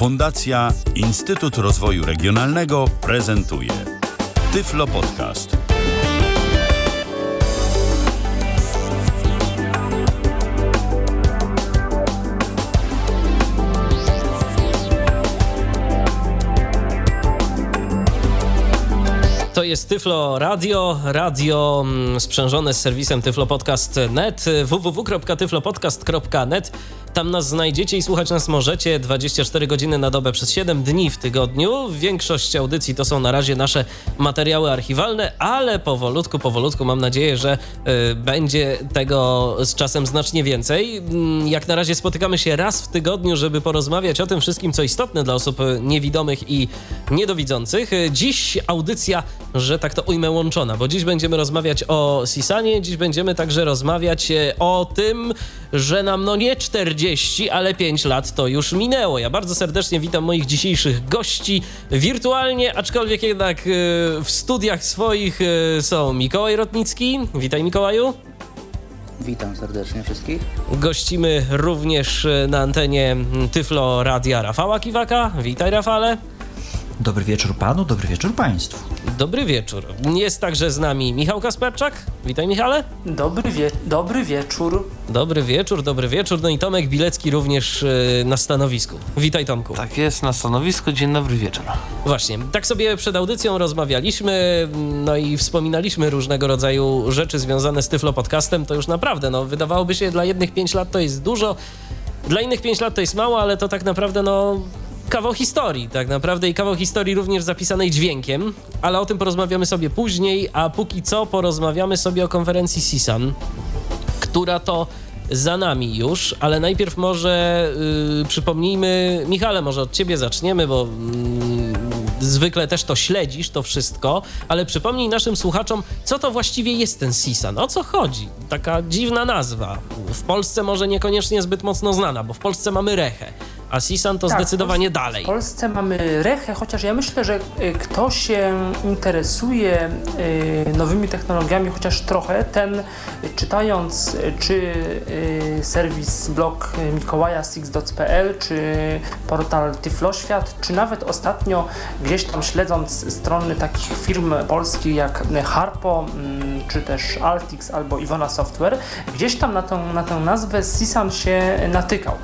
Fundacja Instytut Rozwoju Regionalnego prezentuje Tyflo Podcast. To jest Tyflo Radio, radio mm, sprzężone z serwisem tyflopodcast.net, www.tyflopodcast.net. Tam nas znajdziecie i słuchać nas możecie 24 godziny na dobę przez 7 dni w tygodniu. Większość audycji to są na razie nasze materiały archiwalne, ale powolutku, powolutku mam nadzieję, że y, będzie tego z czasem znacznie więcej. Mm, jak na razie spotykamy się raz w tygodniu, żeby porozmawiać o tym wszystkim, co istotne dla osób niewidomych i niedowidzących. Dziś audycja że tak to ujmę, łączona, bo dziś będziemy rozmawiać o Sisanie, dziś będziemy także rozmawiać e, o tym, że nam no nie 40, ale 5 lat to już minęło. Ja bardzo serdecznie witam moich dzisiejszych gości wirtualnie, aczkolwiek jednak e, w studiach swoich e, są Mikołaj Rotnicki. Witaj Mikołaju. Witam serdecznie wszystkich. Gościmy również na antenie Tyflo Radia Rafała Kiwaka. Witaj Rafale. Dobry wieczór panu, dobry wieczór państwu. Dobry wieczór. Jest także z nami Michał Kasperczak. Witaj Michale. Dobry, wie dobry wieczór. Dobry wieczór, dobry wieczór. No i Tomek Bilecki również yy, na stanowisku. Witaj Tomku. Tak jest, na stanowisku. Dzień dobry wieczór. Właśnie, tak sobie przed audycją rozmawialiśmy, no i wspominaliśmy różnego rodzaju rzeczy związane z Tyflo Podcastem. To już naprawdę, no wydawałoby się, dla jednych 5 lat to jest dużo, dla innych 5 lat to jest mało, ale to tak naprawdę, no kawał historii, tak naprawdę, i kawał historii również zapisanej dźwiękiem, ale o tym porozmawiamy sobie później, a póki co porozmawiamy sobie o konferencji CISAN, która to za nami już, ale najpierw może yy, przypomnijmy, Michale, może od ciebie zaczniemy, bo yy, zwykle też to śledzisz, to wszystko, ale przypomnij naszym słuchaczom, co to właściwie jest ten CISAN, o co chodzi? Taka dziwna nazwa. W Polsce może niekoniecznie zbyt mocno znana, bo w Polsce mamy Rechę a Sisan to tak, zdecydowanie dalej. W Polsce mamy Rechę, chociaż ja myślę, że y, kto się interesuje y, nowymi technologiami chociaż trochę, ten czytając y, czy serwis blog Mikołaja Six.pl, czy portal Tyfloświat, czy nawet ostatnio gdzieś tam śledząc strony takich firm polskich jak Harpo, mm, czy też Altix albo Iwona Software, gdzieś tam na, tą, na tę nazwę Sisan się natykał.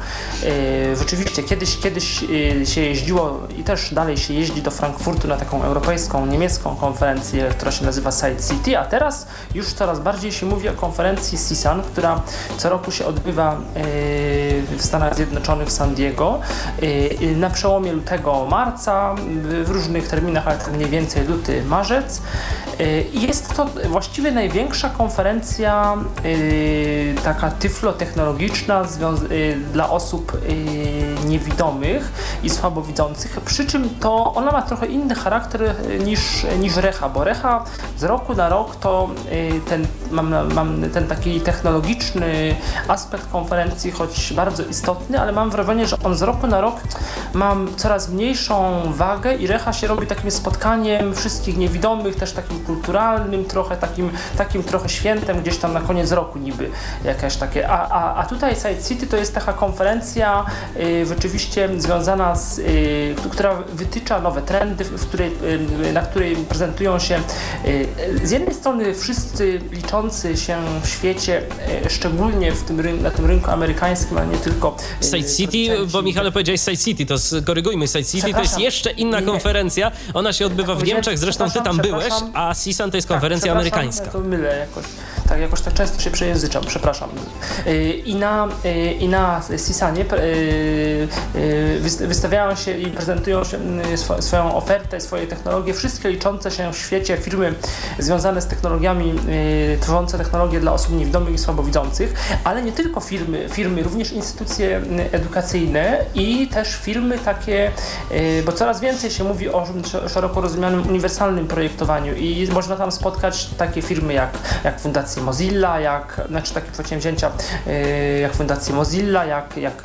Rzeczywiście Kiedyś, kiedyś y, się jeździło i też dalej się jeździ do Frankfurtu na taką europejską, niemiecką konferencję, która się nazywa Side City, a teraz już coraz bardziej się mówi o konferencji CISAN, która co roku się odbywa y, w Stanach Zjednoczonych w San Diego y, na przełomie lutego, marca, w różnych terminach, ale tak mniej więcej luty, marzec. Jest to właściwie największa konferencja taka tyflotechnologiczna dla osób niewidomych i słabowidzących, przy czym to ona ma trochę inny charakter e, niż, niż Recha, bo Recha z roku na rok to e, ten, mam, mam ten taki technologiczny aspekt konferencji, choć bardzo istotny, ale mam wrażenie, że on z roku na rok ma coraz mniejszą wagę i Recha się robi takim spotkaniem wszystkich niewidomych, też takim kulturalnym, trochę takim, takim trochę świętem gdzieś tam na koniec roku niby jakieś takie, a, a, a tutaj Side City to jest taka konferencja rzeczywiście związana z, y, która wytycza nowe trendy, w której, y, na której prezentują się y, z jednej strony wszyscy liczący się w świecie, szczególnie w tym, na tym rynku amerykańskim, a nie tylko. Side City, bo Michale powiedziałeś Side City, to korygujmy, Side City to jest jeszcze inna nie, konferencja, ona się odbywa w Niemczech, zresztą ty tam byłeś, a CISAN to jest konferencja tak, amerykańska. To mylę jakoś, tak jakoś tak często się przejęzyczam, przepraszam. I na, i na CISANie Y, wystawiają się i prezentują się y, swoją ofertę, swoje technologie, wszystkie liczące się w świecie firmy związane z technologiami, y, tworzące technologie dla osób niewidomych i słabowidzących, ale nie tylko firmy, firmy, również instytucje edukacyjne i też firmy takie, bo coraz więcej się mówi o szeroko rozumianym uniwersalnym projektowaniu i można tam spotkać takie firmy jak, jak Fundacja fundację Mozilla, jak, znaczy takie przedsięwzięcia jak fundację Mozilla, jak, jak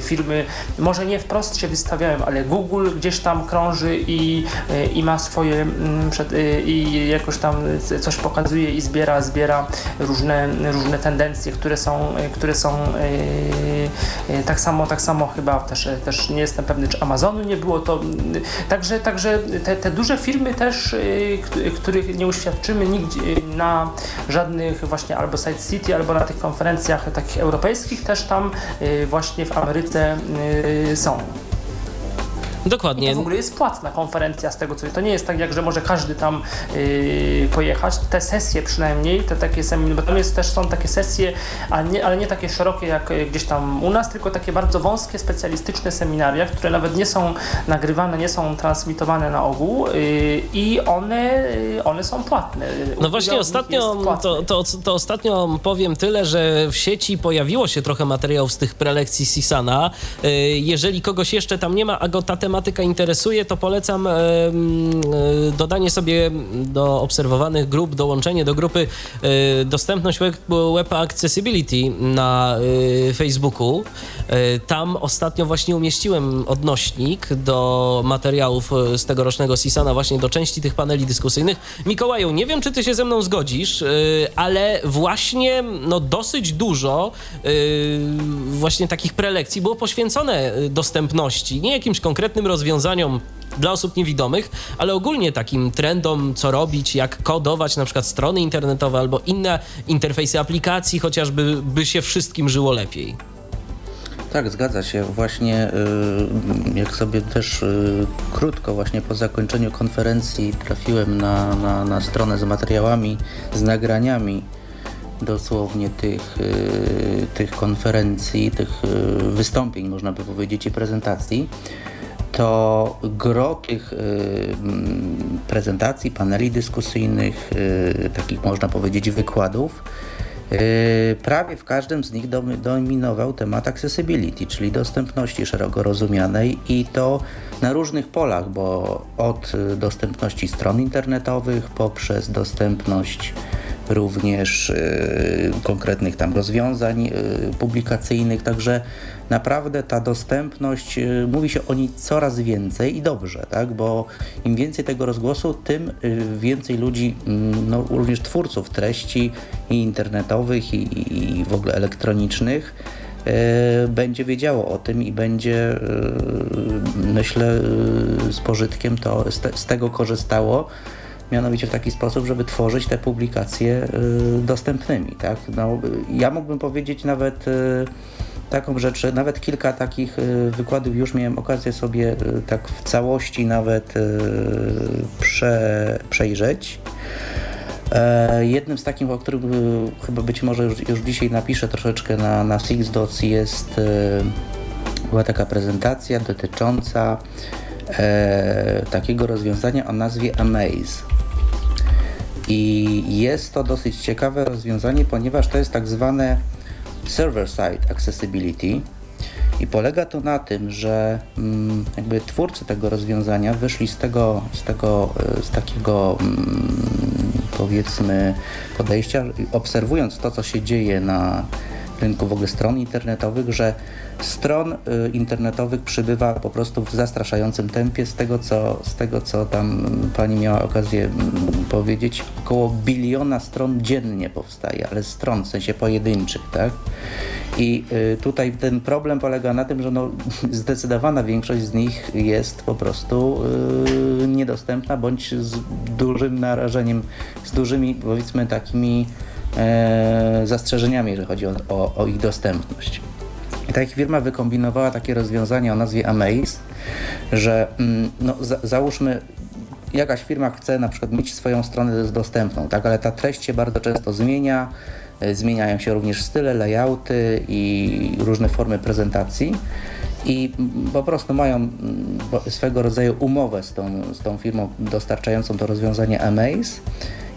firmy, może nie wprost się wystawiają, ale Google gdzieś tam krąży i, i ma swoje mm, i jakoś tam coś pokazuje i zbiera, zbiera różne, różne tendencje, które są, które są tak samo, tak samo chyba też, też nie jestem pewny, czy Amazonu nie było to. Także, także te, te duże firmy też, których nie uświadczymy nigdzie na żadnych właśnie albo Side City, albo na tych konferencjach takich europejskich, też tam właśnie w Ameryce są. Dokładnie. I to w ogóle jest płatna konferencja z tego co To nie jest tak, jak że może każdy tam yy, pojechać. Te sesje przynajmniej, te takie seminarium, bo tam jest, też są takie sesje, ale nie, ale nie takie szerokie jak gdzieś tam u nas, tylko takie bardzo wąskie, specjalistyczne seminaria, które nawet nie są nagrywane, nie są transmitowane na ogół yy, i one, yy, one są płatne. No właśnie ostatnio, to, to, to ostatnio powiem tyle, że w sieci pojawiło się trochę materiałów z tych prelekcji Sisana. Yy, jeżeli kogoś jeszcze tam nie ma, a go ta tematyka interesuje, to polecam dodanie sobie do obserwowanych grup, dołączenie do grupy e, Dostępność Web, web Accessibility na e, Facebooku. E, tam ostatnio właśnie umieściłem odnośnik do materiałów z tegorocznego Sisana, właśnie do części tych paneli dyskusyjnych. Mikołaju, nie wiem, czy ty się ze mną zgodzisz, ale właśnie no, dosyć dużo właśnie takich prelekcji było poświęcone dostępności, nie jakimś konkretnym rozwiązaniom dla osób niewidomych, ale ogólnie takim trendom, co robić, jak kodować na przykład strony internetowe albo inne interfejsy aplikacji, chociażby by się wszystkim żyło lepiej. Tak, zgadza się. Właśnie y, jak sobie też y, krótko właśnie po zakończeniu konferencji trafiłem na, na, na stronę z materiałami, z nagraniami dosłownie tych, y, tych konferencji, tych wystąpień, można by powiedzieć, i prezentacji, to gro tych y, mm, prezentacji, paneli dyskusyjnych, y, takich można powiedzieć wykładów, y, prawie w każdym z nich dominował temat accessibility, czyli dostępności szeroko rozumianej i to na różnych polach, bo od dostępności stron internetowych poprzez dostępność również konkretnych tam rozwiązań publikacyjnych, także naprawdę ta dostępność, y, mówi się o niej coraz więcej i dobrze, tak? bo im więcej tego rozgłosu, tym y, więcej ludzi, mm, no, również twórców treści i internetowych i, i w ogóle elektronicznych, y, będzie wiedziało o tym i będzie, myślę, z pożytkiem to z, te, z tego korzystało mianowicie w taki sposób, żeby tworzyć te publikacje dostępnymi. Tak? No, ja mógłbym powiedzieć nawet taką rzecz, nawet kilka takich y, wykładów już miałem okazję sobie y, tak w całości nawet y, prze, przejrzeć. E, jednym z takich, o którym chyba być może już, już dzisiaj napiszę troszeczkę na, na SixDots jest była taka prezentacja dotycząca e, takiego rozwiązania o nazwie Amaze. I jest to dosyć ciekawe rozwiązanie, ponieważ to jest tak zwane server-side accessibility i polega to na tym, że mm, jakby twórcy tego rozwiązania wyszli z tego, z tego, e, z takiego mm, powiedzmy podejścia, obserwując to, co się dzieje na rynku w ogóle stron internetowych, że stron y, internetowych przybywa po prostu w zastraszającym tempie. Z tego, co, z tego, co tam pani miała okazję mm, powiedzieć, około biliona stron dziennie powstaje, ale stron w sensie pojedynczych, tak? I y, tutaj ten problem polega na tym, że no, zdecydowana większość z nich jest po prostu yy, niedostępna bądź z dużym narażeniem, z dużymi powiedzmy takimi zastrzeżeniami, jeżeli chodzi o, o, o ich dostępność. I ta firma wykombinowała takie rozwiązanie o nazwie Amaze, że mm, no, za, załóżmy jakaś firma chce na przykład mieć swoją stronę dostępną, tak, ale ta treść się bardzo często zmienia, e, zmieniają się również style, layouty i różne formy prezentacji i po prostu mają mm, swego rodzaju umowę z tą, z tą firmą dostarczającą to rozwiązanie Amaze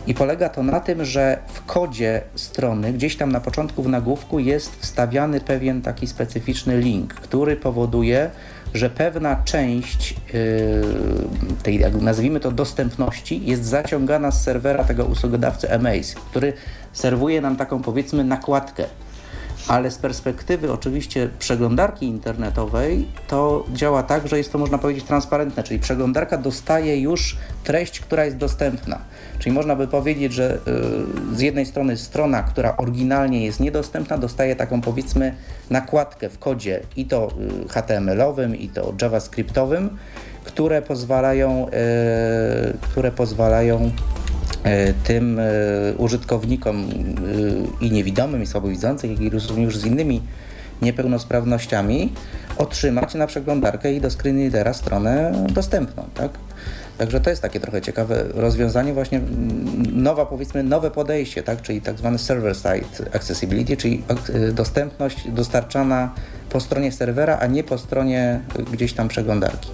i polega to na tym, że w kodzie strony, gdzieś tam na początku w nagłówku jest wstawiany pewien taki specyficzny link, który powoduje, że pewna część yy, tej, nazwijmy to, dostępności jest zaciągana z serwera tego usługodawcy Amaze, który serwuje nam taką powiedzmy nakładkę ale z perspektywy oczywiście przeglądarki internetowej to działa tak, że jest to można powiedzieć transparentne, czyli przeglądarka dostaje już treść, która jest dostępna. Czyli można by powiedzieć, że y, z jednej strony strona, która oryginalnie jest niedostępna, dostaje taką powiedzmy nakładkę w kodzie i to y, HTML-owym, i to JavaScriptowym, które pozwalają, y, które pozwalają tym e, użytkownikom e, i niewidomym, i słabowidzącym, jak i również z innymi niepełnosprawnościami otrzymać na przeglądarkę i do screenreadera stronę dostępną, tak? Także to jest takie trochę ciekawe rozwiązanie, właśnie nowa, powiedzmy, nowe podejście, tak? czyli tak zwany server-side accessibility, czyli dostępność dostarczana po stronie serwera, a nie po stronie gdzieś tam przeglądarki.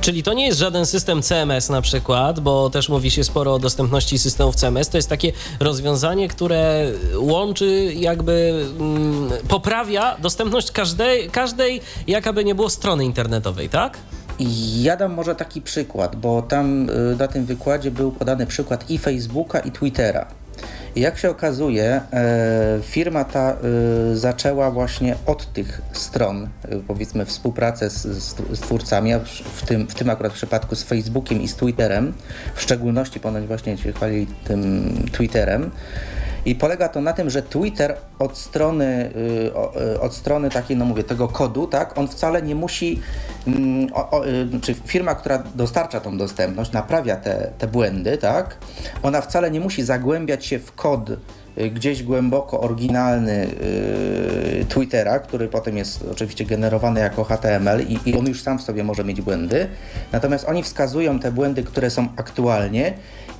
Czyli to nie jest żaden system CMS na przykład, bo też mówi się sporo o dostępności systemów CMS. To jest takie rozwiązanie, które łączy, jakby mm, poprawia dostępność każdej, każdej, nie było strony internetowej, tak? Ja dam może taki przykład, bo tam y, na tym wykładzie był podany przykład i Facebooka, i Twittera. Jak się okazuje, e, firma ta e, zaczęła właśnie od tych stron, e, powiedzmy, współpracę z, z twórcami, a w tym, w tym akurat przypadku z Facebookiem i z Twitterem, w szczególności ponoć właśnie się chwalili tym Twitterem. I polega to na tym, że Twitter od strony, y, od strony takiej, no mówię, tego kodu, tak, on wcale nie musi, mm, y, czy firma, która dostarcza tą dostępność, naprawia te, te błędy, tak, ona wcale nie musi zagłębiać się w kod y, gdzieś głęboko oryginalny Twittera, który potem jest oczywiście generowany jako HTML i, i, on już sam w sobie może mieć błędy. Natomiast oni wskazują te błędy, które są aktualnie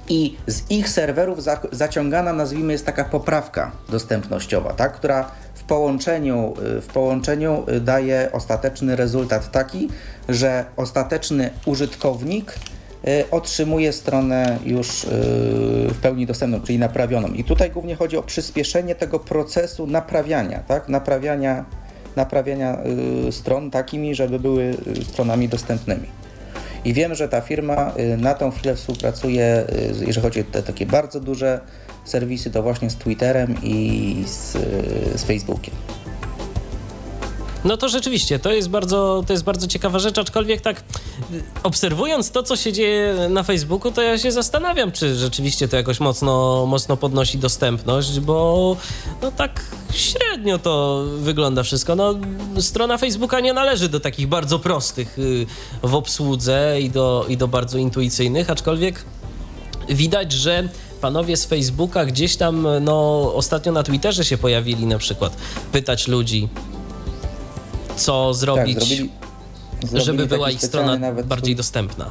i z ich serwerów za, zaciągana, nazwijmy, jest taka poprawka dostępnościowa, tak, która w połączeniu, y, w połączeniu y, daje ostateczny rezultat taki, że ostateczny użytkownik y, otrzymuje stronę już w pełni dostępną, czyli naprawioną. I tutaj głównie chodzi o przyspieszenie tego procesu naprawiania, tak? naprawiania, naprawiania stron takimi, żeby były stronami dostępnymi. I wiem, że ta firma y, na tą chwilę współpracuje, y, jeżeli chodzi o te takie bardzo duże serwisy, to właśnie z Twitterem i z, y, z Facebookiem. No to rzeczywiście, to jest bardzo, to jest bardzo ciekawa rzecz, aczkolwiek tak obserwując to, co się dzieje na Facebooku, to ja się zastanawiam, czy rzeczywiście to jakoś mocno, mocno podnosi dostępność, bo no tak średnio to wygląda wszystko. No, strona Facebooka nie należy do takich bardzo prostych y, w obsłudze i do, i do bardzo intuicyjnych, aczkolwiek widać, że panowie z Facebooka gdzieś tam, no ostatnio na Twitterze się pojawili na przykład, pytać ludzi, co zrobić, tak, zrobili, zrobili żeby była ich strona bardziej swój, dostępna.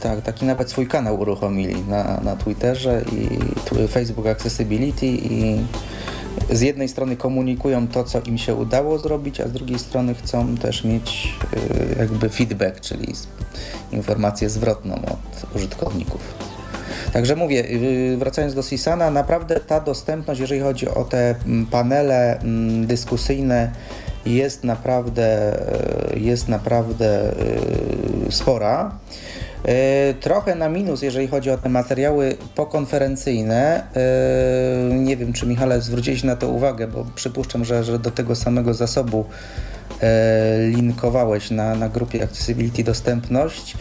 Tak, taki nawet swój kanał uruchomili na, na Twitterze i Facebook Accessibility i z jednej strony komunikują to, co im się udało zrobić, a z drugiej strony chcą też mieć y, jakby feedback, czyli informację zwrotną od użytkowników. Także mówię, y, wracając do Sisana, naprawdę ta dostępność, jeżeli chodzi o te panele dyskusyjne, jest naprawdę, e, jest naprawdę e, spora. E, trochę na minus, jeżeli chodzi o te materiały pokonferencyjne. Nie wiem, czy Michale zwróciłeś na to uwagę, bo przypuszczam, że, że do tego samego zasobu linkowałeś na, na grupie Accessibility Dostępność.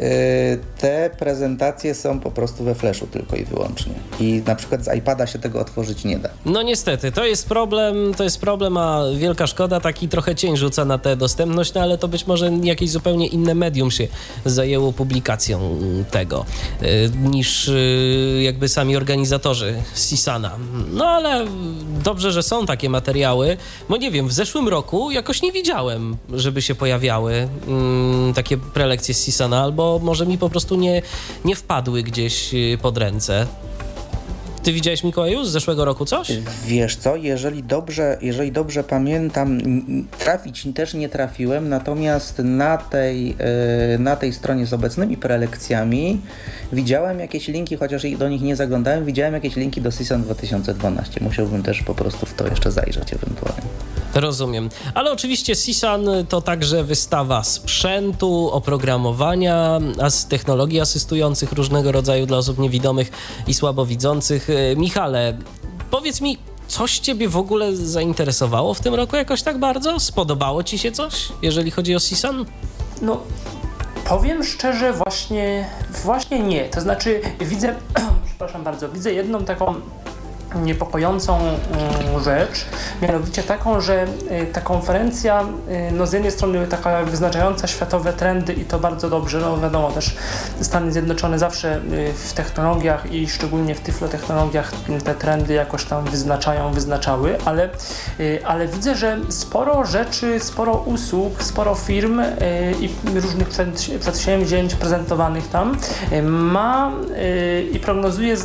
Y, te prezentacje są po prostu we flashu tylko i wyłącznie. I na przykład z iPada się tego otworzyć nie da. No niestety, to jest problem, to jest problem, a wielka szkoda, taki trochę cień rzuca na tę dostępność, no ale to być może jakieś zupełnie inne medium się zajęło publikacją tego, y, niż y, jakby sami organizatorzy Sisana. No ale dobrze, że są takie materiały, bo nie wiem, w zeszłym roku jakoś nie widziałem, żeby się pojawiały mm, takie prelekcje z Sisana, albo może mi po prostu nie, nie wpadły gdzieś y, pod ręce. Ty widziałeś Mikołaju z zeszłego roku coś? Wiesz co, jeżeli dobrze, jeżeli dobrze pamiętam, trafić też nie trafiłem, natomiast na tej, y, na tej stronie z obecnymi prelekcjami widziałem jakieś linki, chociaż do nich nie zaglądałem, widziałem jakieś linki do Season 2012. Musiałbym też po prostu w to jeszcze zajrzeć ewentualnie. Rozumiem. Ale oczywiście CSUN to także wystawa sprzętu, oprogramowania, as technologii asystujących różnego rodzaju dla osób niewidomych i słabowidzących. E, Michale, powiedz mi, coś Ciebie w ogóle zainteresowało w tym roku jakoś tak bardzo? Spodobało Ci się coś, jeżeli chodzi o CSUN? No, powiem szczerze, właśnie, właśnie nie. To znaczy, widzę, przepraszam bardzo, widzę jedną taką niepokojącą mm, rzecz, mianowicie taką, że y, ta konferencja y, no z jednej strony taka wyznaczająca światowe trendy i to bardzo dobrze, no wiadomo też Stany Zjednoczone zawsze y, w technologiach i szczególnie w tyflotechnologiach te trendy jakoś tam wyznaczają, wyznaczały, ale, ale widzę, że sporo rzeczy, sporo usług, sporo firm i różnych przedsięwzięć prezentowanych tam ma i prognozuje,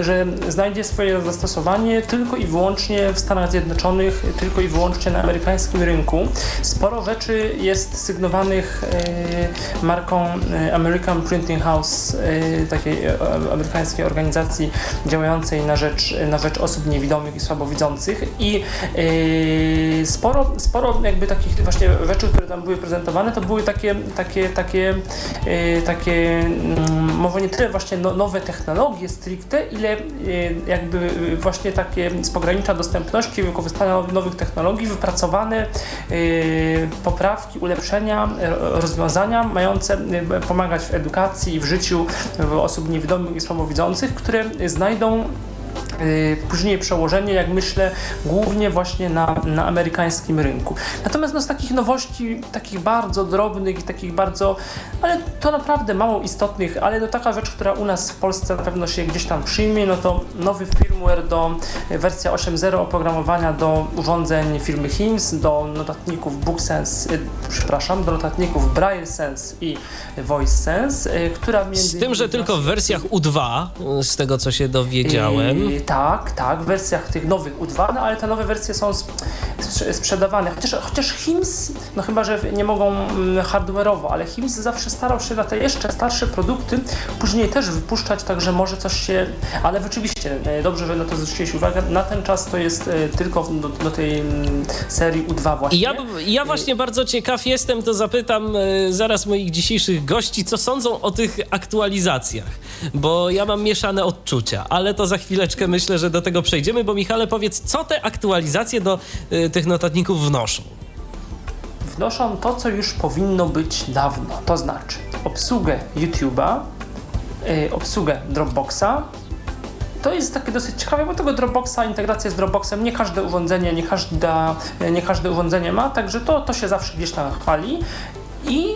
że znajdzie swoje zastosowanie zastosowanie tylko i wyłącznie w Stanach Zjednoczonych, tylko i wyłącznie na amerykańskim rynku. Sporo rzeczy jest sygnowanych e, marką e, American Printing House, e, takiej amerykańskiej organizacji działającej na rzecz, na rzecz osób niewidomych i słabowidzących i sporo, sporo jakby takich właśnie rzeczy, które tam były prezentowane, to były takie, takie, takie, takie mm, może nie tyle właśnie no, nowe technologie stricte, ile jakby właśnie takie z pogranicza dostępności, wykorzystania nowych technologii, wypracowane y, poprawki, ulepszenia, rozwiązania mające y, pomagać w edukacji, w życiu osób niewidomych i słabowidzących, które znajdą później przełożenie, jak myślę, głównie właśnie na, na amerykańskim rynku. Natomiast no, z takich nowości, takich bardzo drobnych i takich bardzo, ale to naprawdę mało istotnych, ale no, taka rzecz, która u nas w Polsce na pewno się gdzieś tam przyjmie, no to nowy firmware do wersja 8.0 oprogramowania do urządzeń firmy HIMS, do notatników BookSense, y, przepraszam, do notatników BrailleSense i VoiceSense, y, która między Z tym, że tylko w wersjach U2, z tego co się dowiedziałem. Tak, tak, w wersjach tych nowych U2, no ale te nowe wersje są sprzedawane. Chociaż, chociaż HIMS, no chyba, że nie mogą mm, hardware'owo, ale HIMS zawsze starał się na te jeszcze starsze produkty później też wypuszczać, także może coś się... Ale rzeczywiście, e, dobrze, że na to zwróciłeś uwagę, na ten czas to jest e, tylko do, do tej mm, serii U2 właśnie. Ja, ja właśnie bardzo ciekaw jestem, to zapytam e, zaraz moich dzisiejszych gości, co sądzą o tych aktualizacjach, bo ja mam mieszane odczucia, ale to za chwileczkę myślę, że do tego przejdziemy, bo Michale powiedz, co te aktualizacje do y, tych notatników wnoszą? Wnoszą to, co już powinno być dawno, to znaczy obsługę YouTube'a, y, obsługę Dropboxa, to jest takie dosyć ciekawe, bo tego Dropboxa, integracja z Dropboxem nie każde urządzenie, nie, każda, nie każde urządzenie ma, także to, to się zawsze gdzieś tam chwali. I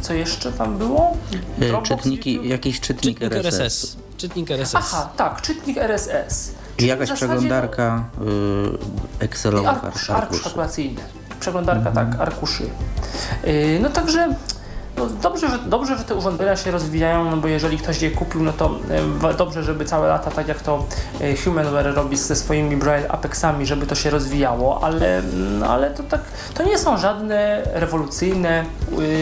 co jeszcze tam było? Y, Dropbox, czytniki, YouTube? jakiś czytnik, czytnik RSS. RSS. Czytnik RSS. Aha, tak, czytnik RSS. I jakaś przeglądarka y, Excelowa. Arkusz, arkusz kalkulacyjny. Przeglądarka, mhm. tak, arkuszy. Yy, no także no dobrze, że, dobrze, że te urządzenia się rozwijają, no bo jeżeli ktoś je kupił, no to e, dobrze, żeby całe lata, tak jak to e, Humanware robi ze swoimi Braille Apexami, żeby to się rozwijało, ale, no, ale to tak, to nie są żadne rewolucyjne,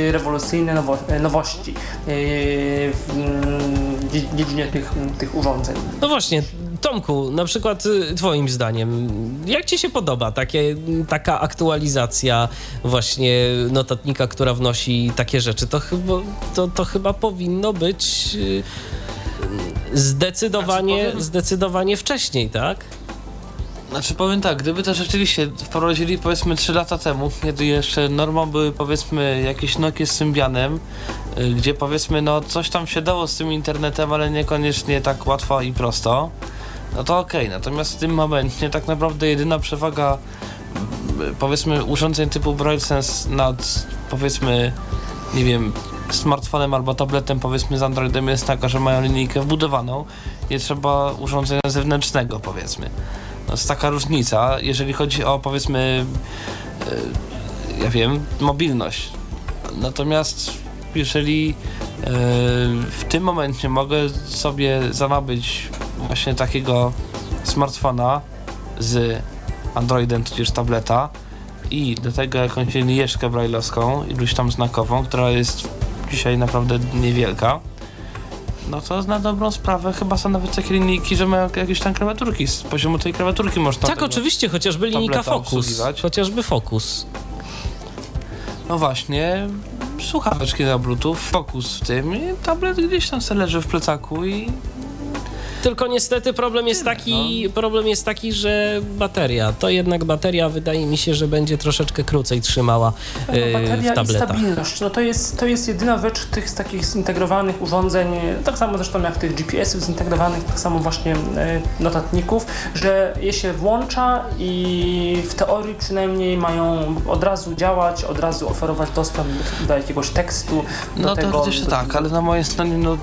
e, rewolucyjne nowo, nowości w mm, dziedzinie tych, tych urządzeń. No właśnie, Tomku, na przykład y, twoim zdaniem, jak ci się podoba takie, taka aktualizacja właśnie notatnika, która wnosi takie rzeczy? To chyba, to, to chyba powinno być y, zdecydowanie, znaczy, powiem... zdecydowanie wcześniej, tak? Znaczy powiem tak, gdyby to rzeczywiście wprowadzili powiedzmy 3 lata temu, kiedy jeszcze normą były powiedzmy jakieś Nokia z Symbianem, y, gdzie powiedzmy no coś tam się dało z tym internetem, ale niekoniecznie tak łatwo i prosto, no to okej. Okay. Natomiast w tym momencie tak naprawdę jedyna przewaga powiedzmy urządzeń typu BrailleSense nad powiedzmy nie wiem smartfonem albo tabletem powiedzmy z Androidem jest taka, że mają linijkę wbudowaną nie trzeba urządzenia zewnętrznego powiedzmy. No jest taka różnica, jeżeli chodzi o powiedzmy yy, ja wiem, mobilność. Natomiast jeżeli yy, w tym momencie mogę sobie zamawiać właśnie takiego smartfona z Androidem, tudzież tableta i do tego jakąś linijeczkę brailleowską, iluś tam znakową, która jest dzisiaj naprawdę niewielka, no to na dobrą sprawę chyba są nawet takie linijki, że mają jakieś tam klawiaturki. Z poziomu tej klawiaturki można Tak, oczywiście, chociażby linijka Focus. Chociażby Focus. No właśnie, słuchaweczki na bluetooth, fokus w tym i tablet gdzieś tam sobie leży w plecaku i Tylko niestety problem jest taki, problem jest taki, że bateria, to jednak bateria wydaje mi się, że będzie troszeczkę krócej trzymała No, yy, bateria w i tabletach. stabilność. No to jest, to jest jedyna rzecz tych z takich zintegrowanych urządzeń, tak samo zresztą jak tych GPS-ów zintegrowanych, tak samo właśnie e, notatników, że je się włącza i w teorii przynajmniej mają od razu działać, od razu oferować dostęp do, jakiegoś tekstu. Do no tego, to do, tak, ale na mojej stronie no...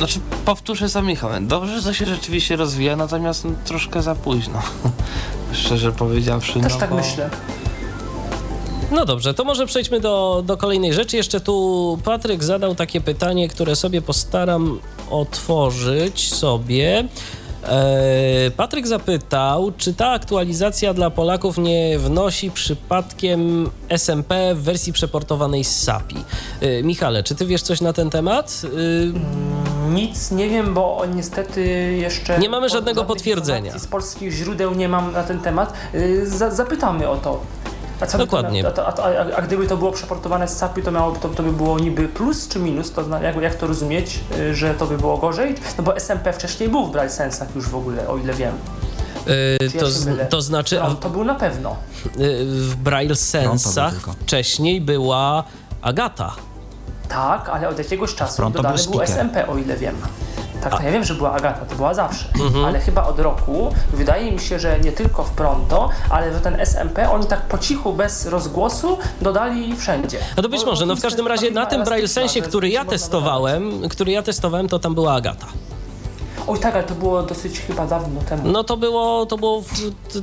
Znaczy powtórzę za Michałem, dobrze, że to się rzeczywiście rozwija, natomiast no, troszkę za późno. Szczerze powiedziawszy. Też no, tak bo... myślę. No dobrze, to może przejdźmy do, do kolejnej rzeczy. Jeszcze tu Patryk zadał takie pytanie, które sobie postaram otworzyć sobie. E, Patryk zapytał, czy ta aktualizacja dla Polaków nie wnosi przypadkiem SMP w wersji przeportowanej z SAPI? E, Michale, czy ty wiesz coś na ten temat? E, Nic nie wiem, bo niestety jeszcze. Nie mamy żadnego potwierdzenia. Z polskich źródeł nie mam na ten temat. Za, zapytamy o to. A, co by Dokładnie. To, a, to- a, to- a, a gdyby to było przeportowane z SAPI, to, miało, to, to by było niby plus czy minus? To zna, jak, jak to rozumieć, y, że to by było gorzej? No bo SMP wcześniej był w Braille Sensach już w ogóle, o ile wiem. e, Czy ja to, to znaczy, a No, to był na pewno. w- w Braille Sensach tylko. wcześniej była Agata. Tak, ale od jakiegoś czasu Fronto dodany był był. SMP, o ile wiem. Tak, to ja wiem, że była Agata, to była zawsze. Mhm. Ale chyba od roku wydaje mi się, że nie tylko w Pronto, ale że ten SMP oni tak po cichu, bez rozgłosu dodali wszędzie. No to być może, no w każdym razie na tym Braille Sensie, który ja testowałem, który ja testowałem, to tam była Agata. Oj tak, ale to było dosyć chyba dawno temu. No to było, to było,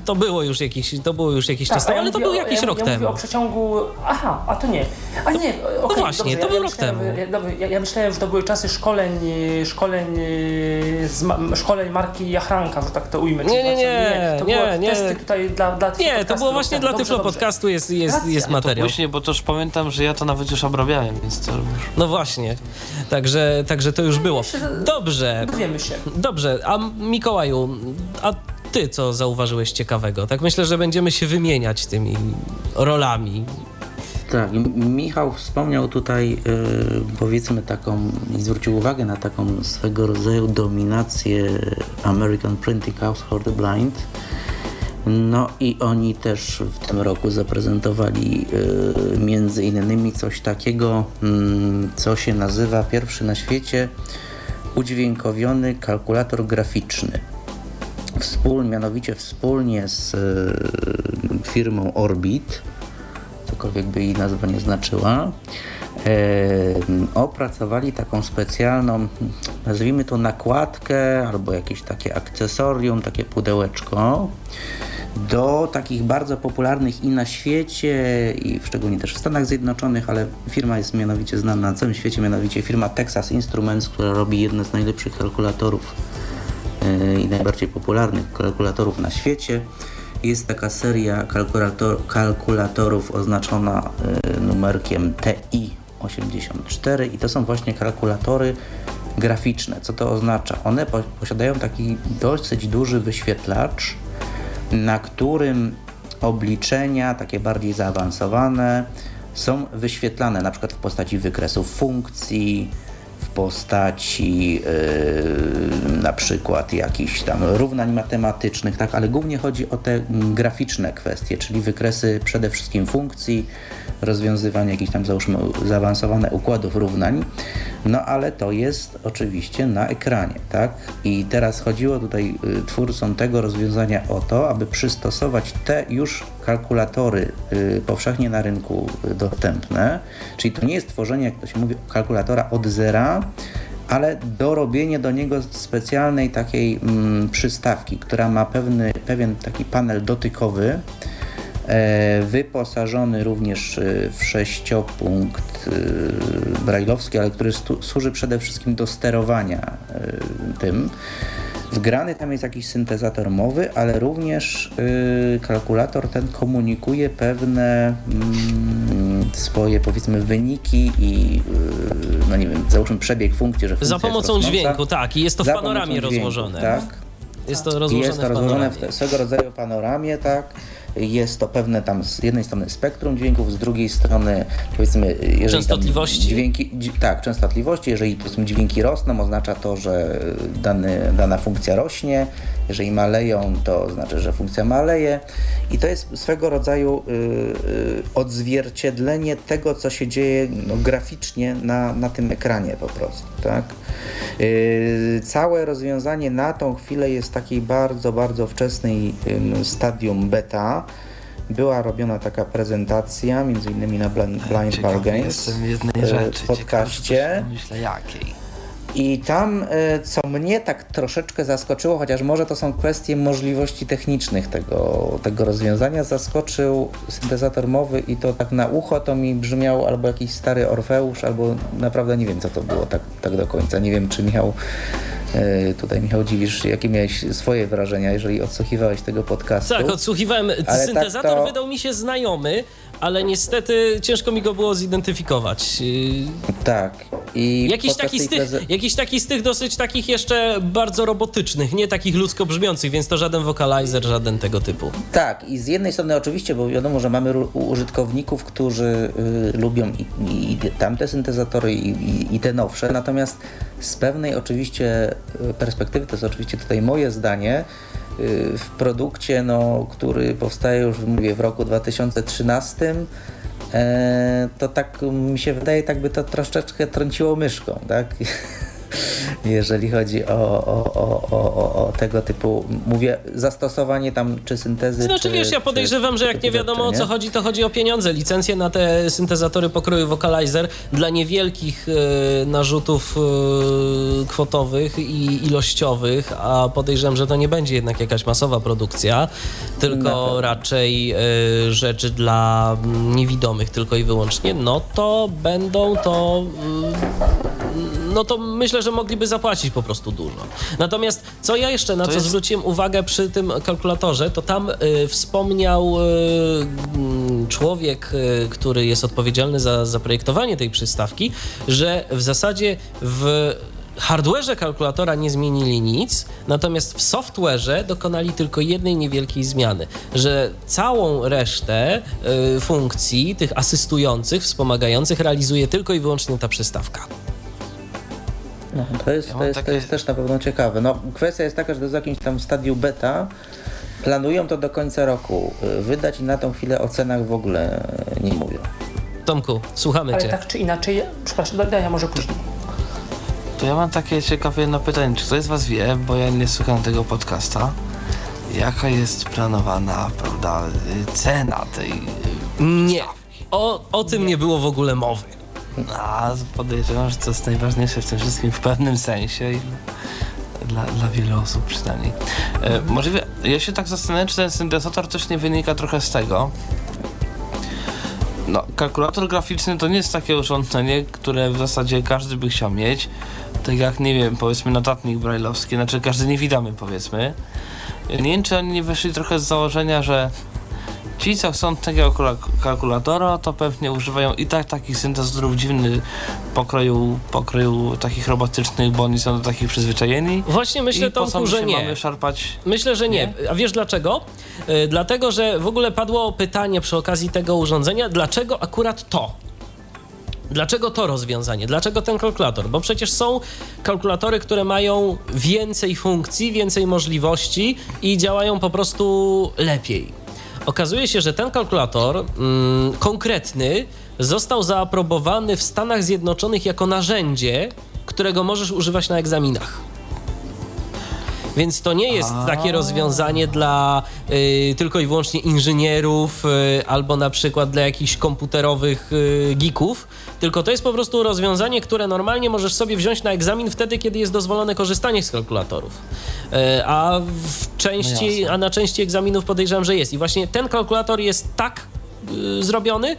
to było już jakiś, to było już jakiś czas a temu, ja ale to był o- jakiś ja, rok ja temu. Mówię o przeciągu. Aha, a to nie. A nie, okej, właśnie, dobrze, to ja, był ja rok myślałem, temu. Ja, dobra, ja, ja myślałem, że to były czasy szkoleń, szkoleń, e, z szkoleń marki Jachranka, że tak to ujmę. Nie, nie, tak nie, to nie, było nie. testy tutaj dla, dla Nie, to było właśnie dla. Tyflo. Podcastu jest, jest, Racja. jest To materiał. Później, bo to już pamiętam, że ja to nawet już obrabiałem, więc to już... No właśnie, także, także to już było. Dobrze, Dowiemy się. Dobrze, a Mikołaju, a ty co zauważyłeś ciekawego? Tak myślę, że będziemy się wymieniać tymi rolami. Tak, Michał wspomniał tutaj, y, powiedzmy taką, i zwrócił uwagę na taką swego rodzaju dominację American Printing House for the Blind. No i oni też w tym roku zaprezentowali y, między innymi coś takiego, mm, co się nazywa pierwszy na świecie udźwiękowiony kalkulator graficzny. Wspól, mianowicie wspólnie z y, firmą Orbit, cokolwiek by jej nazwa nie znaczyła, e, opracowali taką specjalną, nazwijmy to nakładkę albo jakieś takie akcesorium, takie pudełeczko do takich bardzo popularnych i na świecie, i szczególnie też w Stanach Zjednoczonych, ale firma jest mianowicie znana na całym świecie, mianowicie firma Texas Instruments, która robi jedne z najlepszych kalkulatorów e, i najbardziej popularnych kalkulatorów na świecie. Jest taka seria kalkulator, kalkulatorów oznaczona e, numerkiem TI-84 i to są właśnie kalkulatory graficzne. Co to oznacza? One po, posiadają taki dosyć duży wyświetlacz, na którym obliczenia takie bardziej zaawansowane są wyświetlane na przykład w postaci wykresów funkcji, w postaci yy, na przykład jakichś tam równań matematycznych, tak, ale głównie chodzi o te graficzne kwestie, czyli wykresy przede wszystkim funkcji, rozwiązywanie jakichś tam załóżmy zaawansowane układów równań, no ale to jest oczywiście na ekranie, tak? I teraz chodziło tutaj y, twórcom tego rozwiązania o to, aby przystosować te już kalkulatory y, powszechnie na rynku y, dostępne, czyli to nie jest tworzenie, jak to się mówi, kalkulatora od zera, ale dorobienie do niego specjalnej takiej mm, przystawki, która ma pewny, pewien taki panel dotykowy, wyposażony również e, w sześciopunkt e, brajlowski, ale który służy przede wszystkim do sterowania e, tym. Wgrany tam jest jakiś syntezator mowy, ale również kalkulator ten komunikuje pewne mm, swoje powiedzmy wyniki i no nie wiem, załóżmy przebieg funkcji, że funkcja Za pomocą dźwięku, tak, i jest to w panoramie dźwięku, rozłożone. Tak. Jest to rozłożone jest to w rozłożone w te, swego rodzaju panoramie, tak. Jest to pewne tam z jednej strony spektrum dźwięków, z drugiej strony powiedzmy, jeżeli Częstotliwości? Dźwięki, dź, tak, częstotliwości. Jeżeli powiedzmy dźwięki rosną, oznacza to, że dany, dana funkcja rośnie. Jeżeli maleją, to znaczy, że funkcja maleje. I to jest swego rodzaju y, y, odzwierciedlenie tego, co się dzieje no, graficznie na, na tym ekranie po prostu, tak. Y, całe rozwiązanie na tą chwilę jest w takiej bardzo, bardzo wczesnej stadium beta. Była robiona taka prezentacja, między innymi na Blind, Ciekawy Games jestem jednej e, rzeczy. w podcaście. Myślę jakiej. I tam, e, co mnie tak troszeczkę zaskoczyło, chociaż może to są kwestie możliwości technicznych tego, tego rozwiązania, zaskoczył syntezator mowy i to tak na ucho to mi brzmiał albo jakiś stary Orfeusz, albo naprawdę nie wiem, co to było tak, tak do końca. Nie wiem, czy miał e, tutaj Michał Dziwisz, jakie miałeś swoje wrażenia, jeżeli odsłuchiwałeś tego podcastu. Tak, odsłuchiwałem. tak Syntezator to- wydał mi się znajomy, ale niestety ciężko mi go było zidentyfikować. Yy, Tak. I Jakiś taki, z tych, jakiś taki z tych dosyć takich jeszcze bardzo robotycznych, nie takich ludzko brzmiących, więc to żaden vocalizer, żaden tego typu. Tak, i z jednej strony oczywiście, bo wiadomo, że mamy użytkowników, którzy y, lubią i, i, tamte syntezatory, i, i, i te nowsze, natomiast z pewnej oczywiście y, perspektywy, to jest oczywiście tutaj moje zdanie, y, w produkcie, no, który powstaje już, mówię, w roku 2013, e, to tak mi się wydaje, tak by to troszeczkę trąciło myszką, tak? jeżeli chodzi o, o, o, o, o, tego typu, mówię, zastosowanie tam czy syntezy. Znaczy czy, wiesz, ja podejrzewam, że jak nie wiadomo o co chodzi, to chodzi o pieniądze. Licencje na te syntezatory pokroju vocalizer dla niewielkich e, narzutów e, kwotowych i ilościowych, a podejrzewam, że to nie będzie jednak jakaś masowa produkcja, tylko raczej e, rzeczy dla mm, niewidomych tylko i wyłącznie, no to będą to no to myślę, że mogliby zapłacić po prostu dużo. Natomiast co ja jeszcze na To co jest- zwróciłem uwagę przy tym kalkulatorze, to tam y, wspomniał y, mm, człowiek, y, który jest odpowiedzialny za zaprojektowanie tej przystawki, że w zasadzie w hardware'ze kalkulatora nie zmienili nic, natomiast w software'ze dokonali tylko jednej niewielkiej zmiany, że całą resztę y, funkcji, tych asystujących, wspomagających realizuje tylko i wyłącznie ta przystawka. No, to jest, to, jest, takie- to jest też na pewno ciekawe. No, kwestia jest taka, że to jest w jakimś tam stadium beta. Planują to do końca roku wydać i na tą chwilę o cenach w ogóle nie mówią. Tomku, słuchamy Ale cię. tak czy inaczej, przepraszam, daj ja może później. To ja mam takie ciekawe jedno pytanie. Czy ktoś z was wie, bo ja nie słucham tego podcasta, jaka jest planowana, prawda, cena tej... y, Nie. O, o tym nie było w ogóle mowy. A podejrzewam, że to jest najważniejsze w tym wszystkim w pewnym sensie i dla, dla wielu osób przynajmniej. E, możliwe, ja się tak zastanawiam, czy ten syntezator też nie wynika trochę z tego. No, kalkulator graficzny to nie jest takie urządzenie, które w zasadzie każdy by chciał mieć. Tak jak, nie wiem, powiedzmy notatnik brajlowski, znaczy każdy niewidomy powiedzmy. Nie wiem, czy oni nie wyszli trochę z założenia, że Ci, co chcą tego kula- kalkulatora, to pewnie używają i tak takich syntezatorów dziwnych pokroju, pokroju takich robotycznych, bo oni są do takich przyzwyczajeni. Właśnie myślę, I co Tomku, że nie. Myślę, że nie. A wiesz dlaczego? Y, dlatego, że w ogóle padło pytanie przy okazji tego urządzenia, dlaczego akurat to? Dlaczego to rozwiązanie? Dlaczego ten kalkulator? Bo przecież są kalkulatory, które mają więcej funkcji, więcej możliwości i działają po prostu lepiej. Okazuje się, że ten kalkulator mm, konkretny został zaaprobowany w Stanach Zjednoczonych jako narzędzie, którego możesz używać na egzaminach. Więc to nie jest takie rozwiązanie dla y, tylko i wyłącznie inżynierów y, albo na przykład dla jakichś komputerowych y, geeków, tylko to jest po prostu rozwiązanie, które normalnie możesz sobie wziąć na egzamin wtedy, kiedy jest dozwolone korzystanie z kalkulatorów. Y, a w części, jasne. a na części egzaminów podejrzewam, że jest. I właśnie ten kalkulator jest tak y, zrobiony,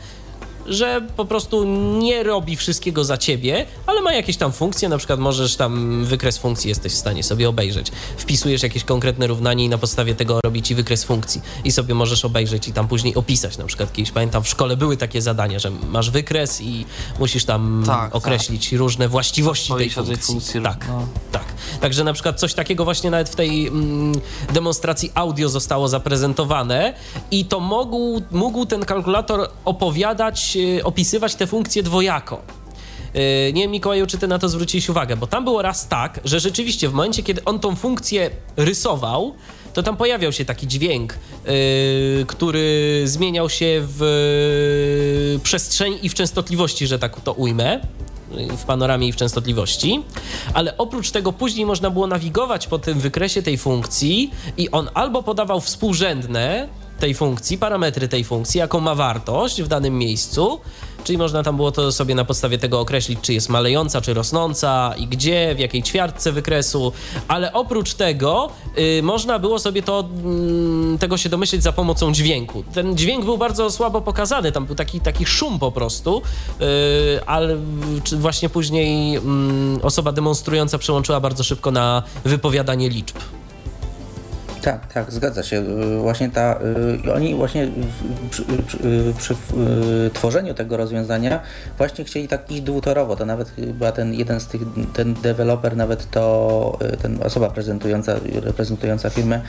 że po prostu nie robi wszystkiego za ciebie, ale ma jakieś tam funkcje, na przykład możesz tam wykres funkcji jesteś w stanie sobie obejrzeć. Wpisujesz jakieś konkretne równanie i na podstawie tego robi ci wykres funkcji i sobie możesz obejrzeć i tam później opisać. Na przykład kiedyś pamiętam w szkole były takie zadania, że masz wykres i musisz tam Tak, określić różne właściwości tej funkcji. funkcji, tak, no. tak. Także na przykład coś takiego właśnie nawet w tej mm, demonstracji audio zostało zaprezentowane i to mógł, mógł ten kalkulator opowiadać, opisywać te funkcje dwojako. Y, Nie wiem, Mikołaju, czy ty na to zwróciłeś uwagę, bo tam było raz tak, że rzeczywiście w momencie, kiedy on tą funkcję rysował, to tam pojawiał się taki dźwięk, y, który zmieniał się w y, przestrzeni i w częstotliwości, że tak to ujmę w panoramie i w częstotliwości, ale oprócz tego później można było nawigować po tym wykresie tej funkcji i on albo podawał współrzędne tej funkcji, parametry tej funkcji, jaką ma wartość w danym miejscu, czyli można tam było to sobie na podstawie tego określić, czy jest malejąca, czy rosnąca i gdzie, w jakiej ćwiartce wykresu, ale oprócz tego y, można było sobie to, mm, tego się domyśleć za pomocą dźwięku. Ten dźwięk był bardzo słabo pokazany, tam był taki, taki szum po prostu, y, ale właśnie później mm, osoba demonstrująca przełączyła bardzo szybko na wypowiadanie liczb. Tak, tak, zgadza się. Y, Właśnie ta, y, oni właśnie przy, przy, y, przy y, tworzeniu tego rozwiązania właśnie chcieli tak iść dwutorowo. To nawet chyba ten jeden z tych, ten deweloper, nawet to, ten osoba prezentująca, reprezentująca firmę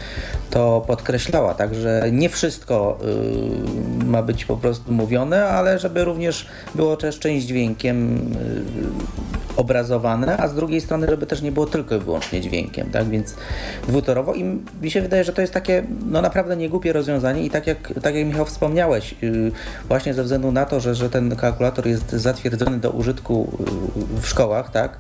to podkreślała, tak, że nie wszystko ma być po prostu mówione, ale żeby również było też część dźwiękiem obrazowane, a z drugiej strony, żeby też nie było tylko i wyłącznie dźwiękiem, tak, więc dwutorowo i mi się wydaje, że to jest takie, no naprawdę niegłupie rozwiązanie i tak jak, tak jak Michał wspomniałeś, yy, właśnie ze względu na to, że, że ten kalkulator jest zatwierdzony do użytku yy, w szkołach, tak,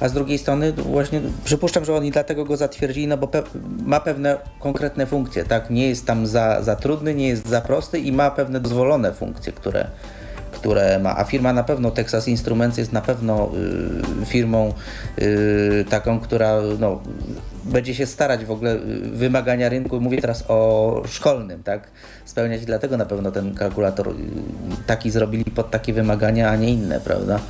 a z drugiej strony właśnie przypuszczam, że oni dlatego go zatwierdzili, no bo pe ma pewne konkretne funkcje, tak, nie jest tam za, za trudny, nie jest za prosty i ma pewne dozwolone funkcje, które które ma, a firma na pewno, Texas Instruments jest na pewno y, firmą y, taką, która no, będzie się starać w ogóle y, wymagania rynku, mówię teraz o szkolnym, tak, spełniać dlatego na pewno ten kalkulator y, taki zrobili pod takie wymagania, a nie inne, prawda?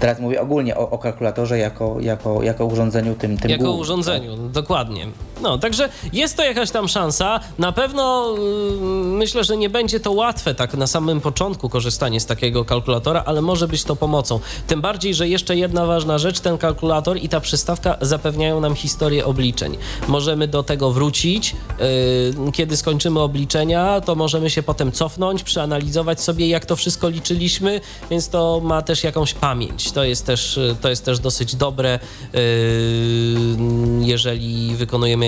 Teraz mówię ogólnie o, o kalkulatorze jako, jako, jako urządzeniu tym, tym Jako głównym, urządzeniu, dokładnie. No, także jest to jakaś tam szansa. Na pewno y, myślę, że nie będzie to łatwe tak na samym początku korzystanie z takiego kalkulatora, ale może być to pomocą. Tym bardziej, że jeszcze jedna ważna rzecz, ten kalkulator i ta przystawka zapewniają nam historię obliczeń. Możemy do tego wrócić. y, Kiedy skończymy obliczenia, to możemy się potem cofnąć, przeanalizować sobie, jak to wszystko liczyliśmy, więc to ma też jakąś pamięć. To jest też, to jest też dosyć dobre, y, jeżeli wykonujemy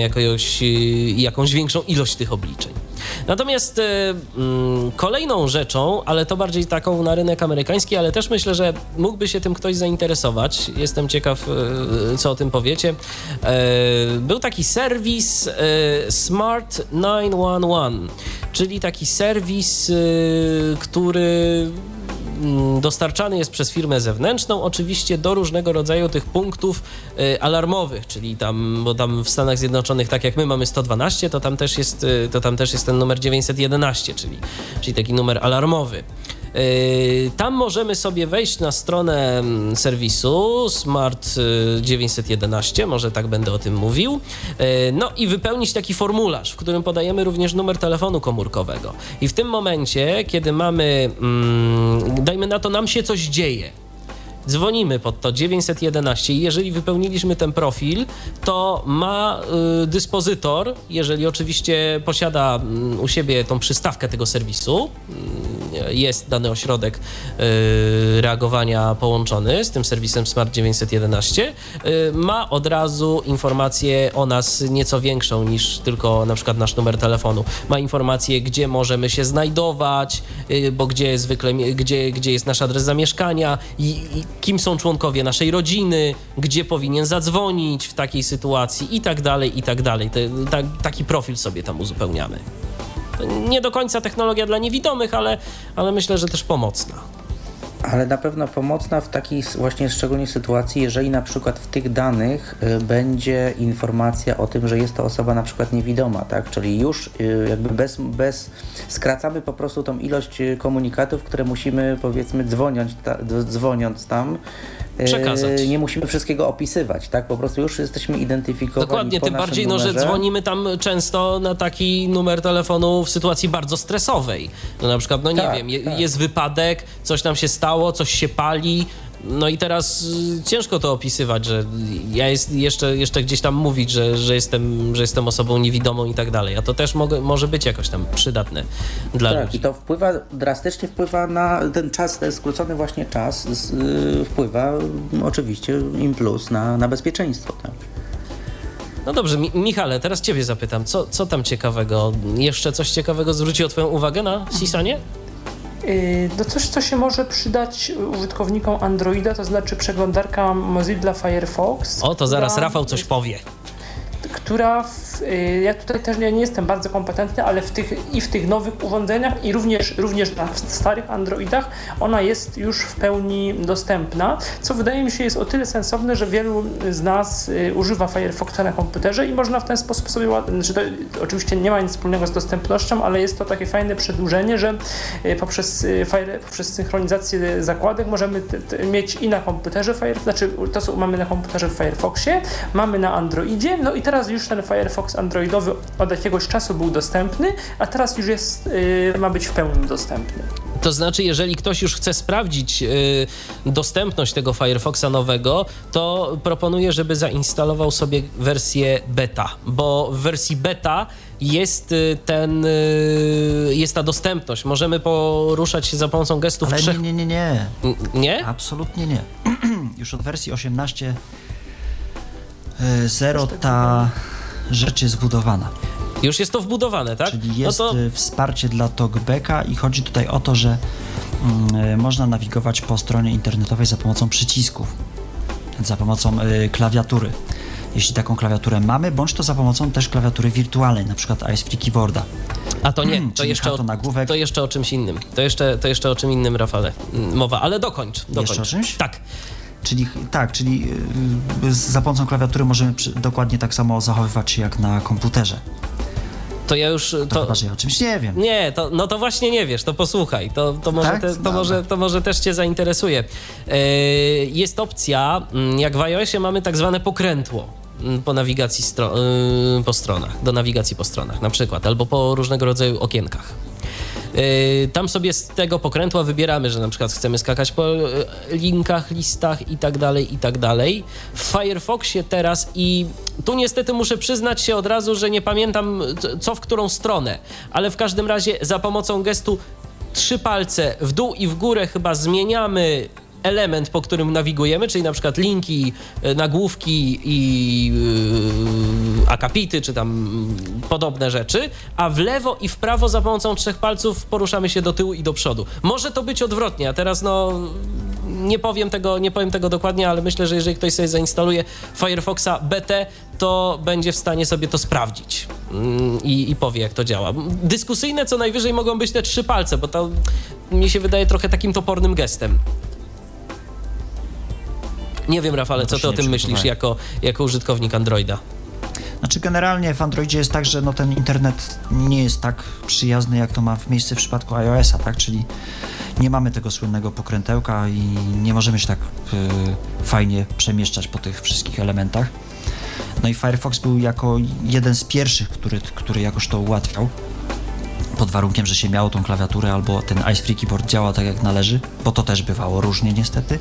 jakąś większą ilość tych obliczeń. Natomiast y, mm, kolejną rzeczą, ale to bardziej taką na rynek amerykański, ale też myślę, że mógłby się tym ktoś zainteresować. Jestem ciekaw, y, co o tym powiecie. E, Był taki serwis Smart 911, czyli taki serwis, który dostarczany jest przez firmę zewnętrzną, oczywiście do różnego rodzaju tych punktów y, alarmowych, czyli tam, bo tam w Stanach Zjednoczonych, tak jak my mamy 112, to tam też jest, y, to tam też jest ten numer 911, czyli, czyli taki numer alarmowy. Y, Tam możemy sobie wejść na stronę mm, serwisu Smart y, 911, może tak będę o tym mówił, y, no i wypełnić taki formularz, w którym podajemy również numer telefonu komórkowego. I w tym momencie, kiedy mamy, mm, dajmy na to, nam się coś dzieje, dzwonimy pod to 911 i jeżeli wypełniliśmy ten profil, to ma y, dyspozytor, jeżeli oczywiście posiada mm, u siebie tą przystawkę tego serwisu, mm, jest dany ośrodek y, reagowania połączony z tym serwisem Smart 911, y, ma od razu informację o nas nieco większą niż tylko na przykład nasz numer telefonu. Ma informację, gdzie możemy się znajdować, y, bo gdzie zwykle, gdzie, gdzie jest nasz adres zamieszkania i, i kim są członkowie naszej rodziny, gdzie powinien zadzwonić w takiej sytuacji i tak dalej, i tak dalej. Taki profil sobie tam uzupełniamy. Nie do końca technologia dla niewidomych, ale, ale myślę, że też pomocna. Ale na pewno pomocna w takiej właśnie szczególnej sytuacji, jeżeli na przykład w tych danych y, będzie informacja o tym, że jest to osoba na przykład niewidoma, tak? Czyli już y, jakby bez, bez skracamy po prostu tą ilość y, komunikatów, które musimy powiedzmy dzwoniąc, ta, dzwoniąc tam. Przekazać. Nie musimy wszystkiego opisywać, tak? Po prostu już jesteśmy identyfikowani Dokładnie, tym bardziej, no, że dzwonimy tam często na taki numer telefonu w sytuacji bardzo stresowej. No na przykład, no nie Tak, wiem, je, tak. jest wypadek, coś tam się stało, coś się pali. No i teraz y, ciężko to opisywać, że ja jest jeszcze, jeszcze gdzieś tam mówić, że, że, jestem, że jestem osobą niewidomą i tak dalej. A to też mogę, może być jakoś tam przydatne dla Tak, ludzi. i to wpływa, drastycznie wpływa na ten czas, ten skrócony właśnie czas, y, wpływa y, oczywiście im plus na, na bezpieczeństwo. Tak. No dobrze, Mi- Michale, teraz ciebie zapytam, co, co tam ciekawego? Jeszcze coś ciekawego zwróciło twoją uwagę na Sisanie? Yy, No coś, co się może przydać użytkownikom Androida, to znaczy przeglądarka Mozilla Firefox. O, to zaraz która- Rafał coś powie. która w, y, ja tutaj też nie, nie jestem bardzo kompetentny, ale w tych, i w tych nowych urządzeniach i również, również na starych Androidach ona jest już w pełni dostępna, co wydaje mi się jest o tyle sensowne, że wielu z nas y, używa Firefoxa na komputerze i można w ten sposób sobie, ład- znaczy to oczywiście nie ma nic wspólnego z dostępnością, ale jest to takie fajne przedłużenie, że y, poprzez, Fire, poprzez synchronizację zakładek możemy t, t, mieć i na komputerze Firefox, znaczy to co mamy na komputerze w Firefoxie, mamy na Androidzie, no i teraz już ten Firefox Androidowy od jakiegoś czasu był dostępny, a teraz już jest, y, ma być w pełni dostępny. To znaczy, jeżeli ktoś już chce sprawdzić y, dostępność tego Firefoxa nowego, to proponuję, żeby zainstalował sobie wersję beta, bo w wersji beta jest y, ten, jest ta dostępność. Możemy poruszać się za pomocą gestów Ale trzech... nie, nie, nie, nie. N- Nie? Absolutnie nie. Już od wersji 18.0 ta rzecz jest zbudowana. Już jest to wbudowane, tak? Czyli jest no to y, wsparcie dla talkbacka i chodzi tutaj o to, że mm, y, można nawigować po stronie internetowej za pomocą przycisków, za pomocą y, klawiatury. Jeśli taką klawiaturę mamy, bądź to za pomocą też klawiatury wirtualnej, na przykład Ice Free Keyboarda. A to nie, to czyli jeszcze, o, to jeszcze o czymś innym. To jeszcze, to jeszcze o czym innym, Rafale, mm, mowa. Ale dokończ, dokończ. o czymś? Tak. Czyli tak, czyli y, za pomocą klawiatury możemy przy, dokładnie tak samo zachowywać się jak na komputerze. To ja już... To, To, chyba, że ja o czymś nie wiem. Nie, to, no to właśnie nie wiesz, to posłuchaj, to, to, może, Tak? te, to, może, to może też cię zainteresuje. E, jest opcja, mm, jak w iOSie mamy tak zwane pokrętło po nawigacji stro, y, po stronach, do nawigacji po stronach na przykład, albo po różnego rodzaju okienkach. E, Tam sobie z tego pokrętła wybieramy, że na przykład chcemy skakać po e, linkach, listach i tak dalej, i tak dalej. W Firefoxie teraz i tu niestety muszę przyznać się od razu, że nie pamiętam co w którą stronę, ale w każdym razie za pomocą gestu trzy palce w dół i w górę chyba zmieniamy element, po którym nawigujemy, czyli na przykład linki, e, nagłówki i yy, akapity, czy tam podobne rzeczy, a w lewo i w prawo za pomocą trzech palców poruszamy się do tyłu i do przodu. Może to być odwrotnie, a teraz no nie powiem tego, nie powiem tego dokładnie, ale myślę, że jeżeli ktoś sobie zainstaluje Firefoxa BT, to będzie w stanie sobie to sprawdzić mm, i, i powie, jak to działa. Dyskusyjne co najwyżej mogą być te trzy palce, bo to mi się wydaje trochę takim topornym gestem. Nie wiem, Rafale, No co ty o tym myślisz jako, jako użytkownik Androida? Znaczy generalnie w Androidzie jest tak, że no ten internet nie jest tak przyjazny, jak to ma w miejsce w przypadku iOS-a, tak? Czyli nie mamy tego słynnego pokrętełka i nie możemy się tak y, fajnie przemieszczać po tych wszystkich elementach. No i Firefox był jako jeden z pierwszych, który, który jakoś to ułatwiał. Pod warunkiem, że się miało tą klawiaturę albo ten Ice Free Keyboard działa tak jak należy, bo to też bywało różnie niestety.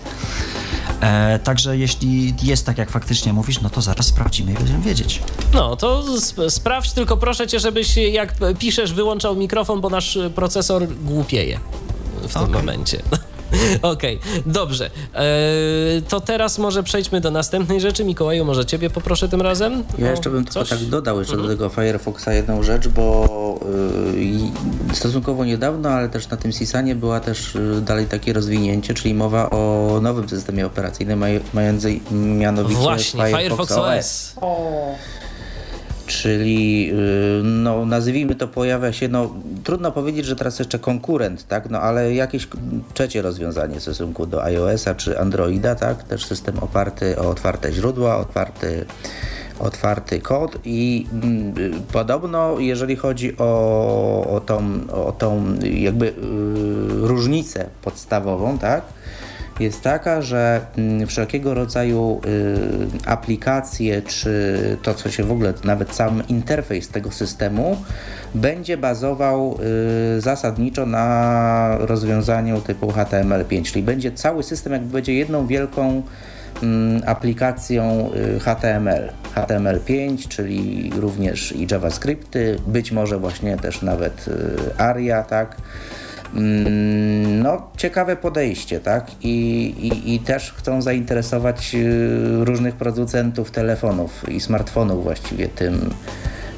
E, także jeśli jest tak jak faktycznie mówisz, no to zaraz sprawdzimy i będziemy wiedzieć. No, to sp- sprawdź, tylko proszę cię, żebyś jak piszesz wyłączał mikrofon, bo nasz procesor głupieje w tym Okej. momencie. Okej, dobrze. Eee, to teraz może przejdźmy do następnej rzeczy. Mikołaju, może ciebie poproszę tym razem? Ja jeszcze bym tylko coś? tak dodał jeszcze Mhm. do tego Firefoxa jedną rzecz, bo y, stosunkowo niedawno, ale też na tym Sisanie była też y, dalej takie rozwinięcie, czyli mowa o nowym systemie operacyjnym maj, mającej mianowicie Właśnie, Firefox, Firefox OS. O, czyli y, no, nazwijmy to pojawia się, no trudno powiedzieć, że teraz jeszcze konkurent, tak, no ale jakieś trzecie rozwiązanie w stosunku do iOS-a czy Androida, tak, też system oparty o otwarte źródła, otwarty otwarty kod i mm, podobno jeżeli chodzi o, o, tą, o tą jakby y, różnicę podstawową, tak, jest taka, że mm, wszelkiego rodzaju y, aplikacje, czy to, co się w ogóle, nawet sam interfejs tego systemu, będzie bazował y, zasadniczo na rozwiązaniu typu HTML5, czyli będzie cały system, jakby będzie jedną wielką mm, aplikacją y, HTML, HTML5, czyli również i JavaScripty, być może właśnie też nawet ARIA, tak. Mm, no, ciekawe podejście, tak? I, i, I też chcą zainteresować y, różnych producentów telefonów i smartfonów właściwie tym,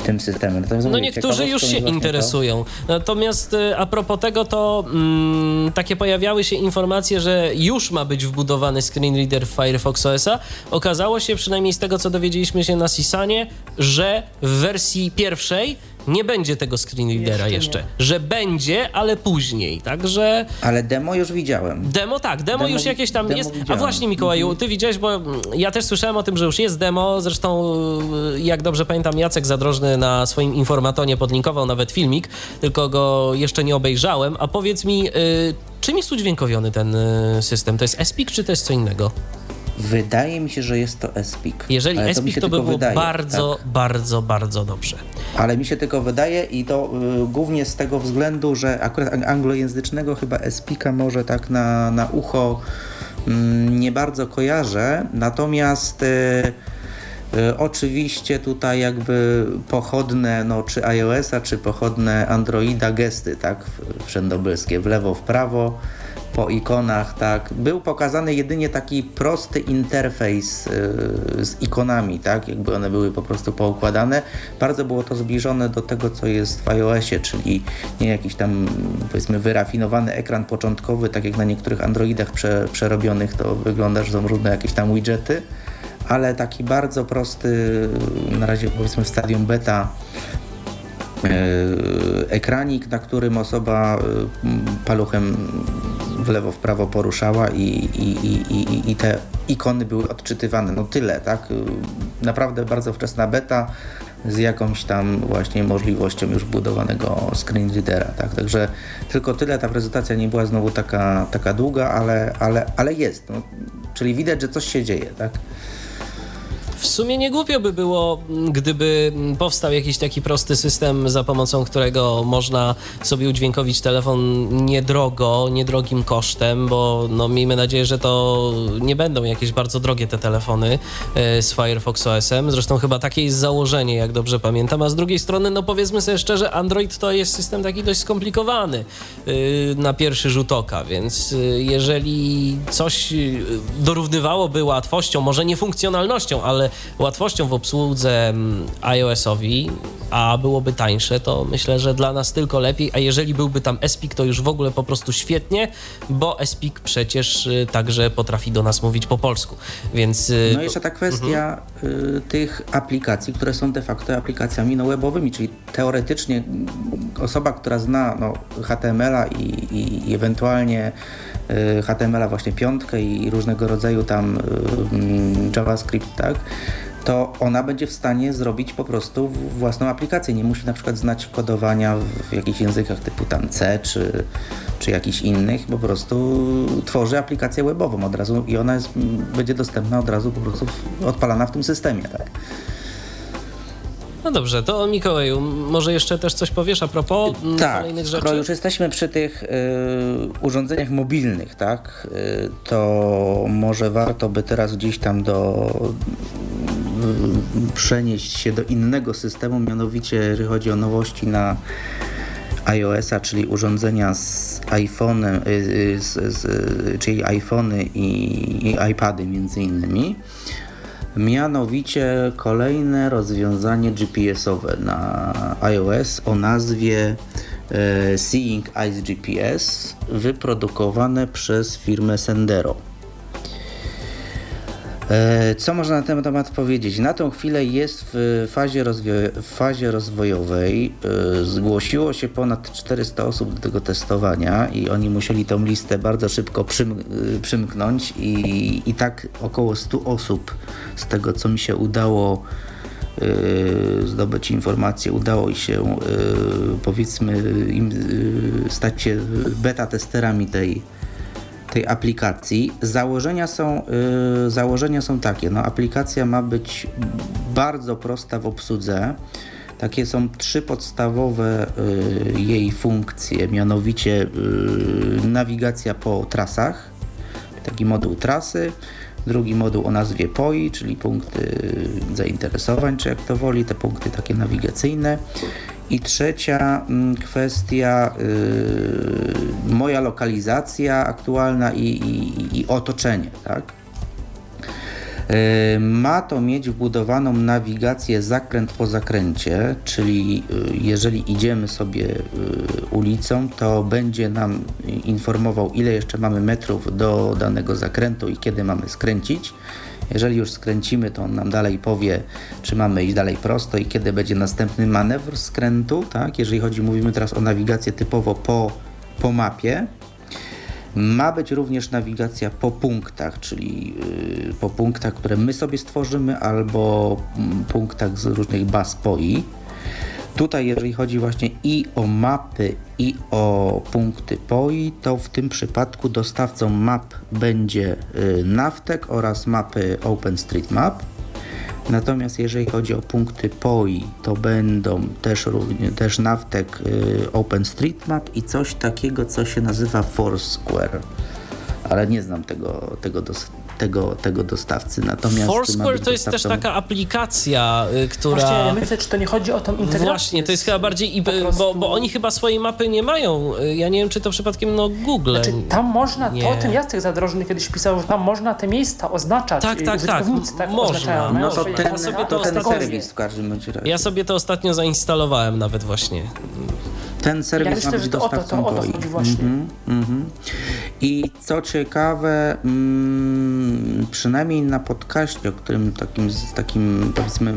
tym systemem. no mówię, niektórzy już się interesują. To. Natomiast y, a propos tego, to mm, takie pojawiały się informacje, że już ma być wbudowany screen reader w Firefox OS-a. Okazało się, przynajmniej z tego, co dowiedzieliśmy się na Sisanie, że w wersji pierwszej nie będzie tego screenreadera jeszcze, jeszcze. że będzie, ale później, także... Ale demo już widziałem. Demo tak, demo, demo już jakieś tam jest. Widziałem. A właśnie Mikołaju, ty widziałeś, bo ja też słyszałem o tym, że już jest demo, zresztą y, jak dobrze pamiętam Jacek Zadrożny na swoim informatonie podlinkował nawet filmik, tylko go jeszcze nie obejrzałem, a powiedz mi, y, czym jest udźwiękowiony ten y, system? To jest SPIC czy to jest co innego? Wydaje mi się, że jest to ESPIK. Jeżeli ESPIK, to, to by było wydaje, bardzo, tak? bardzo, bardzo dobrze. Ale mi się tylko wydaje i to y, głównie z tego względu, że akurat anglojęzycznego chyba ESPIKa może tak na, na ucho y, nie bardzo kojarzę, natomiast y, y, Oczywiście tutaj jakby pochodne, no, czy iOS-a, czy pochodne Androida gesty, tak, wszędobylskie, w lewo, w prawo, po ikonach, tak. Był pokazany jedynie taki prosty interfejs yy, z ikonami, tak, jakby one były po prostu poukładane. Bardzo było to zbliżone do tego, co jest w iOSie, czyli nie jakiś tam powiedzmy wyrafinowany ekran początkowy, tak jak na niektórych Androidach prze, przerobionych to wygląda, że są różne jakieś tam widgety, ale taki bardzo prosty, na razie powiedzmy w stadium beta ekranik, na którym osoba e, paluchem w lewo, w prawo poruszała i, i, i, i te ikony były odczytywane. No tyle, tak? E, naprawdę bardzo wczesna beta z jakąś tam właśnie możliwością już budowanego screen readera, tak? Także tylko tyle, ta prezentacja nie była znowu taka, taka długa, ale, ale, ale jest. No, czyli widać, że coś się dzieje, tak? W sumie nie głupio by było, gdyby powstał jakiś taki prosty system, za pomocą którego można sobie udźwiękowić telefon niedrogo, niedrogim kosztem, bo no, miejmy nadzieję, że to nie będą jakieś bardzo drogie te telefony e, z Firefox OS-em. Zresztą chyba takie jest założenie, jak dobrze pamiętam. A z drugiej strony, no powiedzmy sobie szczerze, Android to jest system taki dość skomplikowany e, na pierwszy rzut oka, więc e, jeżeli coś dorównywałoby łatwością, może nie funkcjonalnością, ale łatwością w obsłudze mm, iOS-owi, a byłoby tańsze, to myślę, że dla nas tylko lepiej, a jeżeli byłby tam Espik, to już w ogóle po prostu świetnie, bo Espik przecież y, także potrafi do nas mówić po polsku, więc... Y, no jeszcze ta kwestia mhm. tych aplikacji, które są de facto aplikacjami no, webowymi, czyli teoretycznie osoba, która zna no, HTML-a i, i, i ewentualnie HTML-a właśnie piątkę i różnego rodzaju tam mm, JavaScript, tak, to ona będzie w stanie zrobić po prostu własną aplikację. Nie musi na przykład znać kodowania w jakichś językach typu tam C czy, czy jakichś innych. Po prostu tworzy aplikację webową od razu i ona jest, będzie dostępna od razu po prostu odpalana w tym systemie. Tak? No dobrze, to Mikołaju, może jeszcze też coś powiesz a propos tak, kolejnych rzeczy? Tak, już jesteśmy przy tych y, urządzeniach mobilnych, tak, y, to może warto by teraz gdzieś tam do y, przenieść się do innego systemu, mianowicie jeżeli chodzi o nowości na iOS-a, czyli urządzenia z iPhone'em, y, y, czyli iPhony i, i iPady między innymi mianowicie kolejne rozwiązanie GPS-owe na iOS o nazwie e, Seeing Eyes GPS wyprodukowane przez firmę Sendero. E, co można na ten temat powiedzieć? Na tą chwilę jest w fazie, fazie rozwojowej. E, zgłosiło się ponad 400 osób do tego testowania i oni musieli tą listę bardzo szybko przym- e, przymknąć i, i tak około 100 osób z tego, co mi się udało zdobyć informacje, udało się powiedzmy im stać się beta testerami tej, tej aplikacji. Założenia są, yy, założenia są takie. No, aplikacja ma być bardzo prosta w obsłudze. Takie są trzy podstawowe y, jej funkcje, mianowicie y, nawigacja po trasach, taki moduł trasy, drugi moduł o nazwie POI, czyli punkty zainteresowań, czy jak to woli, te punkty takie nawigacyjne i trzecia mm, kwestia, yy, moja lokalizacja aktualna i, i, i otoczenie, tak? Yy, ma to mieć wbudowaną nawigację zakręt po zakręcie, czyli yy, jeżeli idziemy sobie yy, ulicą, to będzie nam informował, ile jeszcze mamy metrów do danego zakrętu i kiedy mamy skręcić. Jeżeli już skręcimy, to on nam dalej powie, czy mamy iść dalej prosto i kiedy będzie następny manewr skrętu, tak? Jeżeli chodzi, mówimy teraz o nawigację typowo po, po mapie. Ma być również nawigacja po punktach, czyli yy, po punktach, które my sobie stworzymy, albo mm, punktach z różnych baz POI. Tutaj, jeżeli chodzi właśnie i o mapy, i o punkty POI, to w tym przypadku dostawcą map będzie y, Navtek oraz mapy OpenStreetMap. Natomiast jeżeli chodzi o punkty POI, to będą też, też Navtek y, OpenStreetMap i coś takiego, co się nazywa Foursquare. Ale nie znam tego, tego, dos tego, tego dostawcy. Natomiast Foursquare to jest też taka aplikacja, y, która... Właśnie, ja myślę, czy to nie chodzi o tą integrację. Właśnie, to jest chyba bardziej... I, prostu... bo, bo oni chyba swojej mapy nie mają. Y, ja nie wiem, czy to przypadkiem no Google. Znaczy, tam można, nie. to o tym Jacek Zadrożny kiedyś pisał, że tam można te miejsca oznaczać. Tak, tak, tak. tak można. No to ten, ja sobie to, to ten serwis w każdym razie. Ja sobie to ostatnio zainstalowałem nawet właśnie ten serwis ja myślę, ma być dostawcą to, to, to, właśnie. Mm -hmm, mm -hmm. I co ciekawe, mm, przynajmniej na podcaście, o którym takim, z takim powiedzmy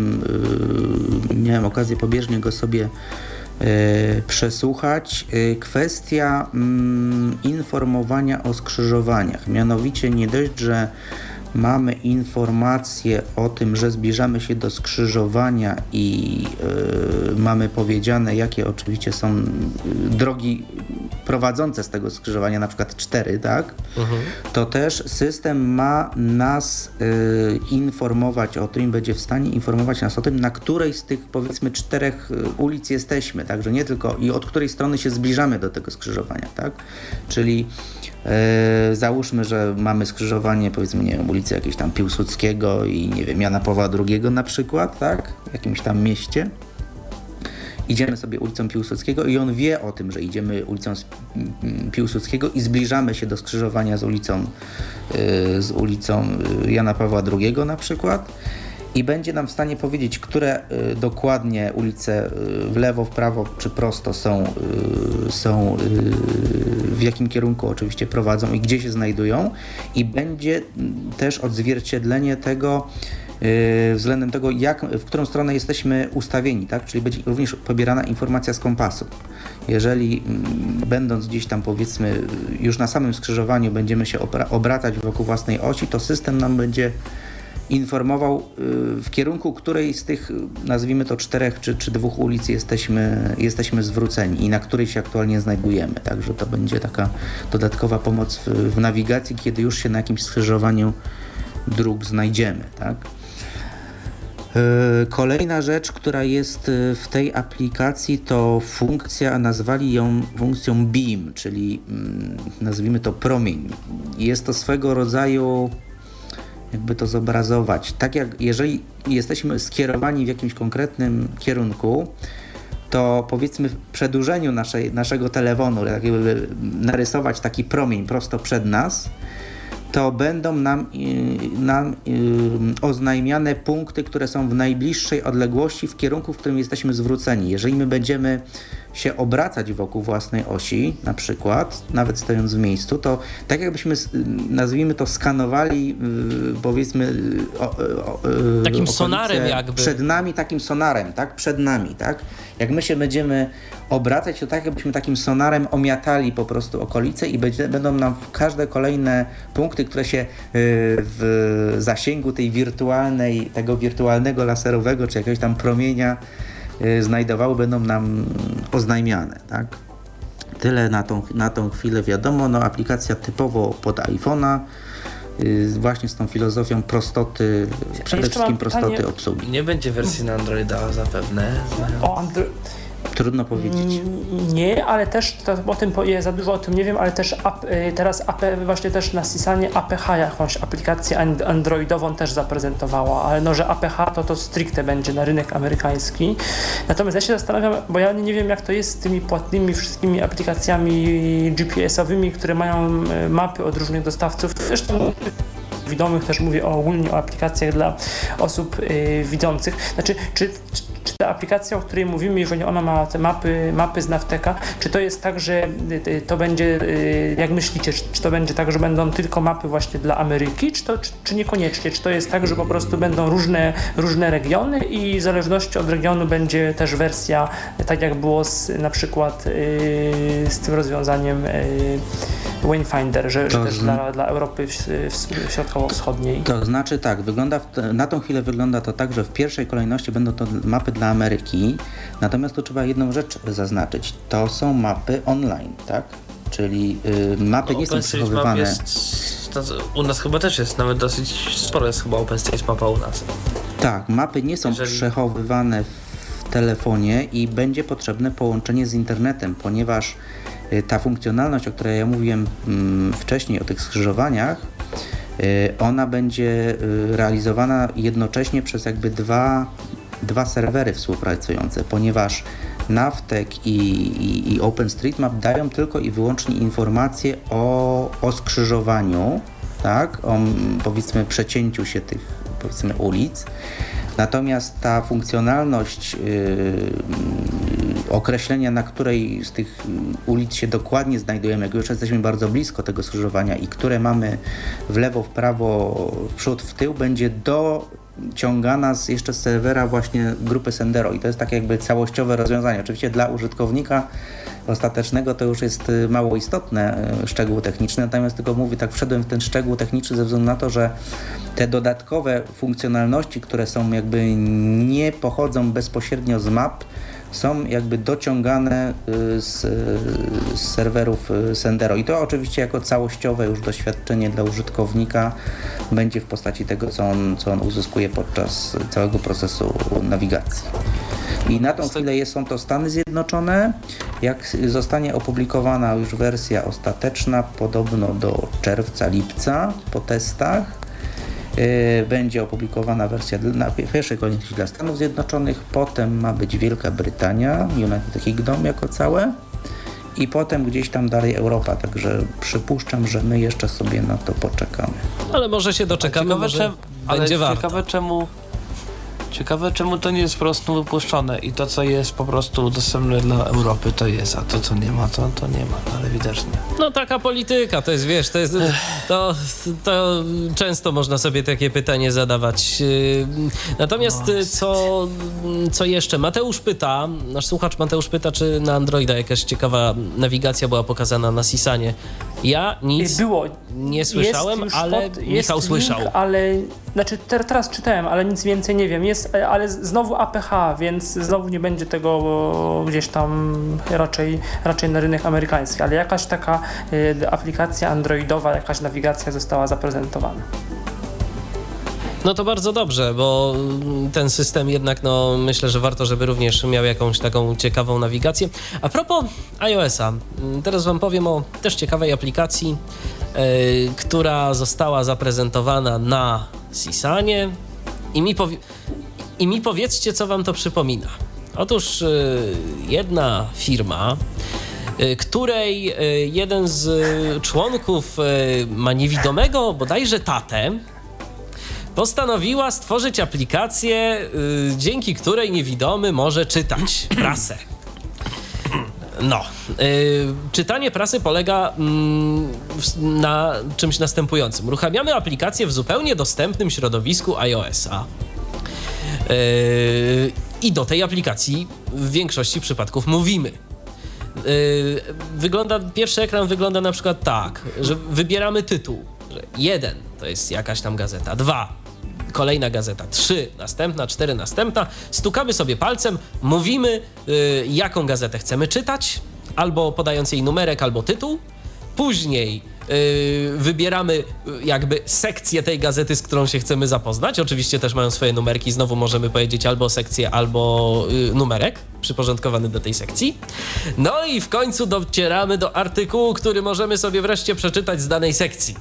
yy, miałem okazję pobieżnie go sobie yy, przesłuchać, yy, kwestia mm, informowania o skrzyżowaniach. Mianowicie nie dość, że mamy informację o tym, że zbliżamy się do skrzyżowania i yy, mamy powiedziane, jakie oczywiście są drogi prowadzące z tego skrzyżowania, na przykład cztery, tak? Mhm. To też system ma nas yy, informować o tym, będzie w stanie informować nas o tym, na której z tych powiedzmy czterech ulic jesteśmy, także nie tylko i od której strony się zbliżamy do tego skrzyżowania, tak? Czyli E, załóżmy, że mamy skrzyżowanie, powiedzmy, nie wiem, ulicy jakiegoś tam Piłsudskiego i nie wiem, Jana Pawła II na przykład, tak? W jakimś tam mieście. Idziemy sobie ulicą Piłsudskiego i on wie o tym, że idziemy ulicą Piłsudskiego i zbliżamy się do skrzyżowania z ulicą, e, z ulicą e, Jana Pawła II na przykład i będzie nam w stanie powiedzieć, które y, dokładnie ulice y, w lewo, w prawo czy prosto są, y, są w jakim kierunku oczywiście prowadzą i gdzie się znajdują i będzie mm, też odzwierciedlenie tego względem tego, jak, w którą stronę jesteśmy ustawieni, tak? czyli będzie również pobierana informacja z kompasu. Jeżeli mm, będąc gdzieś tam powiedzmy już na samym skrzyżowaniu będziemy się obracać wokół własnej osi, to system nam będzie informował y, w kierunku której z tych, nazwijmy to czterech czy, czy dwóch ulic jesteśmy, jesteśmy zwróceni i na której się aktualnie znajdujemy. Także to będzie taka dodatkowa pomoc w, w nawigacji, kiedy już się na jakimś skrzyżowaniu dróg znajdziemy. Tak? Y, kolejna rzecz, która jest y, w tej aplikacji, to funkcja, nazwali ją funkcją BEAM, czyli mm, nazwijmy to promień. Jest to swego rodzaju jakby to zobrazować. Tak jak jeżeli jesteśmy skierowani w jakimś konkretnym kierunku, to powiedzmy w przedłużeniu naszej, naszego telefonu, tak narysować taki promień prosto przed nas, to będą nam, y, nam y, oznajmiane punkty, które są w najbliższej odległości w kierunku, w którym jesteśmy zwróceni. Jeżeli my będziemy się obracać wokół własnej osi, na przykład, nawet stojąc w miejscu, to tak jakbyśmy, nazwijmy to, skanowali, powiedzmy, o, o, takim sonarem jakby. Przed nami takim sonarem, tak? Przed nami, tak? Jak my się będziemy obracać, to tak jakbyśmy takim sonarem omiatali po prostu okolice i będzie, będą nam każde kolejne punkty, które się w zasięgu tej wirtualnej, tego wirtualnego laserowego, czy jakiegoś tam promienia znajdowały, będą nam oznajmiane, tak? Tyle na tą, na tą chwilę wiadomo. No, aplikacja typowo pod iPhone'a, y, właśnie z tą filozofią prostoty, przede wszystkim prostoty pytanie. obsługi. Nie będzie wersji na Androida zapewne. O, Andro Trudno powiedzieć. Nie, ale też to, o tym ja za dużo o tym nie wiem, ale też ap, y, teraz AP, właśnie też na Sisanie APH jakąś aplikację androidową też zaprezentowała, ale no, że APH to to stricte będzie na rynek amerykański. Natomiast ja się zastanawiam, bo ja nie wiem jak to jest z tymi płatnymi wszystkimi aplikacjami GPS-owymi, które mają y, mapy od różnych dostawców. Zresztą widomych też mówię ogólnie o aplikacjach dla osób yy, widzących. Znaczy, czy, czy czy ta aplikacja, o której mówimy, jeżeli ona ma te mapy, mapy z Navteka, czy to jest tak, że y, y, to będzie, y, jak myślicie, czy to będzie tak, że będą tylko mapy właśnie dla Ameryki, czy, to, czy, czy niekoniecznie? Czy to jest tak, że po prostu będą różne, różne regiony i w zależności od regionu będzie też wersja, tak jak było z, na przykład z tym rozwiązaniem Wayfinder, że, że też dla, dla Europy środkowo-wschodniej. To znaczy tak, wygląda na tą chwilę wygląda to tak, że w pierwszej kolejności będą to mapy dla Ameryki, natomiast tu trzeba jedną rzecz zaznaczyć. To są mapy online, tak? Czyli y, mapy no, nie są przechowywane. Jest, u nas chyba też jest, nawet dosyć sporo jest chyba OpenStage mapa u nas. Tak, mapy nie są Jeżeli... przechowywane w telefonie i będzie potrzebne połączenie z internetem, ponieważ y, ta funkcjonalność, o której ja mówiłem mm, wcześniej, o tych skrzyżowaniach, y, ona będzie y, realizowana jednocześnie przez jakby dwa dwa serwery współpracujące, ponieważ Navtek i, i, i OpenStreetMap dają tylko i wyłącznie informacje o, o skrzyżowaniu, tak, o powiedzmy przecięciu się tych powiedzmy ulic. Natomiast ta funkcjonalność yy, określenia, na której z tych ulic się dokładnie znajdujemy, jak już jesteśmy bardzo blisko tego skrzyżowania i które mamy w lewo, w prawo, w przód, w tył, będzie do ciągana z, jeszcze z serwera właśnie grupy Sendero i to jest tak jakby całościowe rozwiązanie. Oczywiście dla użytkownika ostatecznego to już jest y, mało istotne y, szczegół techniczny, natomiast tylko mówię, tak wszedłem w ten szczegół techniczny ze względu na to, że te dodatkowe funkcjonalności, które są jakby nie pochodzą bezpośrednio z map, są jakby dociągane y, z, z serwerów y, Sendero. I to oczywiście jako całościowe już doświadczenie dla użytkownika będzie w postaci tego, co on, co on uzyskuje podczas całego procesu nawigacji. I na tą chwilę są to Stany Zjednoczone. Jak zostanie opublikowana już wersja ostateczna, podobno do czerwca, lipca po testach, będzie opublikowana wersja na pierwszej kolejności dla Stanów Zjednoczonych, potem ma być Wielka Brytania, United Kingdom jako całe i potem gdzieś tam dalej Europa, także przypuszczam, że my jeszcze sobie na to poczekamy. Ale może się doczekamy, ciekawe, może czem, będzie ale ciekawe czemu Ciekawe, czemu to nie jest po prostu wypuszczone i to, co jest po prostu dostępne dla Europy, to jest, a to, co nie ma, to, to nie ma, ale widocznie. No taka polityka, to jest, wiesz, to jest, to, to często można sobie takie pytanie zadawać. Yy, natomiast no. co, co jeszcze? Mateusz pyta, nasz słuchacz Mateusz pyta, czy na Androida jakaś ciekawa nawigacja była pokazana na Sisanie. Ja nic Było. nie słyszałem, ale pod, Michał link, słyszał. Ale, znaczy teraz czytałem, ale nic więcej nie wiem. Jest, ale znowu APH, więc znowu nie będzie tego gdzieś tam raczej, raczej na rynek amerykański, ale jakaś taka y, aplikacja androidowa, jakaś nawigacja została zaprezentowana. No to bardzo dobrze, bo ten system jednak, no myślę, że warto, żeby również miał jakąś taką ciekawą nawigację. A propos iOS-a, teraz Wam powiem o też ciekawej aplikacji, yy, która została zaprezentowana na Sisanie i mi, powie- i mi powiedzcie, co Wam to przypomina. Otóż yy, jedna firma, y, której y, jeden z członków y, ma niewidomego bodajże tatę, postanowiła stworzyć aplikację, dzięki której niewidomy może czytać prasę. No, czytanie prasy polega mm, na czymś następującym. Uruchamiamy aplikację w zupełnie dostępnym środowisku iOS-a. Yy, I do tej aplikacji w większości przypadków mówimy. Yy, wygląda, pierwszy ekran wygląda na przykład tak, że wybieramy tytuł. Że jeden to jest jakaś tam gazeta, dwa kolejna gazeta, trzy następna, cztery następna. Stukamy sobie palcem, mówimy yy, jaką gazetę chcemy czytać, albo podając jej numerek, albo tytuł. Później yy, wybieramy yy, jakby sekcję tej gazety, z którą się chcemy zapoznać. Oczywiście też mają swoje numerki, znowu możemy powiedzieć albo sekcję, albo yy, numerek przyporządkowany do tej sekcji. No i w końcu docieramy do artykułu, który możemy sobie wreszcie przeczytać z danej sekcji.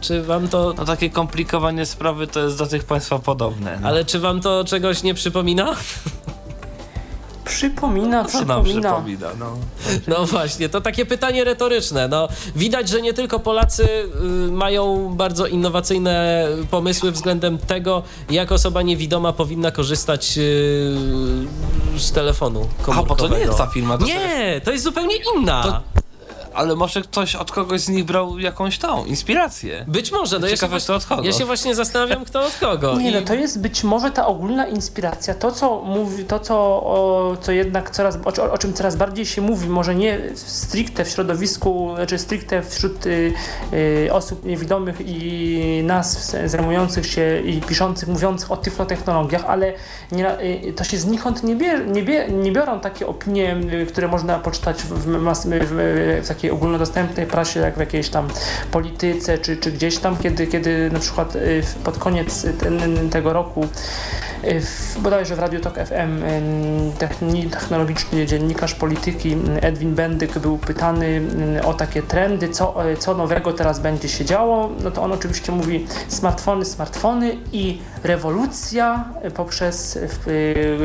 Czy wam to. No takie komplikowanie sprawy to jest do tych państwa podobne. No. Ale czy wam to czegoś nie przypomina? Przypomina, co nam przypomina. przypomina, no. No właśnie, to takie pytanie retoryczne. No, widać, że nie tylko Polacy y, mają bardzo innowacyjne pomysły względem tego, jak osoba niewidoma powinna korzystać y, z telefonu A, komórkowego. bo to nie jest ta firma. To Nie, to jest zupełnie inna. To- Ale może ktoś od kogoś z nich brał jakąś tą inspirację. Być może, no ja się, Ciekawe, kto od kogo. ja się właśnie zastanawiam, kto od kogo. Nie, I- no to jest być może ta ogólna inspiracja, to co mówi, to co, o, co jednak coraz, o, o czym coraz bardziej się mówi, może nie stricte w środowisku, znaczy stricte wśród y, y, osób niewidomych i nas zajmujących się i piszących, mówiących o tyflotechnologiach, ale nie, y, to się znikąd nie, bier, nie, bie, nie biorą takie opinie, y, które można poczytać w, w, w, w takiej ogólnodostępnej prasie, jak w jakiejś tam polityce, czy, czy gdzieś tam, kiedy, kiedy na przykład y, pod koniec ten, tego roku y, w, bodajże w Radio Tok FM y, technologiczny dziennikarz polityki y, Edwin Bendyk był pytany y, o takie trendy, co, y, co nowego teraz będzie się działo, no to on oczywiście mówi smartfony, smartfony i rewolucja y, poprzez y,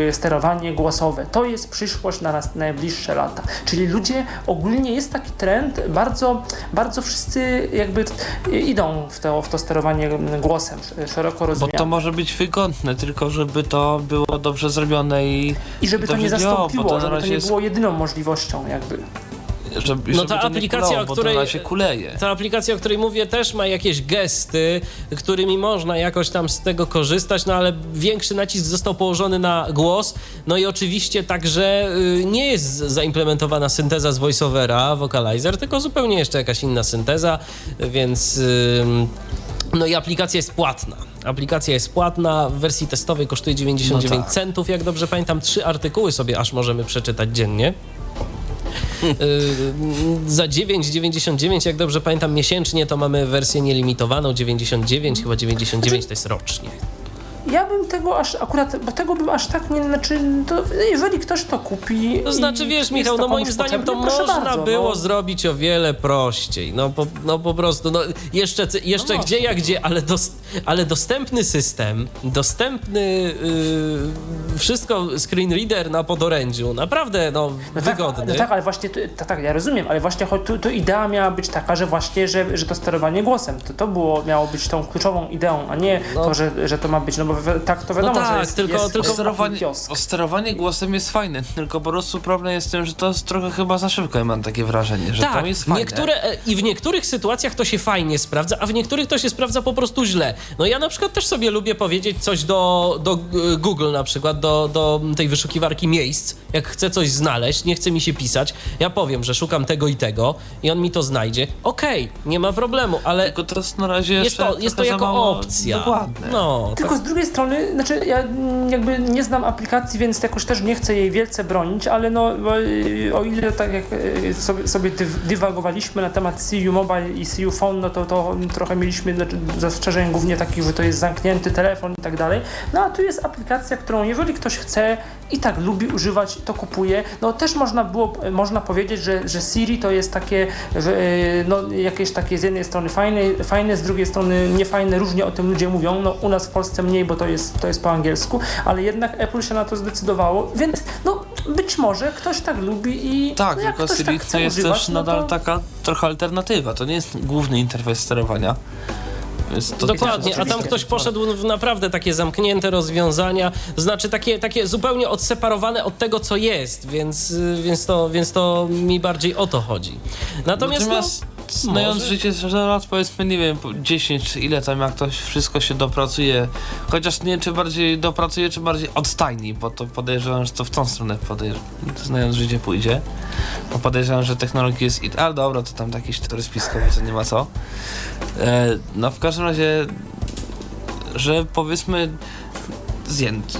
y, sterowanie głosowe. To jest przyszłość na nas najbliższe lata. Czyli ludzie, ogólnie jest taki trend, bardzo, bardzo wszyscy jakby idą w to, w to sterowanie głosem, szeroko Bo rozumiane. to może być wygodne, tylko żeby to było dobrze zrobione i I żeby to, nie zastąpiło, bo żeby to nie jest- było jedyną możliwością jakby. Żeby, No ta aplikacja, kulało, o bo której- razie kuleje. Ta aplikacja, o której mówię, też ma jakieś gesty, którymi można jakoś tam z tego korzystać, no ale większy nacisk został położony na głos. No i oczywiście także y, nie jest zaimplementowana synteza z voiceovera, vocalizer, tylko zupełnie jeszcze jakaś inna synteza, więc. no i aplikacja jest płatna. Aplikacja jest płatna, w wersji testowej kosztuje 99 No tak. centów. Jak dobrze pamiętam, trzy artykuły sobie aż możemy przeczytać dziennie. Y, za 9,99, jak dobrze pamiętam, miesięcznie to mamy wersję nielimitowaną 99, chyba 99 to jest rocznie. Ja bym tego aż akurat, bo tego bym aż tak nie, znaczy, to jeżeli ktoś to kupi. To znaczy, wiesz, Michał, no moim zdaniem to można bardzo, było no. zrobić o wiele prościej. No po, no po prostu, no jeszcze, jeszcze No gdzie jak gdzie, ale, dos, ale dostępny system, dostępny yy, wszystko, screen reader na podorędziu, naprawdę, no, No tak, wygodny. no tak, ale właśnie, to, tak, tak, ja rozumiem, ale właśnie tu, tu idea miała być taka, że właśnie, że, że to sterowanie głosem, to, to było, miało być tą kluczową ideą, a nie No. to, że, że to ma być, no bo tak to wiadomo, tak, że jest, tylko- jest tylko sterowanie, sterowanie głosem jest fajne, tylko po prostu problem jest z tym, że to jest trochę chyba za szybko, ja mam takie wrażenie, że tak, tam jest fajne. niektóre, e, i w niektórych sytuacjach to się fajnie sprawdza, a w niektórych to się sprawdza po prostu źle. No ja na przykład też sobie lubię powiedzieć coś do, do e, Google na przykład, do, do tej wyszukiwarki miejsc, jak chcę coś znaleźć, nie chce mi się pisać, ja powiem, że szukam tego i tego i on mi to znajdzie. Okej, nie ma problemu, ale Tylko to jest na razie jest to, jest to jako mało opcja. Dokładne. No, tak. Tylko z drugiej strony, znaczy ja mm, jakby nie znam aplikacji, więc jakoś też nie chcę jej wielce bronić, ale no y, o ile tak jak y, sobie, sobie dyw- dywagowaliśmy na temat CU Mobile i CU Phone, no to, to trochę mieliśmy znaczy, zastrzeżeń głównie takich, że to jest zamknięty telefon i tak dalej. No a tu jest aplikacja, którą jeżeli ktoś chce i tak lubi używać, to kupuje. No też można było, można powiedzieć, że, że Siri to jest takie, że y, no, jakieś takie z jednej strony fajne, fajne, z drugiej strony niefajne, różnie o tym ludzie mówią. No u nas w Polsce mniej, bo to jest, to jest po angielsku, ale jednak Apple się na to zdecydowało, więc no być może ktoś tak lubi i Tak, no, tylko ktoś Siri tak chce to jest używać, też no nadal to... taka trochę alternatywa. To nie jest główny interfejs sterowania. To Dokładnie, a tam ktoś poszedł w naprawdę takie zamknięte rozwiązania, znaczy takie, takie zupełnie odseparowane od tego, co jest, więc, y, więc, to, więc to mi bardziej o to chodzi. Natomiast, Natomiast no, znając może- życie lat, powiedzmy, nie wiem, po 10 czy ile tam, jak to wszystko się dopracuje, chociaż nie czy bardziej dopracuje, czy bardziej odstajni, bo to podejrzewam, że to w tą stronę podejrzewam, znając życie pójdzie, bo podejrzewam, że technologia jest, ale dobra, to tam jakieś teorie spiskowe, to nie ma co. E, no w każdym razie, że powiedzmy.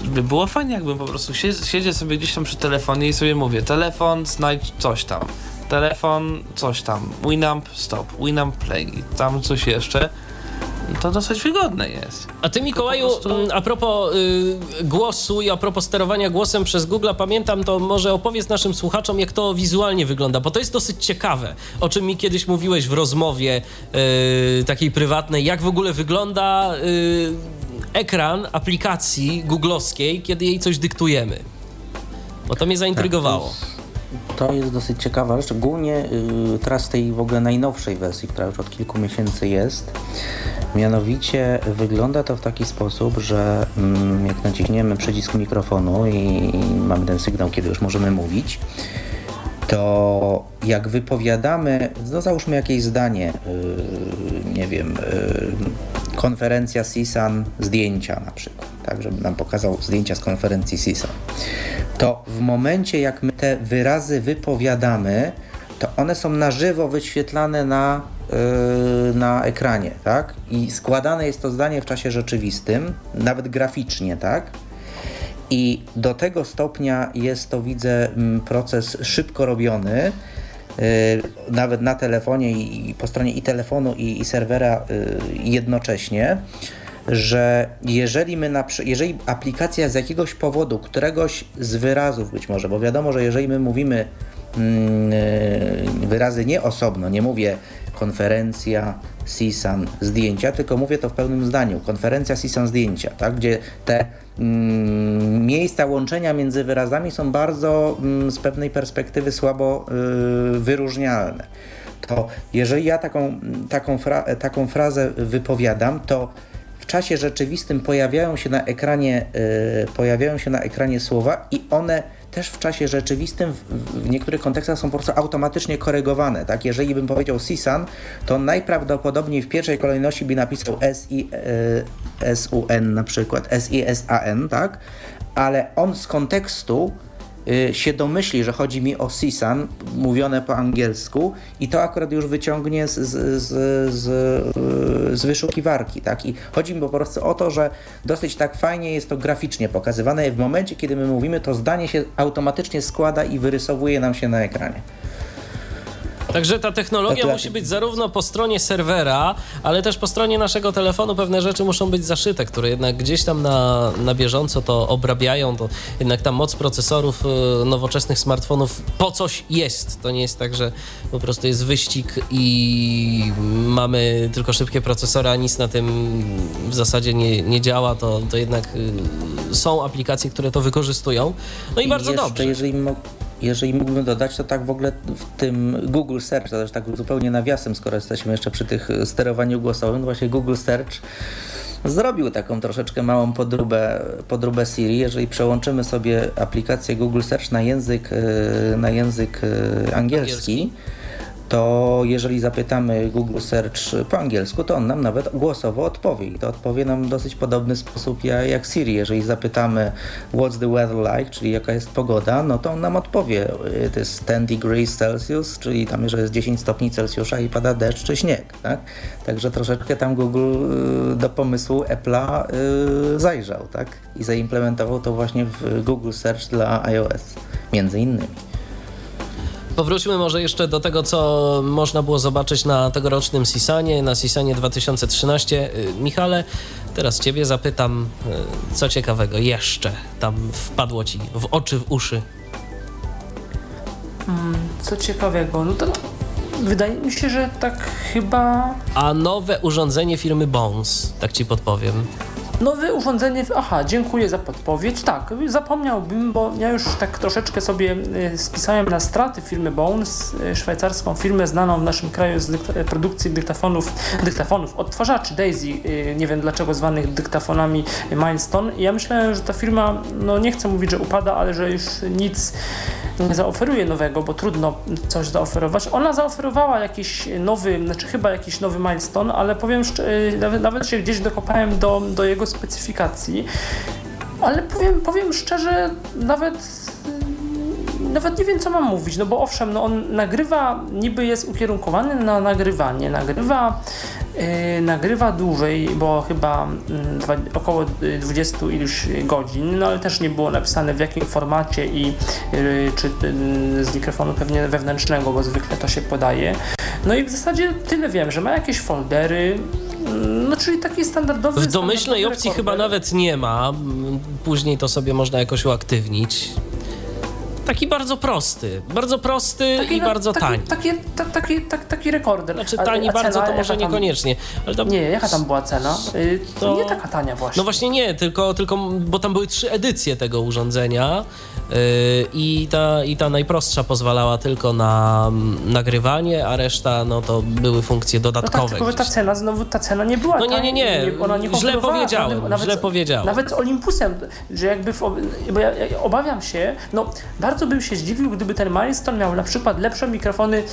By było fajnie, jakbym po prostu sie- siedział sobie gdzieś tam przy telefonie i sobie mówię, telefon, znajdź coś tam. Telefon, coś tam. Winamp, stop. Winamp, play. Tam coś jeszcze. To dosyć wygodne jest. A ty Mikołaju, prostu- mm, a propos y, głosu i a propos sterowania głosem przez Google, pamiętam to, może opowiedz naszym słuchaczom, jak to wizualnie wygląda, bo to jest dosyć ciekawe, o czym mi kiedyś mówiłeś w rozmowie y, takiej prywatnej, jak w ogóle wygląda y, ekran aplikacji googlowskiej, kiedy jej coś dyktujemy. Bo to mnie zaintrygowało. To jest dosyć ciekawa rzecz, szczególnie y, teraz tej w ogóle najnowszej wersji, która już od kilku miesięcy jest. Mianowicie wygląda to w taki sposób, że mm, jak naciśniemy przycisk mikrofonu i mamy ten sygnał, kiedy już możemy mówić, to jak wypowiadamy, no załóżmy jakieś zdanie, yy, nie wiem, yy, konferencja CISAN, zdjęcia na przykład, tak, żeby nam pokazał zdjęcia z konferencji CISAN, to w momencie jak my te wyrazy wypowiadamy, to one są na żywo wyświetlane na, yy, na ekranie, tak? I składane jest to zdanie w czasie rzeczywistym, nawet graficznie, tak? I do tego stopnia jest to, widzę, mm, proces szybko robiony, yy, nawet na telefonie i, po stronie i telefonu, i, i serwera yy, jednocześnie, że jeżeli my na, jeżeli aplikacja z jakiegoś powodu, któregoś z wyrazów być może, bo wiadomo, że jeżeli my mówimy mm, yy, wyrazy nie osobno, nie mówię konferencja, CISAN, zdjęcia, tylko mówię to w pełnym zdaniu. Konferencja, CISAN, zdjęcia, tak? gdzie te mm, miejsca łączenia między wyrazami są bardzo mm, z pewnej perspektywy słabo y, wyróżnialne. To jeżeli ja taką, taką, fra, taką frazę wypowiadam, to w czasie rzeczywistym pojawiają się na ekranie, y, pojawiają się na ekranie słowa i one też w czasie rzeczywistym w, w niektórych kontekstach są po prostu automatycznie korygowane. Tak? Jeżeli bym powiedział CISAN, to najprawdopodobniej w pierwszej kolejności by napisał SI, y, SUN na przykład, SISAN, tak? ale on z kontekstu się domyśli, że chodzi mi o CISAN, mówione po angielsku i to akurat już wyciągnie z, z, z, z, y, z wyszukiwarki, tak? I chodzi mi po prostu o to, że dosyć tak fajnie jest to graficznie pokazywane. W momencie, kiedy my mówimy, to zdanie się automatycznie składa i wyrysowuje nam się na ekranie. Także ta technologia Akurat- musi być zarówno po stronie serwera, ale też po stronie naszego telefonu pewne rzeczy muszą być zaszyte, które jednak gdzieś tam na, na bieżąco to obrabiają, to jednak ta moc procesorów y, nowoczesnych smartfonów po coś jest. To nie jest tak, że po prostu jest wyścig i mamy tylko szybkie procesory, a nic na tym w zasadzie nie, nie działa, to, to jednak y, są aplikacje, które to wykorzystują. No i, bardzo jeszcze, dobrze. Jeżeli, mo- jeżeli mógłbym dodać, to tak w ogóle w tym Google Search, to też tak zupełnie nawiasem, skoro jesteśmy jeszcze przy tych e, sterowaniu głosowym, właśnie Google Search zrobił taką troszeczkę małą podróbę, podróbę Siri. Jeżeli przełączymy sobie aplikację Google Search na język, e, na język e, angielski, to jeżeli zapytamy Google Search po angielsku, to on nam nawet głosowo odpowie. I to odpowie nam w dosyć podobny sposób jak, Siri. Jeżeli zapytamy what's the weather like, czyli jaka jest pogoda, no to on nam odpowie to jest 10 degrees Celsius, czyli tam, że jest 10 stopni Celsjusza i pada deszcz czy śnieg. Tak? Także troszeczkę tam Google y, do pomysłu Apple'a y, zajrzał tak? i zaimplementował to właśnie w Google Search dla iOS, między innymi. Powróćmy może jeszcze do tego, co można było zobaczyć na tegorocznym Sisanie, na Sisanie 2013. Y, Michale, teraz Ciebie zapytam, y, co ciekawego jeszcze tam wpadło Ci w oczy, w uszy. Co ciekawego, no to wydaje mi się, że tak chyba A nowe urządzenie firmy Bones, tak Ci podpowiem. Nowe urządzenie, aha, dziękuję za podpowiedź. Tak, zapomniałbym, bo ja już tak troszeczkę sobie y, spisałem na straty firmy Bones, y, szwajcarską firmę znaną w naszym kraju z dykta- produkcji dyktafonów, dyktafonów, odtwarzaczy Daisy, y, nie wiem dlaczego zwanych dyktafonami Milestone. Ja myślałem, że ta firma, no nie chcę mówić, że upada, ale że już nic nie zaoferuje nowego, bo trudno coś zaoferować. Ona zaoferowała jakiś nowy, znaczy chyba jakiś nowy milestone, ale powiem nawet, nawet się gdzieś dokopałem do, do jego specyfikacji, ale powiem, powiem szczerze, nawet nawet nie wiem, co mam mówić, no bo owszem, no on nagrywa, niby jest ukierunkowany na nagrywanie, nagrywa, yy, nagrywa dłużej, bo chyba mm, dwa, około 20 iluś godzin, no ale też nie było napisane w jakim formacie i yy, czy yy, z mikrofonu pewnie wewnętrznego, bo zwykle to się podaje. No i w zasadzie tyle wiem, że ma jakieś foldery, no czyli taki standardowy... W domyślnej standardowy opcji rekorder. chyba nawet nie ma. Później to sobie można jakoś uaktywnić. Taki bardzo prosty. Bardzo prosty i no, bardzo taki, tani. Taki, ta, taki, tak, taki rekorder. Znaczy A- tani a bardzo cena, to może tam- niekoniecznie. Tam, Nie, jaka tam była cena? Y, to nie taka tania właśnie. No właśnie nie, tylko, tylko bo tam były trzy edycje tego urządzenia yy, i, ta, i ta najprostsza pozwalała tylko na mm, nagrywanie, a reszta no to były funkcje no tak, dodatkowe. tylko że ta cena, znowu ta cena nie była No nie, nie, nie. ona nie Źle powiedziałem, nawet, źle powiedziałem. Nawet z Olympusem, że jakby, w, bo ja, ja obawiam się, no bardzo bym się zdziwił, gdyby ten Milestone miał na przykład lepsze mikrofony,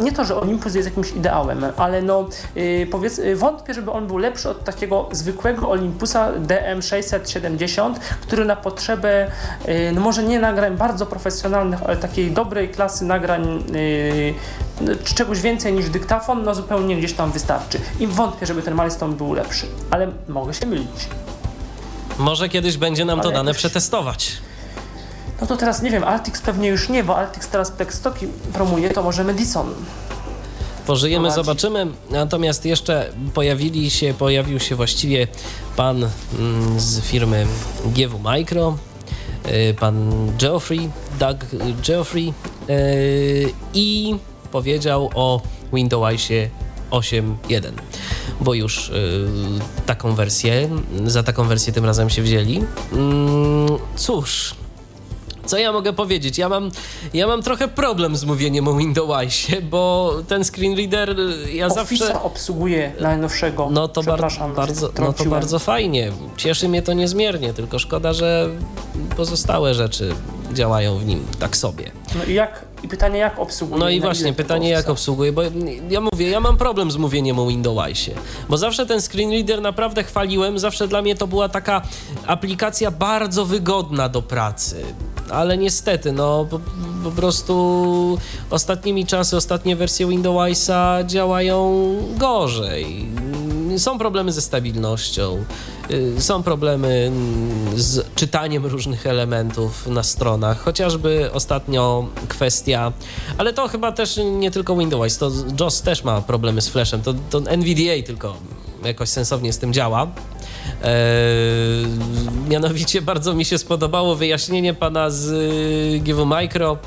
nie to, że Olympus jest jakimś ideałem, ale no yy, powiedz, yy, wątpię, żeby on był lepszy od takiego zwykłego Olympusa DM670, który na potrzebę, yy, no może nie nagrań bardzo profesjonalnych, ale takiej dobrej klasy nagrań czy czegoś więcej niż dyktafon, no zupełnie gdzieś tam wystarczy. I wątpię, żeby ten Milestone był lepszy, ale mogę się mylić. Może kiedyś będzie nam to Ale dane jakoś- przetestować. No to teraz nie wiem, Altix pewnie już nie, bo Altix teraz Plexstoki promuje, to może Madison. Pożyjemy, prowadzi. zobaczymy. Natomiast jeszcze pojawili się, pojawił się właściwie pan mm, z firmy GW Micro, y, pan Geoffrey, Doug Geoffrey y, i powiedział o Windowsie 8.1, bo już y, taką wersję, za taką wersję tym razem się wzięli. Mm, Cóż, co ja mogę powiedzieć? Ja mam, ja mam trochę problem z mówieniem o Windowsie, bo ten screen reader y, ja Office'a zawsze. obsługuje najnowszego. No to, bar, bardzo, no to bardzo fajnie. Cieszy mnie to niezmiernie, tylko szkoda, że pozostałe rzeczy działają w nim tak sobie. No i jak, i pytanie jak obsługuje? No i właśnie pytanie jak obsługuje, bo ja mówię, ja mam problem z mówieniem o Windowsie, bo zawsze ten screen reader naprawdę chwaliłem, zawsze dla mnie to była taka aplikacja bardzo wygodna do pracy. Ale niestety, no po, po prostu ostatnimi czasy, ostatnie wersje Windowsa działają gorzej. Są problemy ze stabilnością, y, są problemy mm, z czytaniem różnych elementów na stronach, chociażby ostatnio kwestia, ale to chyba też nie tylko Windows, to JOS też ma problemy z flashem, to, to NVDA tylko jakoś sensownie z tym działa. Eee, mianowicie bardzo mi się spodobało wyjaśnienie pana z y, GW Micro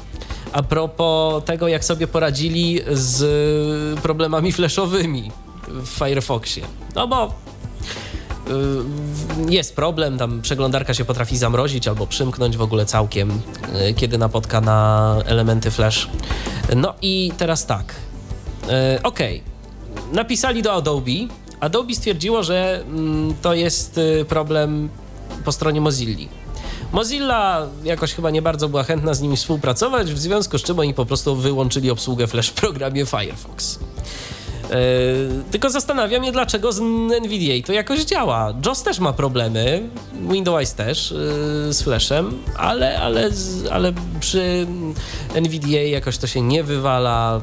a propos tego, jak sobie poradzili z problemami flashowymi w Firefoxie. No bo y, jest problem, tam przeglądarka się potrafi zamrozić albo przymknąć w ogóle całkiem, y, kiedy napotka na elementy flash. No i teraz tak. Y, Okej. Napisali do Adobe. Adobe stwierdziło, że mm, to jest y, problem po stronie Mozilli. Mozilla jakoś chyba nie bardzo była chętna z nimi współpracować, w związku z czym oni po prostu wyłączyli obsługę Flash w programie Firefox. Yy, tylko zastanawiam się, dlaczego z NVDA to jakoś działa. JOS też ma problemy, Windows też yy, z Flashem, ale, ale, ale przy NVDA jakoś to się nie wywala.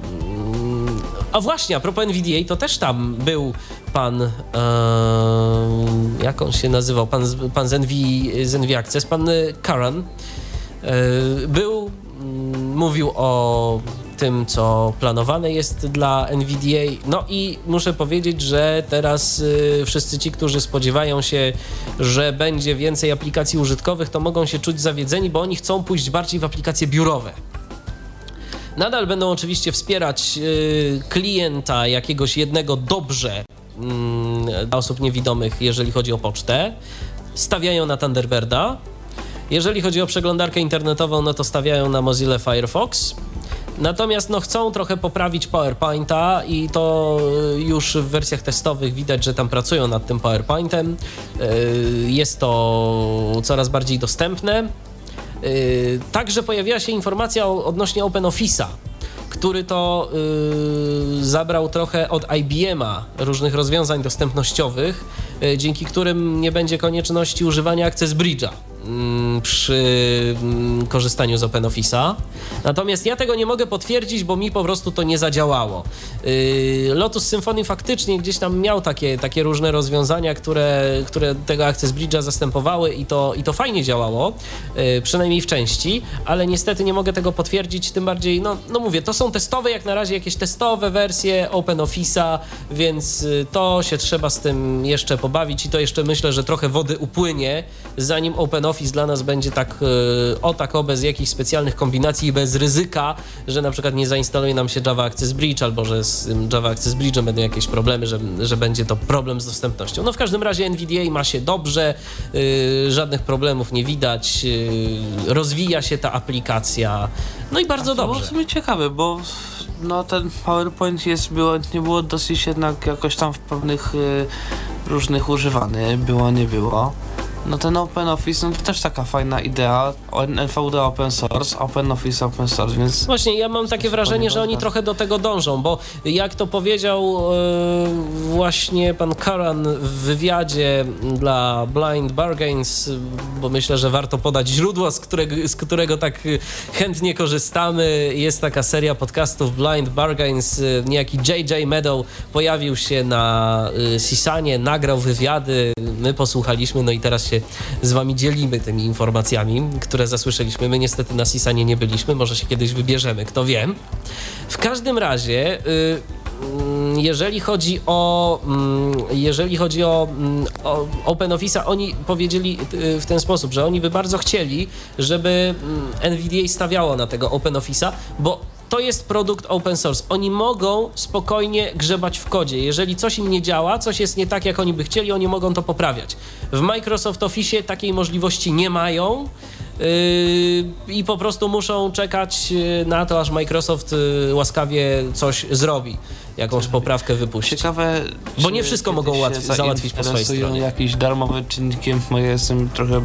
A właśnie, a propos NVDA, to też tam był pan, e, jak on się nazywał, pan, pan z, NV, z NV Access, pan e, Karan, e, był, mm, mówił o tym, co planowane jest dla NVDA. No i muszę powiedzieć, że teraz y, wszyscy ci, którzy spodziewają się, że będzie więcej aplikacji użytkowych, to mogą się czuć zawiedzeni, bo oni chcą pójść bardziej w aplikacje biurowe. Nadal będą oczywiście wspierać y, klienta jakiegoś jednego dobrze mm, dla osób niewidomych, jeżeli chodzi o pocztę. Stawiają na Thunderbirda. Jeżeli chodzi o przeglądarkę internetową, no to stawiają na Mozilla Firefox. Natomiast no, chcą trochę poprawić PowerPointa i to y, już w wersjach testowych widać, że tam pracują nad tym PowerPointem. Y, Jest to coraz bardziej dostępne. Y, Także pojawiła się informacja odnośnie OpenOffice'a, który to y, zabrał trochę od IBM-a różnych rozwiązań dostępnościowych, y, dzięki którym nie będzie konieczności używania Access Bridge'a przy mm, korzystaniu z OpenOffice'a. Natomiast ja tego nie mogę potwierdzić, bo mi po prostu to nie zadziałało. Y, Lotus Symfony faktycznie gdzieś tam miał takie, takie różne rozwiązania, które, które tego Access Bridge'a zastępowały i to, i to fajnie działało, y, przynajmniej w części, ale niestety nie mogę tego potwierdzić, tym bardziej, no, no mówię, to są testowe jak na razie jakieś testowe wersje OpenOffice'a, więc y, to się trzeba z tym jeszcze pobawić i to jeszcze myślę, że trochę wody upłynie, zanim OpenOffice dla nas będzie tak y, o tak o bez jakichś specjalnych kombinacji i bez ryzyka, że na przykład nie zainstaluje nam się Java Access Bridge albo że z Java Access Bridge'em będą jakieś problemy, że, że będzie to problem z dostępnością. No w każdym razie NVDA ma się dobrze, y, żadnych problemów nie widać, y, rozwija się ta aplikacja, no i bardzo To było dobrze. w sumie ciekawe, bo no ten PowerPoint jest, było, nie było dosyć jednak jakoś tam w pewnych y, różnych używany, było, nie było. No ten OpenOffice, no to też taka fajna idea, NVDA open source, OpenOffice open source, więc Właśnie, ja mam takie wrażenie, że oni trochę do tego dążą, bo jak to powiedział e, właśnie pan Karan w wywiadzie dla Blind Bargains, bo myślę, że warto podać źródło, z którego, z którego tak chętnie korzystamy. Jest taka seria podcastów Blind Bargains. Niejaki JJ Meadow pojawił się na e, Sisanie, nagrał wywiady, my posłuchaliśmy, no i teraz się z wami dzielimy tymi informacjami, które zasłyszeliśmy. My niestety na Sisanie nie byliśmy, może się kiedyś wybierzemy, kto wie. W każdym razie, y, mm, jeżeli chodzi o, mm, jeżeli chodzi o, mm, o OpenOffice'a, oni powiedzieli y, w ten sposób, że oni by bardzo chcieli, żeby NVDA stawiało na tego OpenOffice'a, bo to jest produkt open source. Oni mogą spokojnie grzebać w kodzie. Jeżeli coś im nie działa, coś jest nie tak, jak oni by chcieli, oni mogą to poprawiać. W Microsoft Office takiej możliwości nie mają. Yy, i po prostu muszą czekać yy, na to, aż Microsoft yy, łaskawie coś zrobi, jakąś poprawkę wypuści. ciekawe... Bo nie wszystko mogą łatwiej- załatwić po swojej stronie. jakimś darmowym czynnikiem, bo ja jestem trochę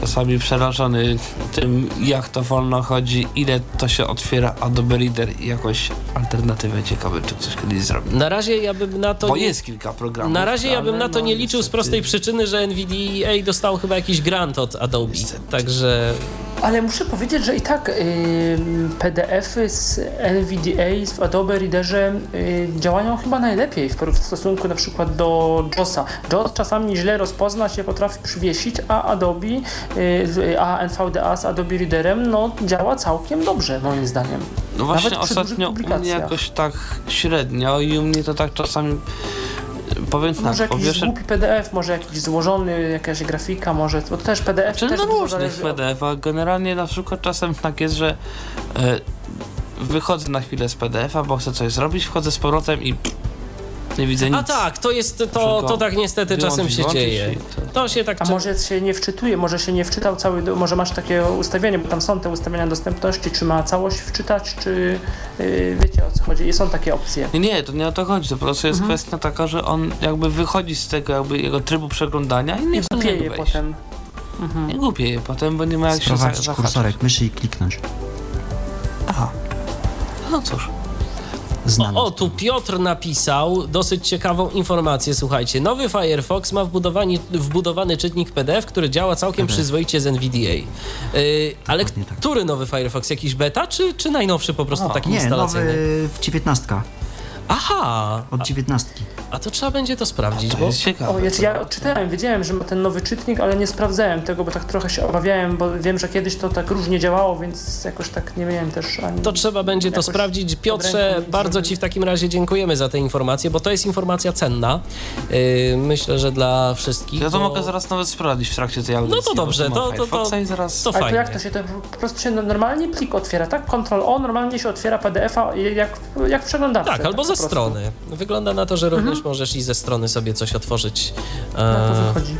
czasami przerażony tym, jak to wolno chodzi, ile to się otwiera Adobe Reader i jakąś alternatywę ciekawe, czy coś kiedyś zrobi. Na razie ja bym na to Bo nie... jest kilka programów. Na razie ja bym na to no, nie liczył z niestety- prostej przyczyny, że NVDA dostał chyba jakiś grant od Adobe. Niestety. Także Ale muszę powiedzieć, że i tak y, PDF-y z NVDA w Adobe Readerze y, działają chyba najlepiej w, w stosunku na przykład do JOSa. JOS czasami źle rozpozna się, potrafi przywiesić, a Adobe, a NVDA z Adobe Readerem no, działa całkiem dobrze moim zdaniem. No właśnie Nawet ostatnio u mnie jakoś tak średnio i u mnie to tak czasami powiem tak, Może jakiś pierwsze, głupi PDF, może jakiś złożony, jakaś grafika, może, bo to też PDF czy też no dużo różnych zależy od- PDF, a generalnie na przykład czasem tak jest, że e, wychodzę na chwilę z PDF-a, bo chcę coś zrobić, wchodzę z powrotem i nie widzę nic. A tak, to jest to, to tak niestety czasem się dzieje. to- się tak A może się nie wczytuje, może się nie wczytał cały, może masz takie ustawienie, bo tam są te ustawienia dostępności, czy ma całość wczytać, czy yy, wiecie o co chodzi. I są takie opcje. Nie, nie, to nie o to chodzi, to po prostu jest Mhm. kwestia taka, że on jakby wychodzi z tego jakby jego trybu przeglądania i nie głupieje potem. Mhm. Nie głupieje potem, bo nie ma jak się Sprowadzić zahaczyć. kursorek myszy i kliknąć. Aha. No cóż. Znalazł. O, o, tu Piotr napisał dosyć ciekawą informację. Słuchajcie, nowy Firefox ma wbudowany, wbudowany czytnik PDF, który działa całkiem PDF. przyzwoicie z NVDA. Yy, ale tak. który nowy Firefox? Jakiś beta, czy, czy najnowszy po prostu O, taki Nie, instalacyjny? nowy w 19. Aha, Od 19. a, to trzeba będzie to sprawdzić, To bo jest ciekawe. O, ja, ja odczytałem, wiedziałem, że ma ten nowy czytnik, ale nie sprawdzałem tego, bo tak trochę się obawiałem, bo wiem, że kiedyś to tak różnie działało, więc jakoś tak nie miałem też ani... to trzeba będzie to sprawdzić. Piotrze, ręką bardzo. Ci w takim razie dziękujemy za tę informację, bo to jest informacja cenna. Yy, myślę, że dla wszystkich. Ja to bo... mogę zaraz nawet sprawdzić w trakcie tej audycji. No to dobrze, to- to- to- i zaraz... To Ale to fajnie. jak to się, to po prostu się no- normalnie plik otwiera, tak? Ctrl O, normalnie się otwiera PDF-a jak, jak w przeglądarce. Tak, albo po prostu. strony. Wygląda na to, że również możesz i ze strony sobie coś otworzyć. Jak to E, wychodzi?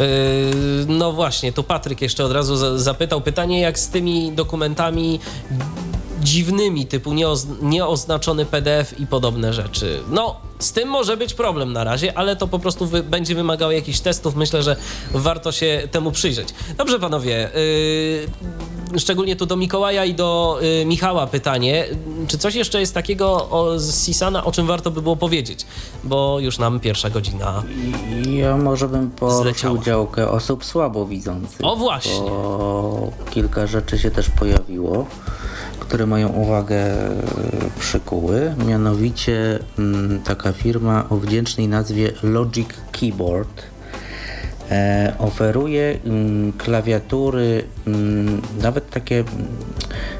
Yy, No właśnie, tu Patryk jeszcze od razu za- zapytał pytanie, jak z tymi dokumentami dziwnymi, typu nieoz- nieoznaczony PDF i podobne rzeczy. No, z tym może być problem na razie, ale to po prostu wy- będzie wymagało jakichś testów. Myślę, że warto się temu przyjrzeć. Dobrze, panowie. Yy, szczególnie tu do Mikołaja i do yy, Michała pytanie. Czy coś jeszcze jest takiego o, z Sisana, o czym warto by było powiedzieć? Bo już nam pierwsza godzina. Ja może bym poruszył Zleciała. działkę osób słabowidzących. O, właśnie. Bo kilka rzeczy się też pojawiło, które moją uwagę e, przykuły. Mianowicie mm, taka firma o wdzięcznej nazwie Logic Keyboard oferuje mm, klawiatury mm, nawet takie mm,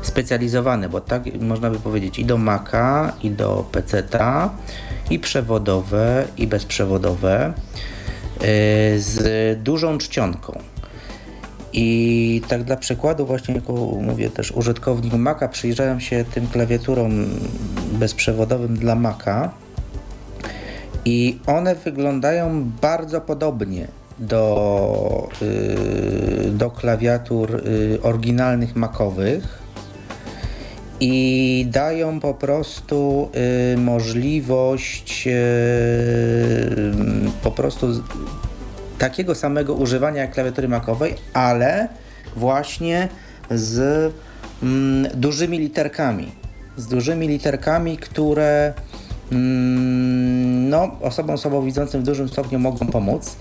specjalizowane, bo tak można by powiedzieć i do Maca, i do PC-ta, i przewodowe, i bezprzewodowe e, z dużą czcionką. I tak dla przykładu, właśnie jako mówię też użytkownik Maca, przyjrzałem się tym klawiaturom bezprzewodowym dla Maca i one wyglądają bardzo podobnie do, y, do klawiatur y, oryginalnych Macowych i dają po prostu y, możliwość po prostu takiego samego używania jak klawiatury makowej, ale właśnie z mm, dużymi literkami. Z dużymi literkami, które mm, no, osobom słabowidzącym w dużym stopniu mogą pomóc.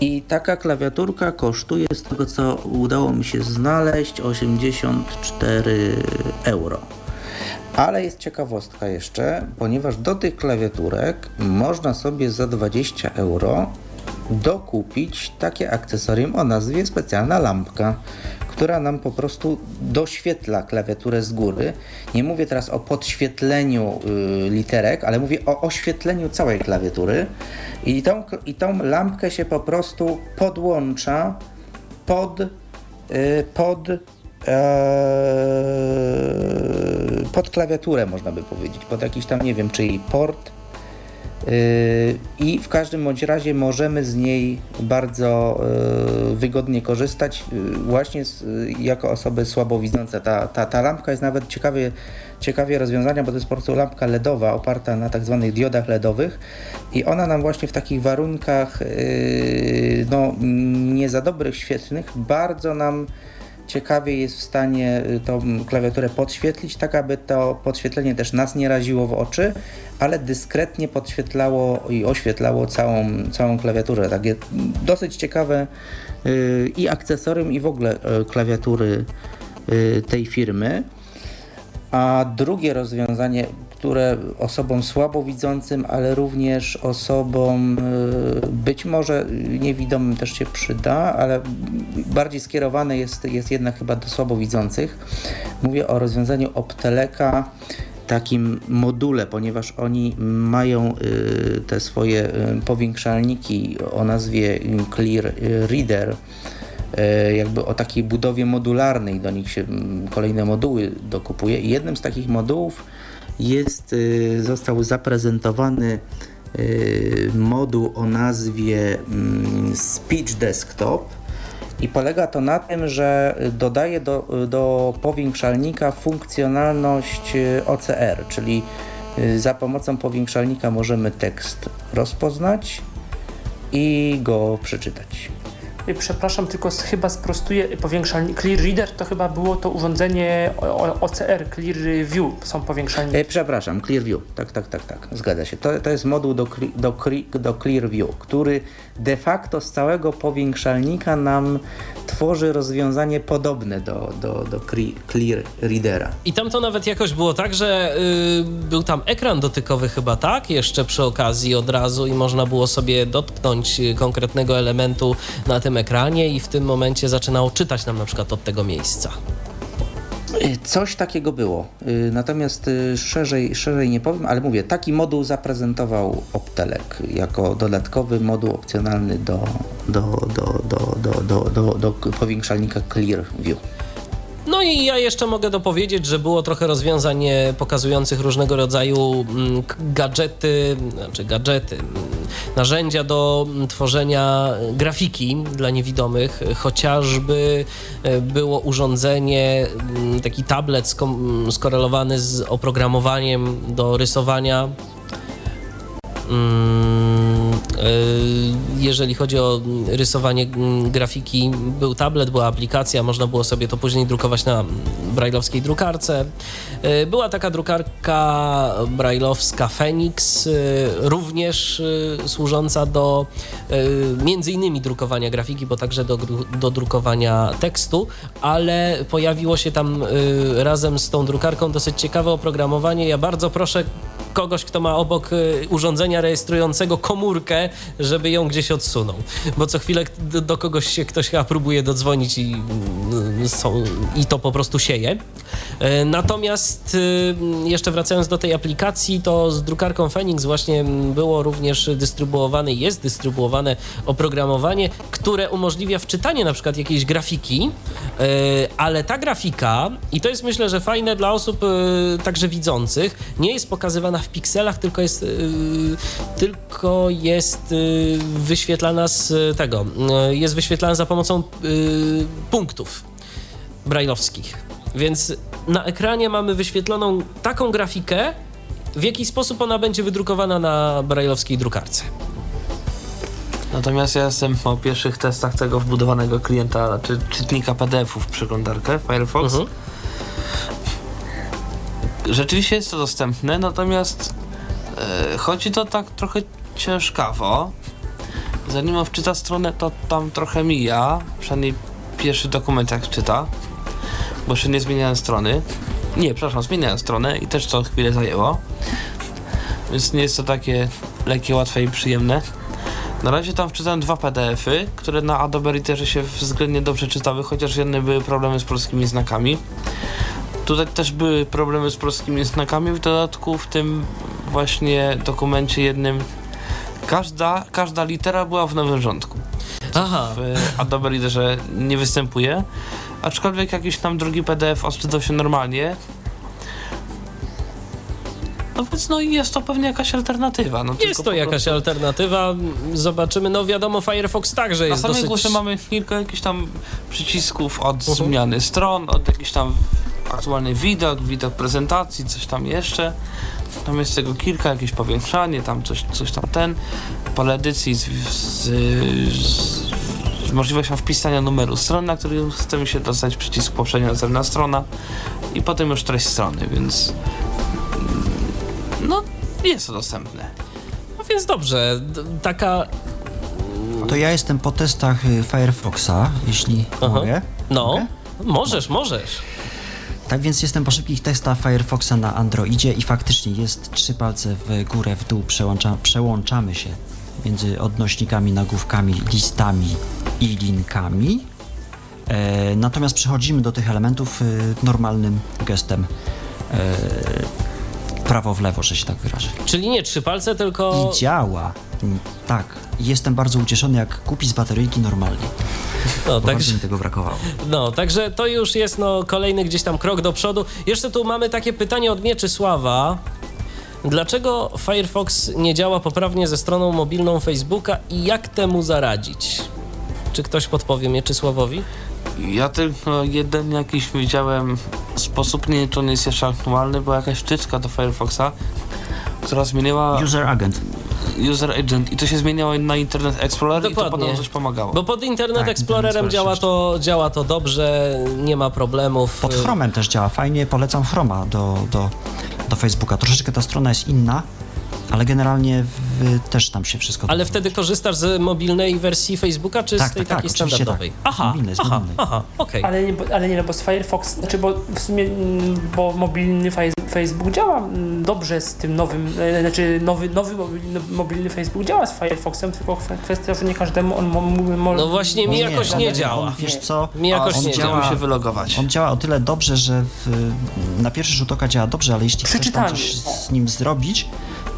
I taka klawiaturka kosztuje, z tego co udało mi się znaleźć, 84 euro. Ale jest ciekawostka jeszcze, ponieważ do tych klawiaturek można sobie za 20 euro dokupić takie akcesorium o nazwie specjalna lampka, która nam po prostu doświetla klawiaturę z góry. Nie mówię teraz o podświetleniu y, literek, ale mówię o oświetleniu całej klawiatury. I tą, I tą lampkę się po prostu podłącza pod, y, pod Eee, pod klawiaturę, można by powiedzieć, pod jakiś tam, nie wiem, czy jej port. Yy, I w każdym bądź razie możemy z niej bardzo yy, wygodnie korzystać, yy, właśnie jako osoby słabowidzące. Ta, ta, ta lampka jest nawet ciekawie, ciekawie rozwiązania, bo to jest po prostu lampka LEDowa oparta na tak zwanych diodach LEDowych i ona nam właśnie w takich warunkach no, nie za dobrych, świetnych, bardzo nam ciekawie jest w stanie y, tą klawiaturę podświetlić, tak aby to podświetlenie też nas nie raziło w oczy, ale dyskretnie podświetlało i oświetlało całą, całą klawiaturę. Takie dosyć ciekawe y, i akcesorium i w ogóle y, klawiatury tej firmy. A drugie rozwiązanie, które osobom słabowidzącym, ale również osobom y, być może niewidomym też się przyda, ale bardziej skierowane jest, jest jednak chyba do słabowidzących. Mówię o rozwiązaniu Opteleka, takim module, ponieważ oni mają y, te swoje y, powiększalniki o nazwie Clear Reader e, jakby o takiej budowie modularnej, do nich się kolejne moduły dokupuje i jednym z takich modułów jest, y, został zaprezentowany y, moduł o nazwie mm, Speech Desktop i polega to na tym, że dodaje do, do powiększalnika funkcjonalność y, OCR, czyli za pomocą powiększalnika możemy tekst rozpoznać i go przeczytać. I Przepraszam, tylko chyba sprostuję powiększalnik. Clear Reader to chyba było to urządzenie OCR, Clear View są powiększalniki. E, przepraszam, Clearview. Tak, tak, tak, tak. Zgadza się. To, to jest moduł do, do, do Clearview, który de facto z całego powiększalnika nam tworzy rozwiązanie podobne do, do, do Clear Readera. I tam to nawet jakoś było tak, że y, był tam ekran dotykowy chyba, tak? Jeszcze przy okazji od razu i można było sobie dotknąć y, konkretnego elementu na tym ekranie i w tym momencie zaczynało czytać nam na przykład od tego miejsca. Y, Coś takiego było. Y, Natomiast y, szerzej, szerzej nie powiem, ale mówię, taki moduł zaprezentował Optelek jako dodatkowy moduł opcjonalny do, do, do, do, do, do, do, do powiększalnika Clearview. No i ja jeszcze mogę dopowiedzieć, że było trochę rozwiązań e, pokazujących różnego rodzaju mm, gadżety, znaczy gadżety, mm, narzędzia do mm, tworzenia grafiki dla niewidomych. Chociażby e, było urządzenie, taki tablet skorelowany z oprogramowaniem do rysowania Mm, y, Jeżeli chodzi o rysowanie grafiki, był tablet, była aplikacja, można było sobie to później drukować na brajlowskiej drukarce. Y, Była taka drukarka brajlowska Phoenix, y, również służąca do między innymi drukowania grafiki, bo także do, do drukowania tekstu, ale pojawiło się tam razem z tą drukarką dosyć ciekawe oprogramowanie. Ja bardzo proszę kogoś, kto ma obok urządzenia rejestrującego komórkę, żeby ją gdzieś odsunął. Bo co chwilę do, do kogoś się ktoś chyba próbuje dodzwonić i, mm, są, i to po prostu sieje. E, Natomiast y, jeszcze wracając do tej aplikacji, to z drukarką Phoenix właśnie było również dystrybuowane, jest dystrybuowane oprogramowanie, które umożliwia wczytanie na przykład jakiejś grafiki, e, ale ta grafika, i to jest myślę, że fajne dla osób e, także widzących, nie jest pokazywana w pikselach, tylko jest, y, tylko jest y, wyświetlana z tego, y, jest wyświetlana za pomocą y, punktów brajlowskich. Więc na ekranie mamy wyświetloną taką grafikę, w jaki sposób ona będzie wydrukowana na brajlowskiej drukarce. Natomiast ja jestem po pierwszych testach tego wbudowanego klienta, czy czytnika PDF-ów w przeglądarkę Firefox. Mhm. Rzeczywiście jest to dostępne, natomiast e, chodzi to tak trochę ciężkawo. Zanim on wczyta stronę, to tam trochę mija. Przynajmniej pierwszy dokument jak czyta, bo jeszcze nie zmieniałem strony. Nie, przepraszam, zmieniałem stronę i też to chwilę zajęło. Więc nie jest to takie lekkie, łatwe i przyjemne. Na razie tam wczytałem dwa PDF-y, które na Adobe Readerze się względnie dobrze czytały, chociaż jedne były problemy z polskimi znakami. Tutaj też były problemy z polskimi znakami, w dodatku w tym właśnie dokumencie jednym każda, każda litera była w nowym rządku. Aha, W Adobe Readerze nie występuje, aczkolwiek jakiś tam drugi PDF odczytał się normalnie. No więc no i jest to pewnie jakaś alternatywa. No, jest to jakaś prostu- alternatywa. Zobaczymy. No wiadomo, Firefox także Na jest samej dosyć... górze mamy kilka jakichś tam przycisków od Mhm. zmiany stron, od jakiś tam aktualny widok, widok prezentacji, coś tam jeszcze. Tam jest tego kilka, jakieś powiększanie, tam coś, coś tam ten. Pole edycji z, z, z, z możliwością wpisania numeru strony, na który chcemy się dostać, przycisk poprzednia następna strona i potem już treść strony, więc mm, no jest to dostępne. No więc dobrze, d- taka... To ja jestem po testach y, Firefoxa, jeśli Aha. mogę. No, Mogę? możesz, możesz. Tak więc jestem po szybkich testach Firefoxa na Androidzie i faktycznie jest trzy palce w górę, w dół, przełącza, przełączamy się między odnośnikami, nagłówkami, listami i linkami. E, natomiast przechodzimy do tych elementów y, normalnym gestem e, prawo w lewo, że się tak wyrażę. Czyli nie trzy palce, tylko... I działa. Mm, Tak. Jestem bardzo ucieszony, jak kupi z bateryjki normalnie. No, także... mi tego brakowało. No, także to już jest no, kolejny gdzieś tam krok do przodu. Jeszcze tu mamy takie pytanie od Mieczysława. Dlaczego Firefox nie działa poprawnie ze stroną mobilną Facebooka i jak temu zaradzić? Czy ktoś podpowie Mieczysławowi? Ja tylko jeden jakiś widziałem sposób, nie czy on jest jeszcze aktualny, była jakaś wtyczka do Firefoxa, która zmieniała User agent. user agent i to się zmieniało na Internet Explorer i to Dokładnie. podobno coś pomagało. Bo pod Internet Tak, Explorerem Internet działa to, działa to dobrze, nie ma problemów. Pod Chromem też działa fajnie, polecam Chroma do, do, do Facebooka. Troszeczkę ta strona jest inna, ale generalnie w, też tam się wszystko... Ale wtedy korzystasz z mobilnej wersji Facebooka, czy Tak, z tej tak, tak, takiej oczywiście standardowej? tak. Z Aha, mobilnej, z aha, mobilnej. aha, okej. Ale nie, bo- ale nie, no bo z Firefox, znaczy bo w sumie, mm, bo mobilny Facebook działa mm, dobrze z tym nowym, e, znaczy nowy, nowy mobilny, mobilny Facebook działa z Firefoxem, tylko kwe- kwestia, że nie każdemu on mo, mo, mo, No właśnie mi Nie, jakoś on- nie on- działa. Wiesz co, Mi jakoś on nie działa. się wylogować. on działa o tyle dobrze, że w, na pierwszy rzut oka działa dobrze, ale jeśli chcesz tam coś z nim zrobić,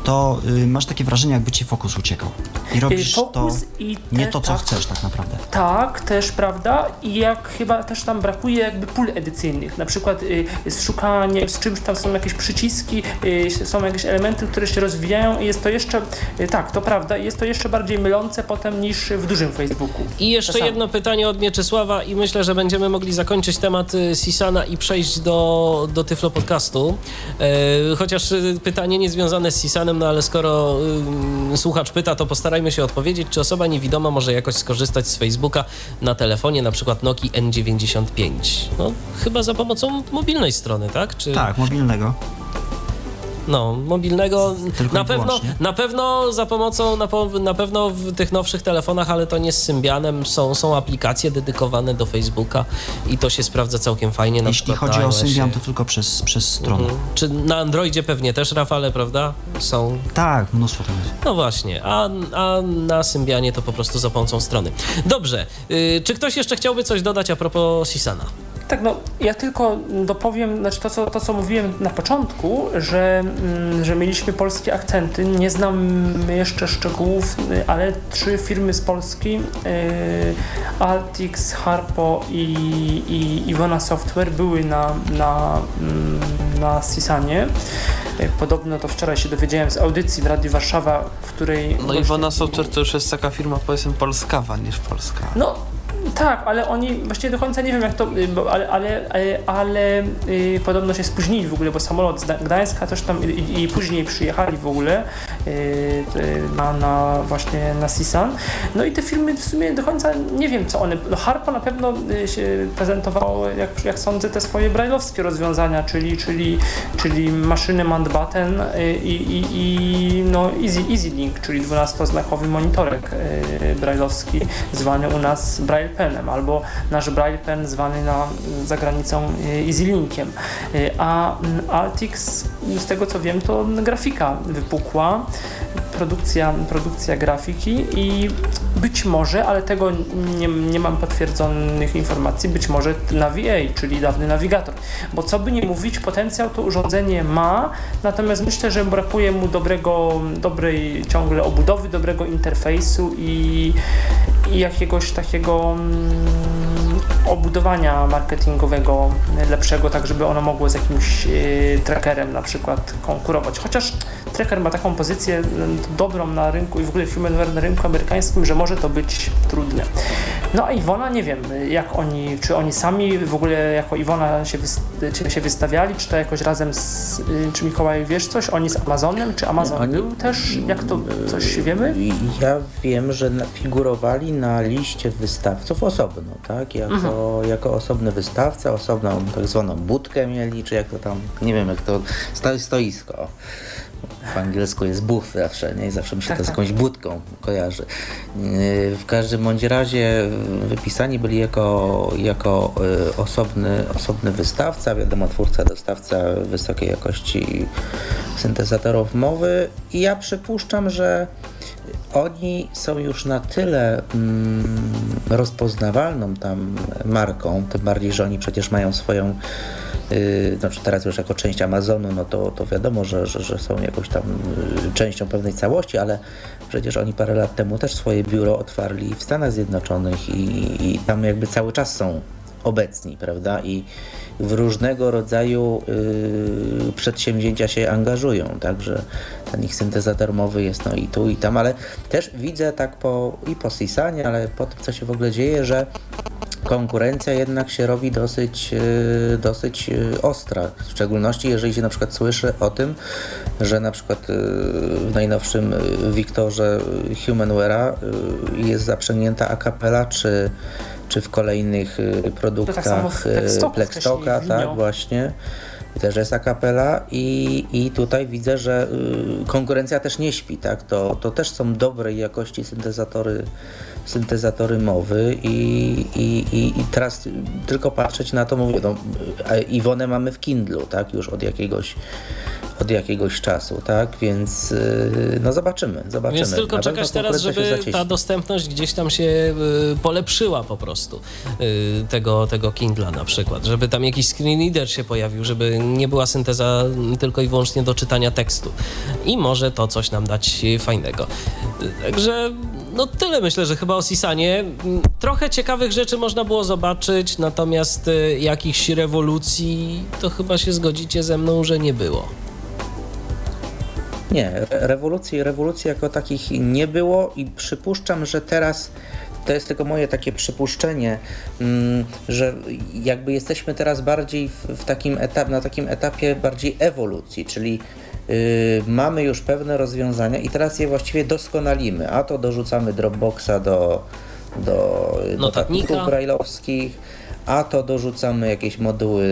to y, masz takie wrażenie, jakby ci fokus uciekał. I robisz to fokus i nie te- to, co tak. chcesz tak naprawdę. Tak, też prawda. I jak chyba też tam brakuje jakby pól edycyjnych. Na przykład y, z szukaniem, z czymś tam są jakieś przyciski, y, są jakieś elementy, które się rozwijają i jest to jeszcze, y, tak, to prawda, jest to jeszcze bardziej mylące potem niż w dużym Facebooku. I jeszcze Czasami. jedno pytanie od Mieczysława i myślę, że będziemy mogli zakończyć temat y, Sisana i przejść do, do Tyflo Podcastu. E, chociaż y, pytanie nie związane z Sisanem, no ale skoro y, słuchacz pyta, to postarajmy się odpowiedzieć, czy osoba niewidoma może jakoś skorzystać z Facebooka na telefonie, na przykład Nokia N95. No, chyba za pomocą mobilnej strony, tak? Czy... Tak, mobilnego. No, mobilnego Tylko na pewno, na pewno za pomocą, na, po, na pewno w tych nowszych telefonach, ale to nie z Symbianem, są, są aplikacje dedykowane do Facebooka i to się sprawdza całkiem fajnie. Na Jeśli chodzi o. Symbian, to tylko przez, przez stronę. Mhm. Czy na Androidzie pewnie też, Rafale, prawda? Są. Tak, mnóstwo tego jest. No właśnie, a, a na Symbianie to po prostu za pomocą strony. Dobrze, y, czy ktoś jeszcze chciałby coś dodać a propos Sisana? Tak, no ja tylko dopowiem, znaczy to co, to, co mówiłem na początku, że, mm, że mieliśmy polskie akcenty. Nie znam jeszcze szczegółów, ale trzy firmy z Polski, y, Altix, Harpo i, i Iwona Software były na, na, mm, na Sisanie. Y, Podobno to wczoraj się dowiedziałem z audycji w Radiu Warszawa, w której... No właśnie- Iwona Software to już jest taka firma powiedzmy polskawa niż polska. no tak, ale oni właściwie do końca nie wiem jak to, y, bo, ale, ale, ale, ale y, podobno się spóźnili w ogóle, bo samolot z Gda- Gdańska też tam i, i później przyjechali w ogóle na, na właśnie na Sisan. No i te firmy w sumie do końca nie wiem co one, no Harpo na pewno y, się prezentowało, jak, jak sądzę, te swoje brajlowskie rozwiązania, czyli, czyli, czyli maszyny Mountbatten y, i, i, i no Easy, Easy Link, czyli 12-znakowy monitorek y, brajlowski, zwany u nas Braille Penem, albo nasz Braille Pen zwany na, za granicą y, Easy Linkiem. Y, A Altix, z tego co wiem, to grafika wypukła, produkcja, produkcja grafiki i być może, ale tego nie, nie mam potwierdzonych informacji, być może NaviA, czyli dawny nawigator. Bo co by nie mówić, potencjał to urządzenie ma, natomiast myślę, że brakuje mu dobrego, dobrej ciągle obudowy, dobrego interfejsu i, i jakiegoś takiego mm, obudowania marketingowego lepszego, tak żeby ono mogło z jakimś e, trackerem na przykład konkurować. Chociaż tracker ma taką pozycję dobrą na rynku i w ogóle firmware na rynku amerykańskim, że może to być trudne. No a Iwona, nie wiem, jak oni, czy oni sami w ogóle jako Iwona się, czy się wystawiali, czy to jakoś razem z, y, czy Mikołaj wiesz coś, oni z Amazonem, czy Amazon Oni- był też, jak to, coś wiemy? Ja wiem, że figurowali na liście wystawców osobno, tak? Jako, Mhm. jako osobny wystawca, osobną tak zwaną budkę mieli, czy jak to tam, nie wiem jak to, sto, stoisko. Po angielsku jest booth zawsze, nie? I zawsze mi się Tak, to z tak. jakąś budką kojarzy. Yy, W każdym bądź razie yy, wypisani byli jako, jako yy, osobny, osobny wystawca, wiadomo, twórca, dostawca wysokiej jakości syntezatorów mowy i ja przypuszczam, że oni są już na tyle mm, rozpoznawalną tam marką, tym bardziej, że oni przecież mają swoją, yy, znaczy teraz już jako część Amazonu, no to, to wiadomo, że, że, że są jakąś tam yy, częścią pewnej całości, ale przecież oni parę lat temu też swoje biuro otwarli w Stanach Zjednoczonych i, i tam jakby cały czas są obecni, prawda? I w różnego rodzaju y, przedsięwzięcia się angażują, także ten ich syntezator mowy jest no i tu i tam, ale też widzę tak po i po Sisanie, ale po tym co się w ogóle dzieje, że konkurencja jednak się robi dosyć, y, dosyć y, ostra, w szczególności jeżeli się na przykład słyszy o tym, że na przykład y, w najnowszym Wiktorze Humanware'a jest zaprzęgnięta akapela, czy, czy w kolejnych y, produktach samo w y, Plexstocka, wcześniej, tak właśnie. Też jest akapela i, i tutaj widzę, że y, konkurencja też nie śpi, tak? To, to też są dobrej jakości syntezatory, syntezatory mowy i, i, i, i teraz tylko patrzeć na to, mówię, no, Iwonę mamy w Kindlu, tak? Już od jakiegoś od jakiegoś czasu, tak? Więc y, no zobaczymy, zobaczymy. Więc tylko Na czekać teraz, żeby ta dostępność gdzieś tam się y, polepszyła po prostu y, tego, tego Kindla na przykład, żeby tam jakiś screen reader się pojawił, żeby nie była synteza tylko i wyłącznie do czytania tekstu. I może to coś nam dać fajnego. Także no tyle myślę, że chyba o Sisanie. Mm, Trochę ciekawych rzeczy można było zobaczyć, natomiast y, jakichś rewolucji to chyba się zgodzicie ze mną, że nie było. Nie, re- rewolucji, rewolucji jako takich nie było i przypuszczam, że teraz to jest tylko moje takie przypuszczenie, mm, że jakby jesteśmy teraz bardziej w, takim etap, na takim etapie bardziej ewolucji, czyli mamy już pewne rozwiązania i teraz je właściwie doskonalimy, a to dorzucamy Dropboxa do, do notatników brailleowskich, a to dorzucamy jakieś moduły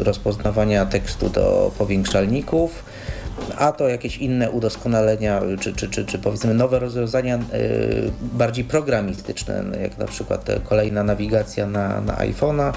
y, rozpoznawania tekstu do powiększalników, a to jakieś inne udoskonalenia, czy, czy, czy, czy powiedzmy nowe rozwiązania y, bardziej programistyczne, jak na przykład kolejna nawigacja na, na iPhone'a.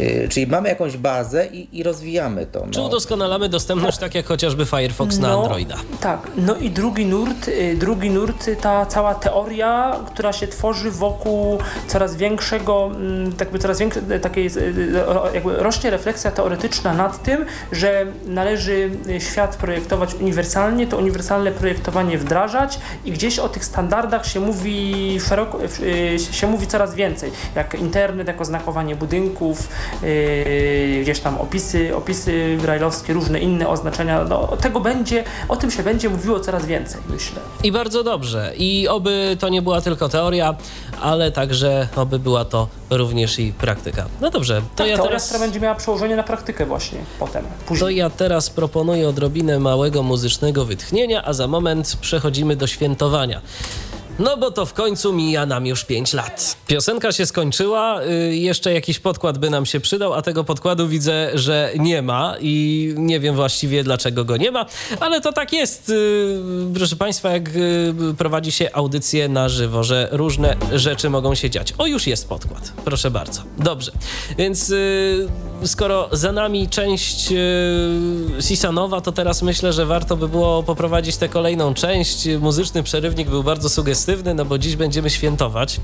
Y, czyli mamy jakąś bazę i, i rozwijamy to. Czy No. udoskonalamy dostępność, tak jak chociażby Firefox na Androida? Tak, no i drugi nurt, y, drugi nurt, y, ta cała teoria, która się tworzy wokół coraz większego, mm, jakby coraz większej, takiej, y, ro- jakby rośnie refleksja teoretyczna nad tym, że należy świat projektować uniwersalnie, to uniwersalne projektowanie wdrażać i gdzieś o tych standardach się mówi szeroko, y, się mówi coraz więcej, jak internet, jako znakowanie budynków, y, gdzieś tam opisy, opisy brailleowskie, różne inne oznaczenia, no tego będzie, o tym się będzie mówiło coraz więcej, myślę. I bardzo dobrze. I oby to nie była tylko teoria, ale także oby była to również i praktyka. No dobrze, to Tak, ja teoria, teraz... która będzie miała przełożenie na praktykę właśnie potem, To później. ja teraz proponuję odrobinę małego muzycznego wytchnienia, a za moment przechodzimy do świętowania. No bo to w końcu mija nam już 5 lat. Piosenka się skończyła, y, jeszcze jakiś podkład by nam się przydał, a tego podkładu widzę, że nie ma i nie wiem właściwie dlaczego go nie ma, ale to tak jest, y, proszę Państwa, jak y, prowadzi się audycję na żywo, że różne rzeczy mogą się dziać. O, już jest podkład, proszę bardzo. Dobrze, więc skoro za nami część Sisanowa, to teraz myślę, że warto by było poprowadzić tę kolejną część. Muzyczny przerywnik był bardzo sugestywny, no bo dziś będziemy świętować.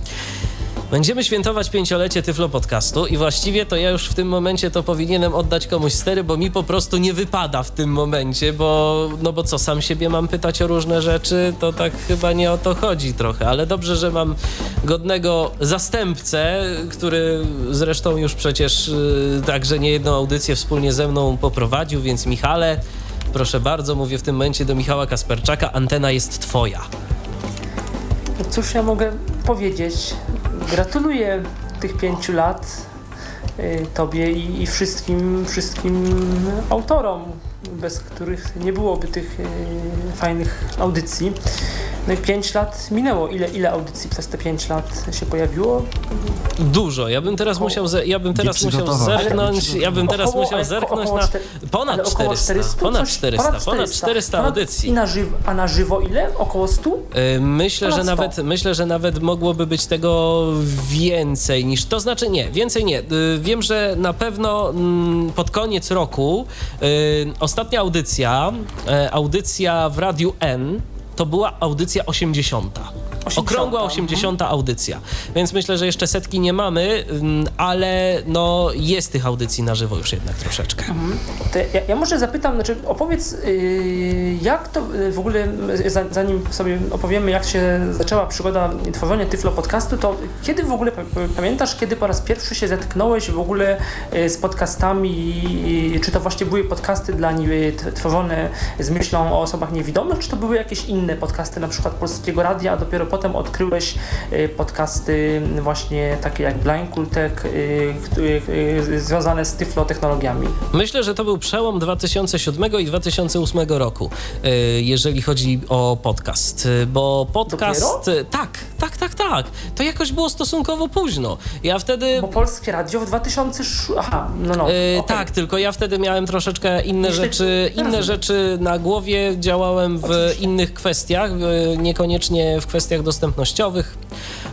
Będziemy świętować pięciolecie Tyflo Podcastu i właściwie to ja już w tym momencie to powinienem oddać komuś stery, bo mi po prostu nie wypada w tym momencie, bo no bo co, sam siebie mam pytać o różne rzeczy, to tak chyba nie o to chodzi trochę, ale dobrze, że mam godnego zastępcę, który zresztą już przecież y, także niejedną audycję wspólnie ze mną poprowadził, więc Michale, proszę bardzo, mówię w tym momencie do Michała Kasperczaka, antena jest twoja. Cóż ja mogę powiedzieć? Gratuluję tych pięciu lat y, Tobie i, i wszystkim, wszystkim autorom, bez których nie byłoby tych y, fajnych audycji. No i pięć lat minęło. Ile, ile audycji przez te pięć lat się pojawiło? Dużo. Ja bym teraz Około- musiał, ze, ja bym teraz musiał zerknąć, ja bym teraz Około- musiał zerknąć około na ponad ale około 400, ponad coś- 400, ponad 400 Ponad- audycji. I na żywo, a na żywo ile? Około 100? Y, Myślę, że Ponad sto. nawet myślę, że nawet mogłoby być tego więcej niż to znaczy nie, więcej nie. Y, Wiem, że na pewno mm, pod koniec roku y, ostatnia audycja, e, audycja w Radiu N to była audycja 80. 80, Okrągła mhm. 80. audycja. Więc myślę, że jeszcze setki nie mamy, ym, ale no jest tych audycji na żywo już jednak troszeczkę. To ja, ja może zapytam, znaczy opowiedz, yy, jak to yy, w ogóle, za- zanim sobie opowiemy, jak się zaczęła przygoda tworzenia Tyflo Podcastu, to kiedy w ogóle, pa- pamiętasz, kiedy po raz pierwszy się zetknąłeś w ogóle z podcastami, czy to właśnie były podcasty dla niby tworzone z myślą o osobach niewidomych, czy to były jakieś inne podcasty, na przykład Polskiego Radia, a dopiero potem odkryłeś yy, podcasty właśnie takie jak Blind Kultek, które- yy, związane z Tyflo technologiami? Myślę, że to był przełom 2007 i 2008 roku, y, jeżeli chodzi o podcast. Y, Bo podcast. y, Tak, tak, tak, tak. To jakoś było stosunkowo późno. Ja wtedy. Bo Polskie Radio w 2006... Aha, no no. Y, okej. Tak, tylko ja wtedy miałem troszeczkę inne Myślę- rzeczy, inne rzeczy na głowie, działałem w innych kwestiach, y, niekoniecznie w kwestiach dostępnościowych,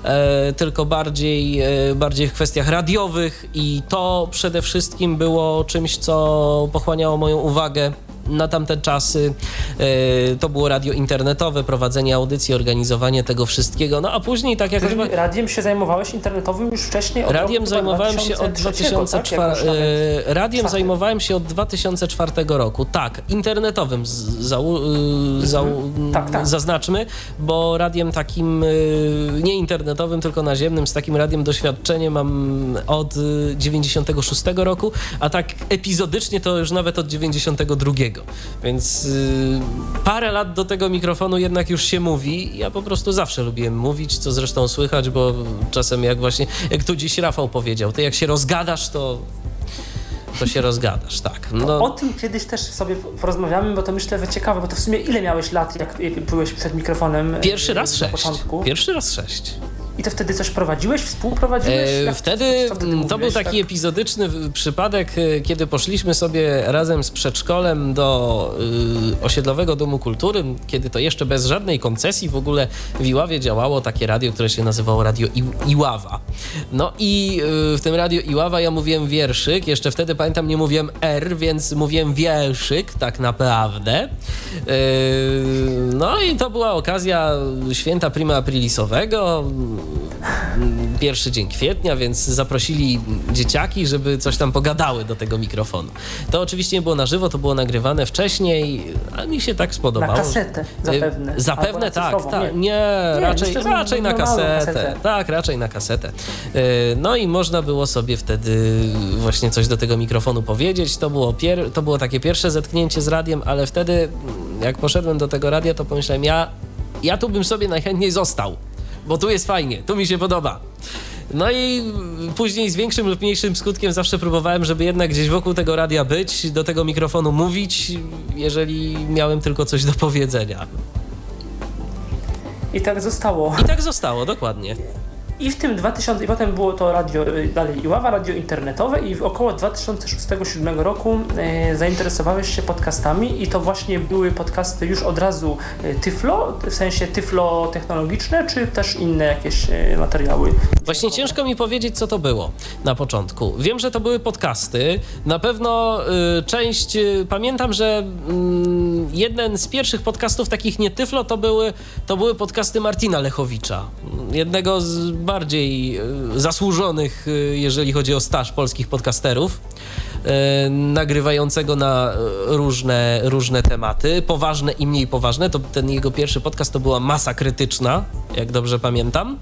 e, tylko bardziej, e, bardziej w kwestiach radiowych i to przede wszystkim było czymś, co pochłaniało moją uwagę na tamte czasy. E, to było radio internetowe, prowadzenie audycji, organizowanie tego wszystkiego. No a później tak jakoś... Ty radiem się zajmowałeś internetowym już wcześniej? Od Radiem zajmowałem się od 2003, 2004 tak? E, Radiem zajmowałem się od 2004 roku. Tak, internetowym zau, y, zau, Tak, tak. zaznaczmy, bo radiem takim nie internetowym, tylko naziemnym, z takim radiem doświadczenie mam od y, 96 roku, a tak epizodycznie to już nawet od 92. Więc y, parę lat do tego mikrofonu jednak już się mówi. Ja po prostu zawsze lubiłem mówić, co zresztą słychać, bo czasem jak właśnie, jak tu dziś Rafał powiedział, ty jak się rozgadasz, to to się rozgadasz, tak. O No, tym kiedyś też sobie porozmawiamy, bo to myślę, że ciekawe, bo to w sumie ile miałeś lat, jak byłeś przed mikrofonem? e, pierwszy raz sześć. początku? Pierwszy raz sześć. I to wtedy coś prowadziłeś, współprowadziłeś? E, wtedy co wtedy mm, to był mówiłeś, taki tak? epizodyczny przypadek, e, kiedy poszliśmy sobie razem z przedszkolem do y, osiedlowego domu kultury, kiedy to jeszcze bez żadnej koncesji w ogóle w Iławie działało takie radio, które się nazywało Radio I- Iława. No i y, w tym Radio Iława ja mówiłem wierszyk, jeszcze wtedy pamiętam nie mówiłem R, więc mówiłem wierszyk tak naprawdę. Y, no i to była okazja święta prima aprilisowego, pierwszy dzień kwietnia, więc zaprosili dzieciaki, żeby coś tam pogadały do tego mikrofonu. To oczywiście nie było na żywo, to było nagrywane wcześniej, a mi się tak Na spodobało. kasetę zapewne. Y, Zapewne na tak, tak. nie. Nie, raczej, raczej na kasetę. kasetę. Tak, raczej na kasetę. Y, No i można było sobie wtedy właśnie coś do tego mikrofonu powiedzieć. To było, pier- to było takie pierwsze zetknięcie z radiem, ale wtedy jak poszedłem do tego radia, to pomyślałem, ja, ja tu bym sobie najchętniej został, bo tu jest fajnie, tu mi się podoba. No i później z większym lub mniejszym skutkiem zawsze próbowałem, żeby jednak gdzieś wokół tego radia być, do tego mikrofonu mówić, jeżeli miałem tylko coś do powiedzenia. I tak zostało. I tak zostało, dokładnie. I w tym 2000, i potem było to radio, y, dalej Iława, radio internetowe i w około 2006-2007 roku e, zainteresowałeś się podcastami i to właśnie były podcasty już od razu e, tyflo, w sensie tyflo technologiczne, czy też inne jakieś e, materiały? Właśnie ciężko mi powiedzieć, co to było na początku. Wiem, że to były podcasty. Na pewno y, część. Y, pamiętam, że mm, jeden z pierwszych podcastów takich nie tyflo to były, to były podcasty Martina Lechowicza. Jednego z bardziej y, zasłużonych, y, jeżeli chodzi o staż polskich podcasterów. y, Nagrywającego na różne, różne tematy, poważne i mniej poważne. To ten jego pierwszy podcast to była masa krytyczna, jak dobrze pamiętam.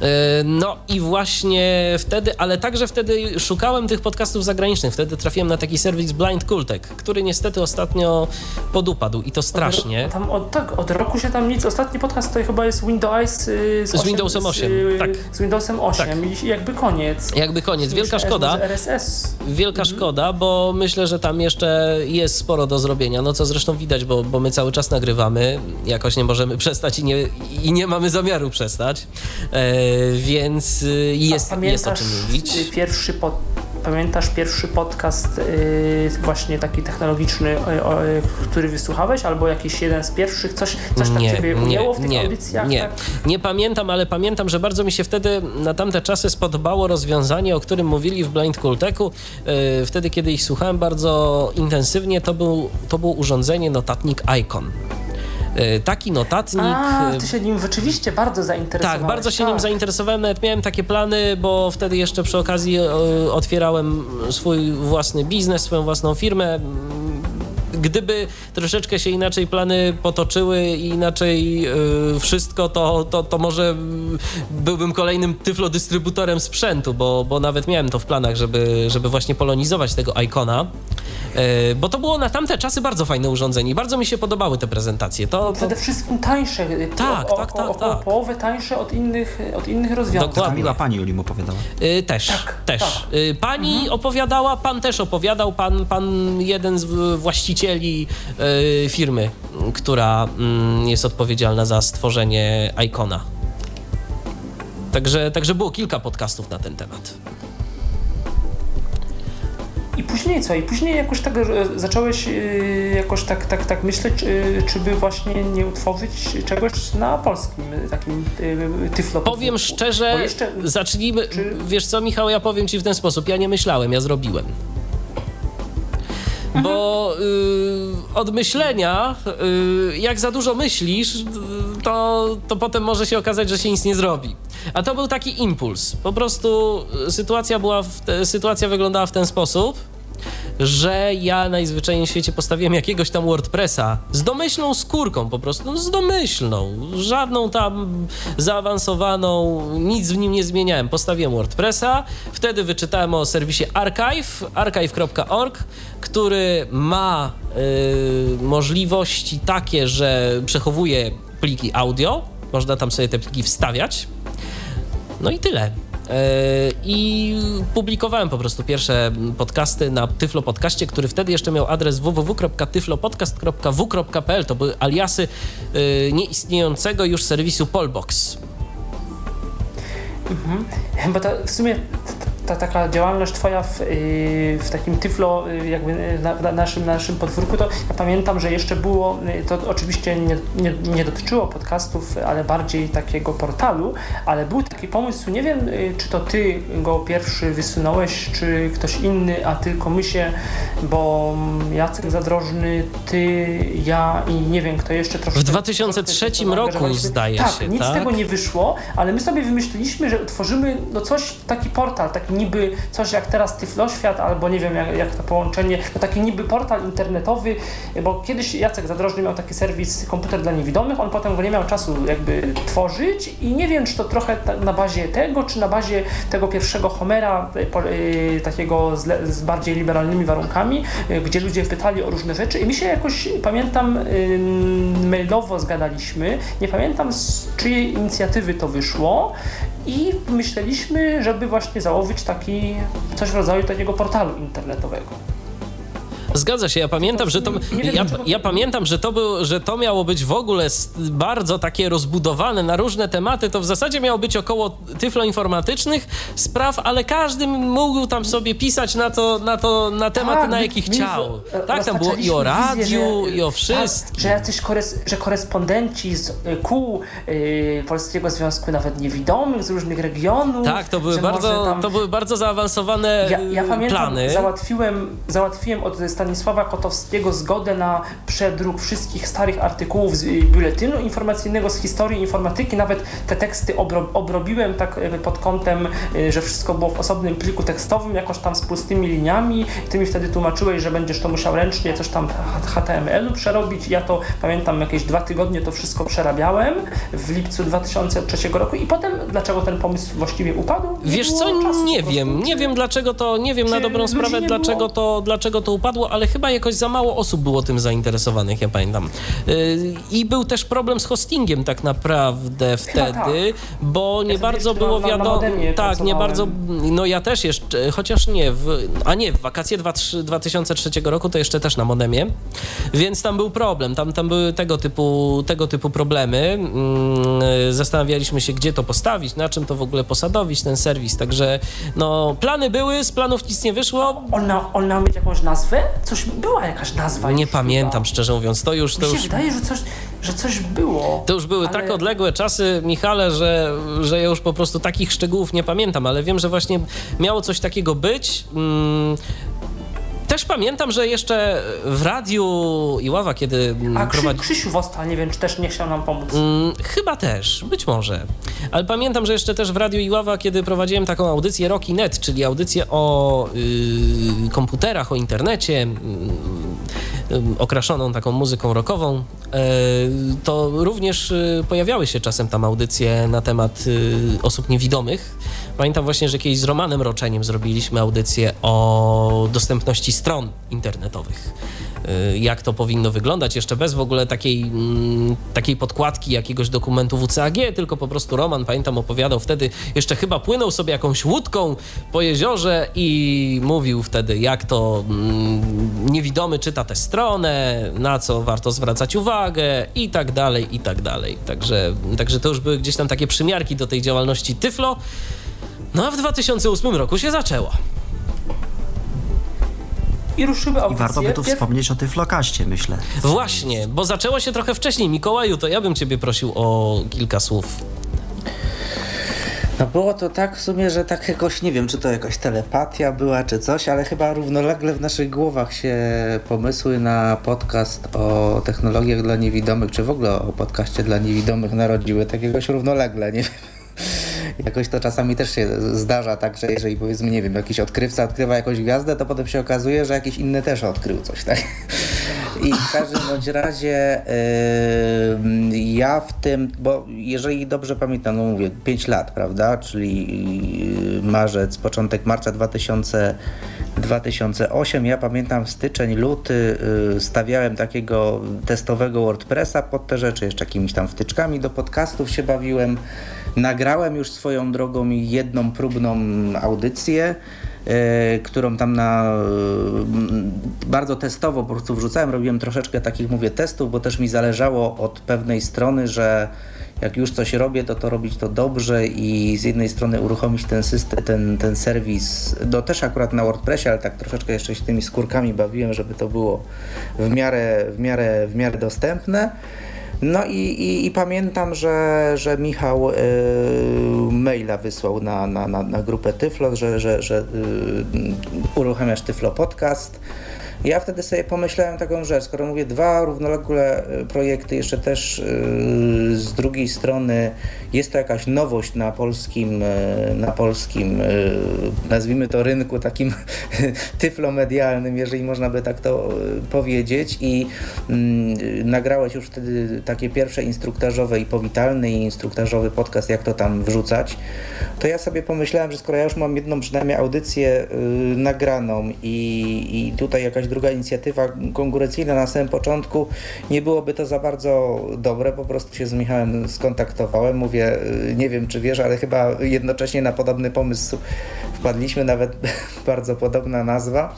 E, No i właśnie wtedy, ale także wtedy szukałem tych podcastów zagranicznych. Wtedy trafiłem na taki serwis Blind Kultek, który niestety ostatnio podupadł i to strasznie. Tam od, tak, od roku się tam nic. Ostatni podcast to chyba jest Windows y, z, Z Windowsem 8, y, tak. Z Windowsem 8 Tak. i jakby koniec. Jakby koniec, wielka szkoda. RSS. Wielka szkoda, bo myślę, że tam jeszcze jest sporo do zrobienia. No co zresztą widać, bo, bo my cały czas nagrywamy, jakoś nie możemy przestać i nie, i nie mamy zamiaru przestać, e, więc y, jest, A jest o czym mówić. y, Pierwszy pod, pamiętasz pierwszy podcast y, właśnie taki technologiczny, który wysłuchałeś, albo jakiś jeden z pierwszych, coś, coś tak ciebie ujęło w tych nie, audycjach? Nie, Tak? nie pamiętam, ale pamiętam, że bardzo mi się wtedy na tamte czasy spodobało rozwiązanie, o którym mówili w Blind Kulteku. Wtedy, kiedy ich słuchałem bardzo intensywnie, to był, to było urządzenie notatnik Icon. Yy, taki notatnik... A, yy, ty się nim rzeczywiście bardzo zainteresowałeś. tak, bardzo się nim tak. zainteresowałem, nawet miałem takie plany, bo wtedy jeszcze przy okazji e, otwierałem swój własny biznes, swoją własną firmę. Gdyby troszeczkę się inaczej plany potoczyły i inaczej e, wszystko, to, to, to może byłbym kolejnym tyflodystrybutorem sprzętu, bo, bo nawet miałem to w planach, żeby, żeby właśnie polonizować tego Icona. E, Bo to było na tamte czasy bardzo fajne urządzenie i bardzo mi się podobały te prezentacje. To, to, Przede wszystkim tańsze. y, Tak, o, tak, tak, około tak. połowy tańsze od innych, od innych rozwiązań. Dokładnie. Kamila pani Juli mu opowiadała. Y, też, Tak, też. tak. Y, pani opowiadała, pan też opowiadał, pan, pan jeden z w- właścicieli y, firmy, która mm, jest odpowiedzialna za stworzenie Icona. Także, także było kilka podcastów na ten temat. I później co? I później jakoś tak e, zacząłeś e, jakoś tak, tak, tak myśleć, e, czy by właśnie nie utworzyć czegoś na polskim e, takim e, tyflo. Powiem szczerze, jeszcze- zacznijmy. czy- Wiesz co, Michał, ja powiem ci w ten sposób. Ja nie myślałem, ja zrobiłem. Bo y, od myślenia, y, jak za dużo myślisz, y, to, to potem może się okazać, że się nic nie zrobi. A to był taki impuls. Po prostu y, sytuacja była, te, sytuacja wyglądała w ten sposób, że ja najzwyczajniej w świecie postawiłem jakiegoś tam WordPressa z domyślną skórką po prostu, no z domyślną, żadną tam zaawansowaną, nic w nim nie zmieniałem. Postawiłem WordPressa, wtedy wyczytałem o serwisie Archive, archive.org, który ma y, możliwości takie, że przechowuje pliki audio, można tam sobie te pliki wstawiać. No i tyle. I publikowałem po prostu pierwsze podcasty na Tyflo Podcaście, który wtedy jeszcze miał adres www.tyflopodcast.w.pl. To były aliasy nieistniejącego już serwisu Polbox. Mhm. Bo to w sumie ta taka działalność twoja w, y, w takim tyflo, y, jakby na, na, naszym, naszym podwórku, to ja pamiętam, że jeszcze było, y, to oczywiście nie, nie, nie, dotyczyło podcastów, ale bardziej takiego portalu, ale był taki pomysł, nie wiem, czy to ty go pierwszy wysunąłeś, czy ktoś inny, a tylko my się, bo Jacek Zadrożny, ty, ja i nie wiem, kto jeszcze troszkę... W 2003 roku zdaje tak, się, nic tak? z tego nie wyszło, ale my sobie wymyśliliśmy, że tworzymy no coś, taki portal, taki niby coś jak teraz Tyfloświat, albo nie wiem jak, jak to połączenie, to taki niby portal internetowy, bo kiedyś Jacek Zadrożny miał taki serwis komputer dla niewidomych, on potem go nie miał czasu jakby tworzyć i nie wiem, czy to trochę na bazie tego, czy na bazie tego pierwszego Homera, y, takiego z, z, bardziej liberalnymi warunkami, y, gdzie ludzie pytali o różne rzeczy i mi się jakoś, pamiętam, y, mailowo zgadaliśmy, nie pamiętam z czyjej inicjatywy to wyszło i myśleliśmy, żeby właśnie założyć taki, coś w rodzaju takiego portalu internetowego. Zgadza się, ja pamiętam, że to. Ja, ja, pamiętam, że to, był, że to miało być w ogóle bardzo takie rozbudowane na różne tematy. To w zasadzie miało być około tyfloinformatycznych spraw, ale każdy mógł tam sobie pisać na to, na, to, na tematy, tak, na jakie chciał. Tak, tam było i o radiu, wizję, że, i o wszystkim. Tak, że jacyś kores, że korespondenci z y, kół y, Polskiego Związku nawet niewidomych z różnych regionów. Tak, to były, bardzo, tam... to były bardzo zaawansowane ja, ja pamiętam, plany. Załatwiłem, załatwiłem od Stanisława Kotowskiego zgodę na przedruk wszystkich starych artykułów z biuletynu informacyjnego, z historii informatyki. Nawet te teksty obro, obrobiłem tak e, pod kątem, e, że wszystko było w osobnym pliku tekstowym, jakoś tam z pustymi liniami. Ty mi wtedy tłumaczyłeś, że będziesz to musiał ręcznie coś tam HTML-u przerobić. Ja to pamiętam, jakieś dwa tygodnie to wszystko przerabiałem w lipcu 2003 roku i potem dlaczego ten pomysł właściwie upadł? Wiesz co, nie wiem. Nie wiem dlaczego to, nie wiem na dobrą sprawę dlaczego to, dlaczego to upadło, ale chyba jakoś za mało osób było tym zainteresowanych, ja pamiętam. Y, I był też problem z hostingiem tak naprawdę wtedy, tak. bo nie ja bardzo było wiadomo. Tak, nie bardzo. No ja też jeszcze, chociaż nie, w, a nie, w wakacje 2003 roku to jeszcze też na modemie, więc tam był problem. Tam, tam były tego typu, tego typu problemy. Mm, zastanawialiśmy się, gdzie to postawić, na czym to w ogóle posadowić ten serwis. Także no, plany były, z planów nic nie wyszło. On, on miał mieć jakąś nazwę? Coś była jakaś nazwa. Nie pamiętam, chyba. szczerze mówiąc. To już. To Mi się już... wydaje, że coś, że coś było. To już były ale... tak odległe czasy, Michale, że, że ja już po prostu takich szczegółów nie pamiętam, ale wiem, że właśnie miało coś takiego być. Mm, też pamiętam, że jeszcze w radiu Iława, kiedy A prowadzi... Krzysiu Wostal, nie wiem, czy też nie chciał nam pomóc. Mm, chyba też, być może. Ale pamiętam, że jeszcze też w radiu Iława, kiedy prowadziłem taką audycję Rockinet, czyli audycję o y, komputerach, o internecie, y, y, okraszoną taką muzyką rockową, y, to również y, pojawiały się czasem tam audycje na temat y, osób niewidomych. Pamiętam właśnie, że kiedyś z Romanem Roczeniem zrobiliśmy audycję o dostępności stron internetowych. Y, jak to powinno wyglądać, jeszcze bez w ogóle takiej, mm, takiej podkładki jakiegoś dokumentu WCAG, tylko po prostu Roman, pamiętam, opowiadał wtedy, jeszcze chyba płynął sobie jakąś łódką po jeziorze i mówił wtedy, jak to mm, niewidomy czyta tę stronę, na co warto zwracać uwagę i tak dalej, i tak dalej. Także, także to już były gdzieś tam takie przymiarki do tej działalności Tyflo. No a w 2008 roku się zaczęło. I ruszymy audycję. I warto by tu wspomnieć o Tyflokaście, myślę. Właśnie, bo zaczęło się trochę wcześniej. Mikołaju, to ja bym ciebie prosił o kilka słów. No było to tak w sumie, że tak jakoś, nie wiem, czy to jakaś telepatia była, czy coś, ale chyba równolegle w naszych głowach się pomysły na podcast o technologiach dla niewidomych, czy w ogóle o podcaście dla niewidomych narodziły, tak jakoś równolegle, nie wiem. Jakoś to czasami też się zdarza tak, że jeżeli powiedzmy, nie wiem, jakiś odkrywca odkrywa jakąś gwiazdę, to potem się okazuje, że jakiś inny też odkrył coś, tak? I w każdym bądź razie yy, ja w tym, bo jeżeli dobrze pamiętam, no mówię, 5 lat, prawda? Czyli marzec, początek marca 2000, 2008. Ja pamiętam styczeń, luty yy, stawiałem takiego testowego WordPressa pod te rzeczy, jeszcze jakimiś tam wtyczkami do podcastów się bawiłem. Nagrałem już swoją drogą jedną próbną audycję, yy, którą tam na yy, bardzo testowo po prostu wrzucałem. Robiłem troszeczkę takich, mówię, testów, bo też mi zależało od pewnej strony, że jak już coś robię, to to robić to dobrze i z jednej strony uruchomić ten system, ten, ten serwis, no też akurat na WordPressie, ale tak troszeczkę jeszcze się tymi skórkami bawiłem, żeby to było w miarę, w miarę, w miarę dostępne. No i, i, i, pamiętam, że, że Michał y, maila wysłał na, na, na, na grupę Tyflo, że, że, że y, uruchamiasz Tyflo Podcast. Ja wtedy sobie pomyślałem taką rzecz, skoro mówię dwa równolegle projekty, jeszcze też yy, z drugiej strony jest to jakaś nowość na polskim, yy, na polskim nazwijmy to rynku takim tyflomedialnym, jeżeli można by tak to powiedzieć. I nagrałeś już wtedy takie pierwsze instruktażowe i powitalny i instruktażowy podcast, jak to tam wrzucać, to ja sobie pomyślałem, że skoro ja już mam jedną przynajmniej audycję nagraną i, i tutaj jakaś druga inicjatywa konkurencyjna na samym początku, nie byłoby to za bardzo dobre. Po prostu się z Michałem skontaktowałem. Mówię, nie wiem czy wiesz, ale chyba jednocześnie na podobny pomysł wpadliśmy, nawet bardzo podobna nazwa.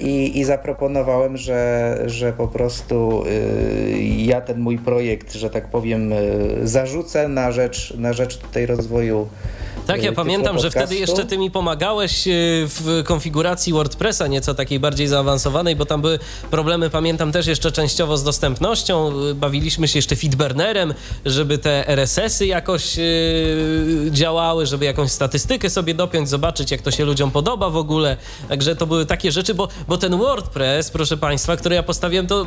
I, i, zaproponowałem, że, że po prostu y, ja ten mój projekt, że tak powiem, y, zarzucę na rzecz, na rzecz tutaj rozwoju tak, ja pamiętam, że wtedy jeszcze ty mi pomagałeś y, w konfiguracji WordPressa, nieco takiej bardziej zaawansowanej, bo tam były problemy, pamiętam też jeszcze częściowo z dostępnością. Bawiliśmy się jeszcze feedburnerem, żeby te RSS-y jakoś działały, żeby jakąś statystykę sobie dopiąć, zobaczyć, jak to się ludziom podoba w ogóle. Także to były takie rzeczy, bo, bo ten WordPress, proszę Państwa, który ja postawiłem, to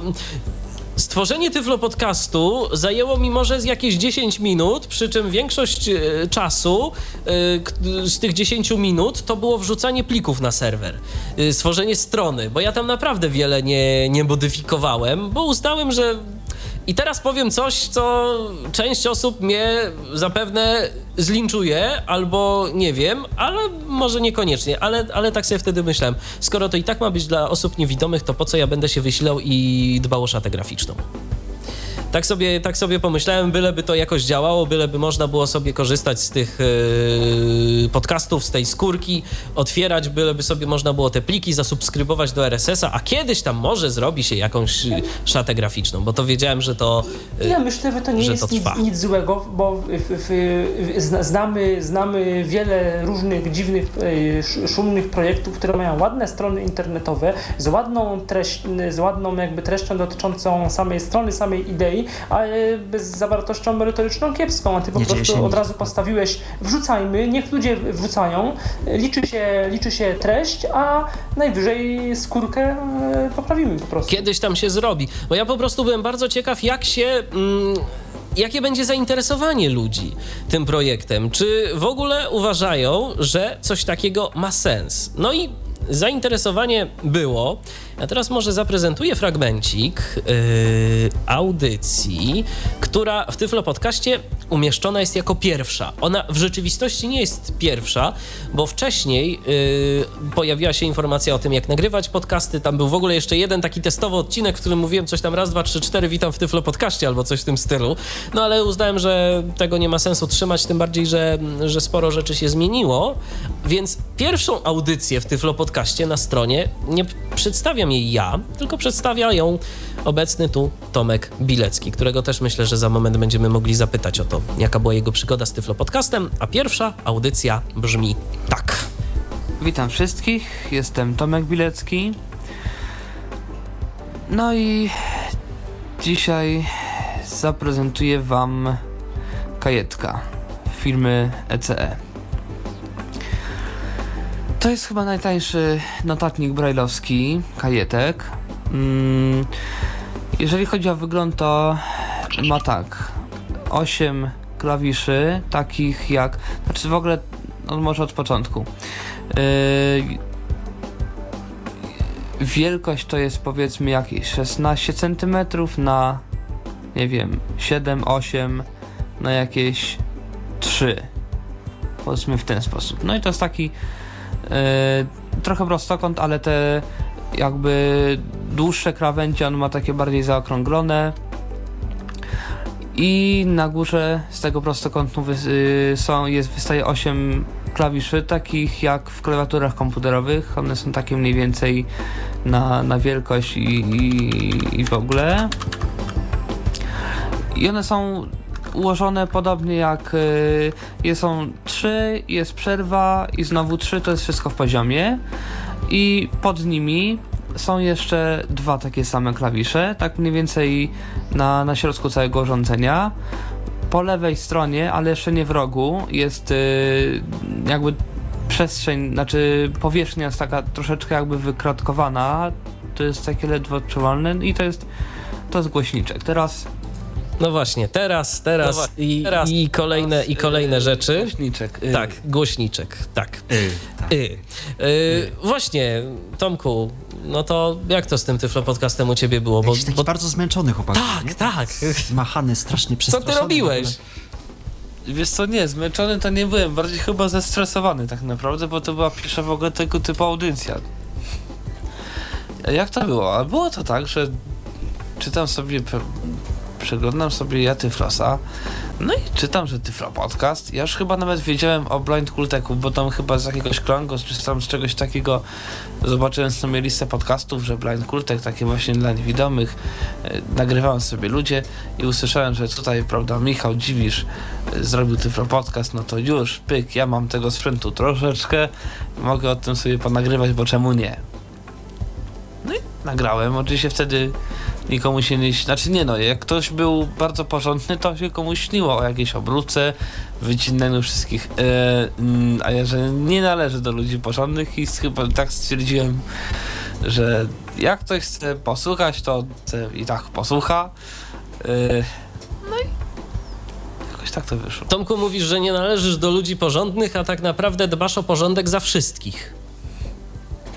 Stworzenie Tyflo Podcastu zajęło mi może z jakieś 10 minut, przy czym większość e, czasu e, z tych 10 minut to było wrzucanie plików na serwer, e, stworzenie strony, bo ja tam naprawdę wiele nie, nie modyfikowałem, bo uznałem, że i teraz powiem coś, co część osób mnie zapewne zlinczuje, albo nie wiem, ale może niekoniecznie, ale, ale tak sobie wtedy myślałem. Skoro to i tak ma być dla osób niewidomych, to po co ja będę się wysilał i dbał o szatę graficzną? Tak sobie, tak sobie pomyślałem, byleby to jakoś działało, byleby można było sobie korzystać z tych yy, podcastów, z tej skórki, otwierać, byleby sobie można było te pliki zasubskrybować do RSS-a, a kiedyś tam może zrobi się jakąś szatę graficzną, bo to wiedziałem, że to yy, Ja myślę, że to nie że jest to nic, nic, złego, bo znamy, znamy wiele różnych dziwnych, yy, szumnych projektów, które mają ładne strony internetowe z ładną, treść, z ładną jakby treścią dotyczącą samej strony, samej idei, ale z zawartością merytoryczną kiepską, a ty po nie prostu od razu postawiłeś wrzucajmy, niech ludzie wrzucają, liczy się, liczy się treść, a najwyżej skórkę e, poprawimy po prostu. Kiedyś tam się zrobi, bo ja po prostu byłem bardzo ciekaw, jak się... Mm, jakie będzie zainteresowanie ludzi tym projektem? Czy w ogóle uważają, że coś takiego ma sens? No i zainteresowanie było. A teraz może zaprezentuję fragmencik yy, audycji, która w Tyflo Podcaście umieszczona jest jako pierwsza. Ona w rzeczywistości nie jest pierwsza, bo wcześniej yy, pojawiła się informacja o tym, jak nagrywać podcasty. Tam był w ogóle jeszcze jeden taki testowy odcinek, w którym mówiłem coś tam raz, dwa, trzy, cztery, witam w Tyflo Podcaście albo coś w tym stylu. No ale uznałem, że tego nie ma sensu trzymać, tym bardziej, że, że sporo rzeczy się zmieniło. Więc pierwszą audycję w Tyflo Podcaście na stronie nie przedstawiam jej ja, tylko przedstawia ją obecny tu Tomek Bilecki, którego też myślę, że za moment będziemy mogli zapytać o to, jaka była jego przygoda z Tyflo Podcastem, a pierwsza audycja brzmi tak. Witam wszystkich, jestem Tomek Bilecki. No i dzisiaj zaprezentuję Wam kajetka. firmy ECE. To jest chyba najtańszy notatnik brajlowski, kajetek. Mm, jeżeli chodzi o wygląd, to ma tak 8 klawiszy, takich jak. Znaczy w ogóle, no może od początku. Yy, wielkość to jest powiedzmy jakieś 16 cm na nie wiem 7, 8 na jakieś 3 powiedzmy w ten sposób. No i to jest taki trochę prostokąt, ale te jakby dłuższe krawędzie on ma takie bardziej zaokrąglone i na górze z tego prostokątu y, są, jest, wystaje 8 klawiszy, takich jak w klawiaturach komputerowych. One są takie mniej więcej na, na wielkość i, i, i w ogóle. I one są ułożone podobnie jak y, są 3, jest przerwa i znowu 3, to jest wszystko w poziomie. I pod nimi są jeszcze dwa takie same klawisze, tak mniej więcej na, na środku całego urządzenia. Po lewej stronie, ale jeszcze nie w rogu, jest y, jakby przestrzeń, znaczy powierzchnia jest taka troszeczkę jakby wykratkowana. To jest takie ledwo odczuwalne i to jest to jest głośniczek. Teraz No właśnie, teraz, teraz, No właśnie, i, teraz, i kolejne, i kolejne y, rzeczy. Głośniczek. y. Tak, głośniczek, tak. Y, tak. Y. Właśnie, Tomku, no to jak to z tym Tyflo Podcastem u ciebie było? Bo, Jakiś taki bo, bardzo zmęczony chłopak. tak, nie? tak. Zmachany, strasznie Co przestraszony. ty robiłeś? Wiesz co, nie, zmęczony to nie byłem, bardziej chyba zestresowany tak naprawdę, bo to była pierwsza w ogóle tego typu audycja. Jak to było? A było to tak, że czytam sobie, przeglądam sobie ja Tyflosa, no i czytam, że Tyflo Podcast. Ja już chyba nawet wiedziałem o Blind Kulteku, bo tam chyba z jakiegoś krągu, czy tam z czegoś takiego zobaczyłem sobie listę podcastów, że Blind Kultek, takie właśnie dla niewidomych, e, nagrywałem sobie ludzie i usłyszałem, że tutaj, prawda, Michał Dziwisz e, zrobił Tyflo Podcast, no to już, pyk, ja mam tego sprzętu troszeczkę, mogę o tym sobie ponagrywać, bo czemu nie? No i nagrałem, oczywiście wtedy nikomu się nie... Znaczy nie no, jak ktoś był bardzo porządny, to się komuś śniło o jakiejś obróbce, wycinaniu wszystkich, e, a ja, że nie należy do ludzi porządnych i chyba tak stwierdziłem, że jak ktoś chce posłuchać, to chce i tak posłucha. E, no i jakoś tak to wyszło. Tomku, mówisz, że nie należysz do ludzi porządnych, a tak naprawdę dbasz o porządek za wszystkich.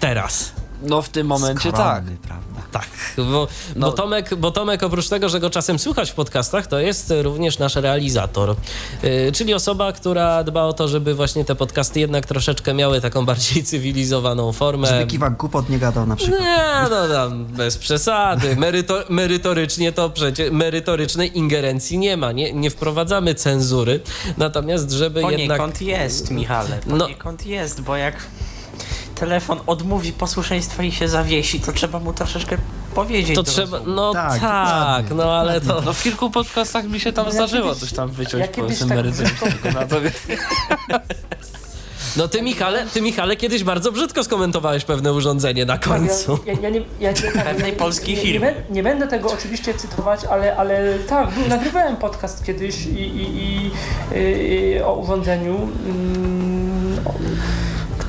Teraz. No w tym momencie tak. Skromny, prawda? Tak, bo, No. bo, Tomek, bo Tomek oprócz tego, że go czasem słychać w podcastach, to jest również nasz realizator, yy, czyli osoba, która dba o to, żeby właśnie te podcasty jednak troszeczkę miały taką bardziej cywilizowaną formę. Żeby kiwak głupot nie gadał na przykład. Nie, no tam bez przesady. Meryto, merytorycznie to przecież merytorycznej ingerencji nie ma. Nie, nie wprowadzamy cenzury. Natomiast, żeby jednak. Poniekąd jest, Michale, No. poniekąd jest, bo jak telefon odmówi posłuszeństwa i się zawiesi, to trzeba mu troszeczkę powiedzieć. To do trzeba. rozumu. No tak, Tak, no ale to. No w kilku podcastach mi się tam Ja zdarzyło kiedyś- coś tam ja wyciąć kiedyś powiedzmy tak No ty, Michale, ty, Michale, kiedyś bardzo brzydko skomentowałeś pewne urządzenie na końcu. Ja, ja, ja nie, ja, Pewnej nie- polskiej nie, firmy. Nie, bę- nie będę tego oczywiście cytować, ale, ale tak, był, nagrywałem podcast kiedyś i, i, i, i o urządzeniu, mm, o-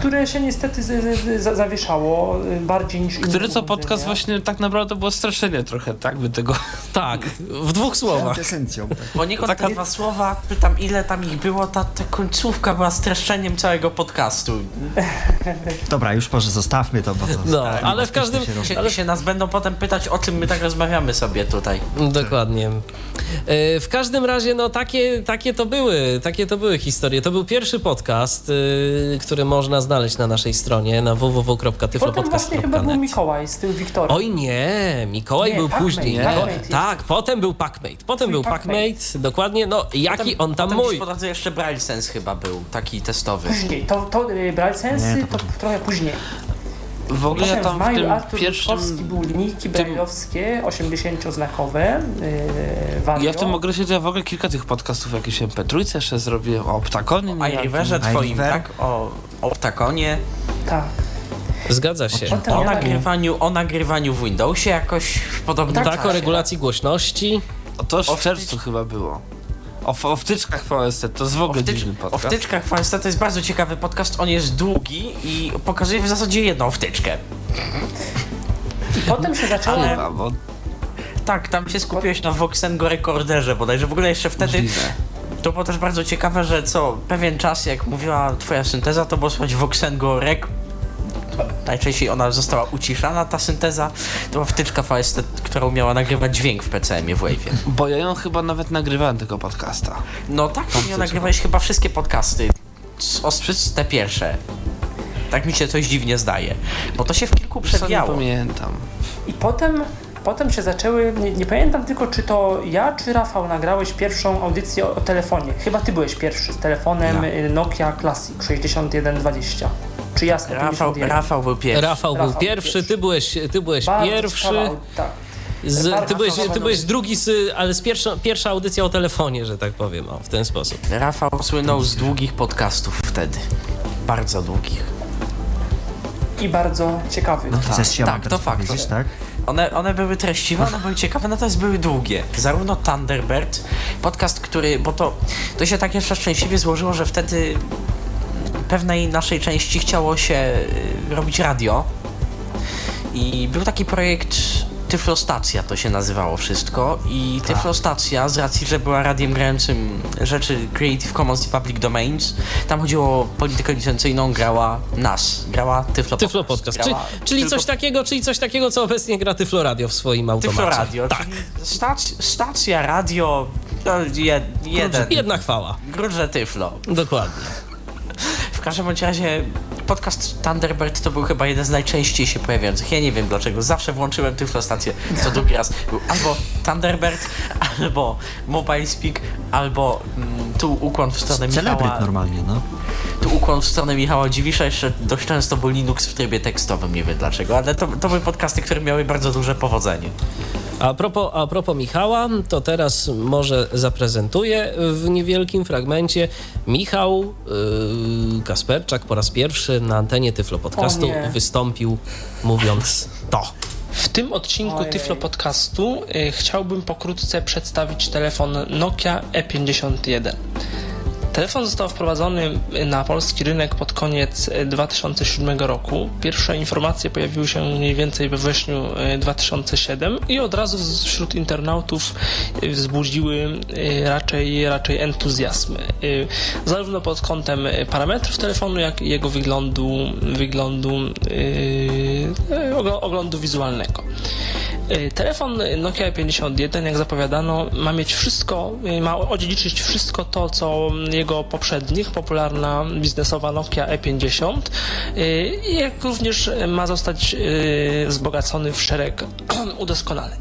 które się niestety z, z, z, zawieszało y, bardziej niż inne Który co podcast urządzenia. właśnie tak naprawdę było streszczenie trochę, tak? By tego. Tak, w dwóch słowach. Esencją. Tak. Poniekąd Taka- te dwa słowa, pytam ile tam ich było, ta, ta końcówka była streszczeniem całego podcastu. Dobra, już może zostawmy to, bo to... No, tak, ale w każdym- się Ale- się nas będą potem pytać, o czym my tak rozmawiamy sobie tutaj. Dokładnie. E, W każdym razie, no takie, takie to były, takie to były historie. To był pierwszy podcast, y, który można znaleźć na naszej stronie na Potem właśnie chyba był www.tyflopodcast.net. Mikołaj z tym Wiktorem. Oj nie, Mikołaj Nie, był Pac-Mate, później. Jest. tak, potem był Pac-Mate. Potem był Pac-Mate. Dokładnie. No, jaki Potem- on tam mój. po drodze jeszcze Braille Sense chyba był, taki testowy. Później, to, to y, Braille Sensy Nie, to, to- trochę później. W ogóle ja tam w w maju tym Artur pierwszym. Był linijki brajlowskie 80-znakowe yy. Ja w tym okresie to ja w ogóle kilka tych podcastów jakieś MP3 jeszcze zrobiłem, o Ptakonie. O iRiverze twoim, tak? O, o Ptakonie, Tak. Zgadza się. O ja- nagrywaniu, o nagrywaniu w Windowsie jakoś w podobnym Tak, Tak, o regulacji głośności. O, To już O, w czerwcu chyba było. O, o wtyczkach VST, to jest w O, ogóle wtycz, dziwny o podcast. wtyczkach VST to jest bardzo ciekawy podcast. On jest długi i pokazuje w zasadzie jedną wtyczkę. I potem się zaczęło... Ale- bo Tak, tam się skupiłeś na Voxengo rekorderze bodajże. W ogóle jeszcze wtedy to było też bardzo ciekawe, że co pewien czas, jak mówiła twoja synteza, to było słychać Voxengo rek. Najczęściej ona została uciszana, ta synteza. To była wtyczka VST, która umiała nagrywać dźwięk w PCM-ie w Wave'ie. Bo ja ją chyba nawet nagrywałem tego podcasta. No tak, ja nagrywałeś chyba wszystkie podcasty. Ostrzy te pierwsze. Tak mi się coś dziwnie zdaje. Bo to się w kilku Co nie przewijało. pamiętam. I potem, potem się zaczęły, nie, nie pamiętam tylko czy to ja czy Rafał nagrałeś pierwszą audycję o, o telefonie. Chyba ty byłeś pierwszy z telefonem Ja. Nokia Classic 6120. Czy ja Rafał, 51. Rafał był pierwszy. Rafał był Rafał pierwszy, pierwszy. ty byłeś, ty byłeś Bardzo pierwszy. ciekawa, tak. Z, ty, byłeś, ty byłeś drugi, z, ale z pierwsza, pierwsza audycja o telefonie, że tak powiem, o, w ten sposób. Rafał słynął z długich podcastów wtedy. Bardzo długich. I bardzo ciekawy. No się tak, to fakt. tak? One, one były treściwe, one były ciekawe, natomiast były długie. Zarówno Thunderbird, podcast, który, bo to, to się tak jeszcze szczęśliwie złożyło, że wtedy pewnej naszej części chciało się y, robić radio i był taki projekt Tyflostacja to się nazywało wszystko i Tyflostacja z racji, że była radiem grającym rzeczy Creative Commons i Public Domains, tam chodziło o politykę licencyjną, grała nas, grała Tyflo, Tyflo Podcast. Czyli, Grała czyli, tylko coś takiego, czyli coś takiego, co obecnie gra Tyflo Radio w swoim automacie. Tyflo Radio, Tak. czyli stac, stacja, radio, no, jed, jeden, Jedna chwała. grudże Tyflo. Dokładnie. W każdym bądź razie podcast Thunderbird to był chyba jeden z najczęściej się pojawiających. Ja nie wiem dlaczego, zawsze włączyłem Tyflo stację co drugi raz. Był albo Thunderbird, albo Mobile Speak, albo mm, tu ukłon w stronę Celebryt Michała. normalnie, no. Tu ukłon w stronę Michała Dziwisza, jeszcze dość często był Linux w trybie tekstowym, nie wiem dlaczego, ale to, to były podcasty, które miały bardzo duże powodzenie. A propos, a propos Michała, to teraz może zaprezentuję w niewielkim fragmencie. Michał yy, Kasperczak po raz pierwszy na antenie Tyflo Podcastu wystąpił mówiąc to. W tym odcinku Ojej. Tyflo Podcastu y, chciałbym pokrótce przedstawić telefon Nokia E51. Telefon został wprowadzony na polski rynek pod koniec y, 2007 roku. Pierwsze informacje pojawiły się mniej więcej we wrześniu y, 2007 i od razu wśród internautów y, wzbudziły raczej, raczej entuzjazm. Zarówno pod kątem parametrów telefonu, jak i jego wyglądu, wyglądu ogl- oglądu wizualnego. Telefon Nokia 51, jak zapowiadano, ma mieć wszystko, ma odziedziczyć wszystko to, co jego poprzednik, popularna biznesowa Nokia E50, y, jak również ma zostać y, wzbogacony w szereg udoskonaleń.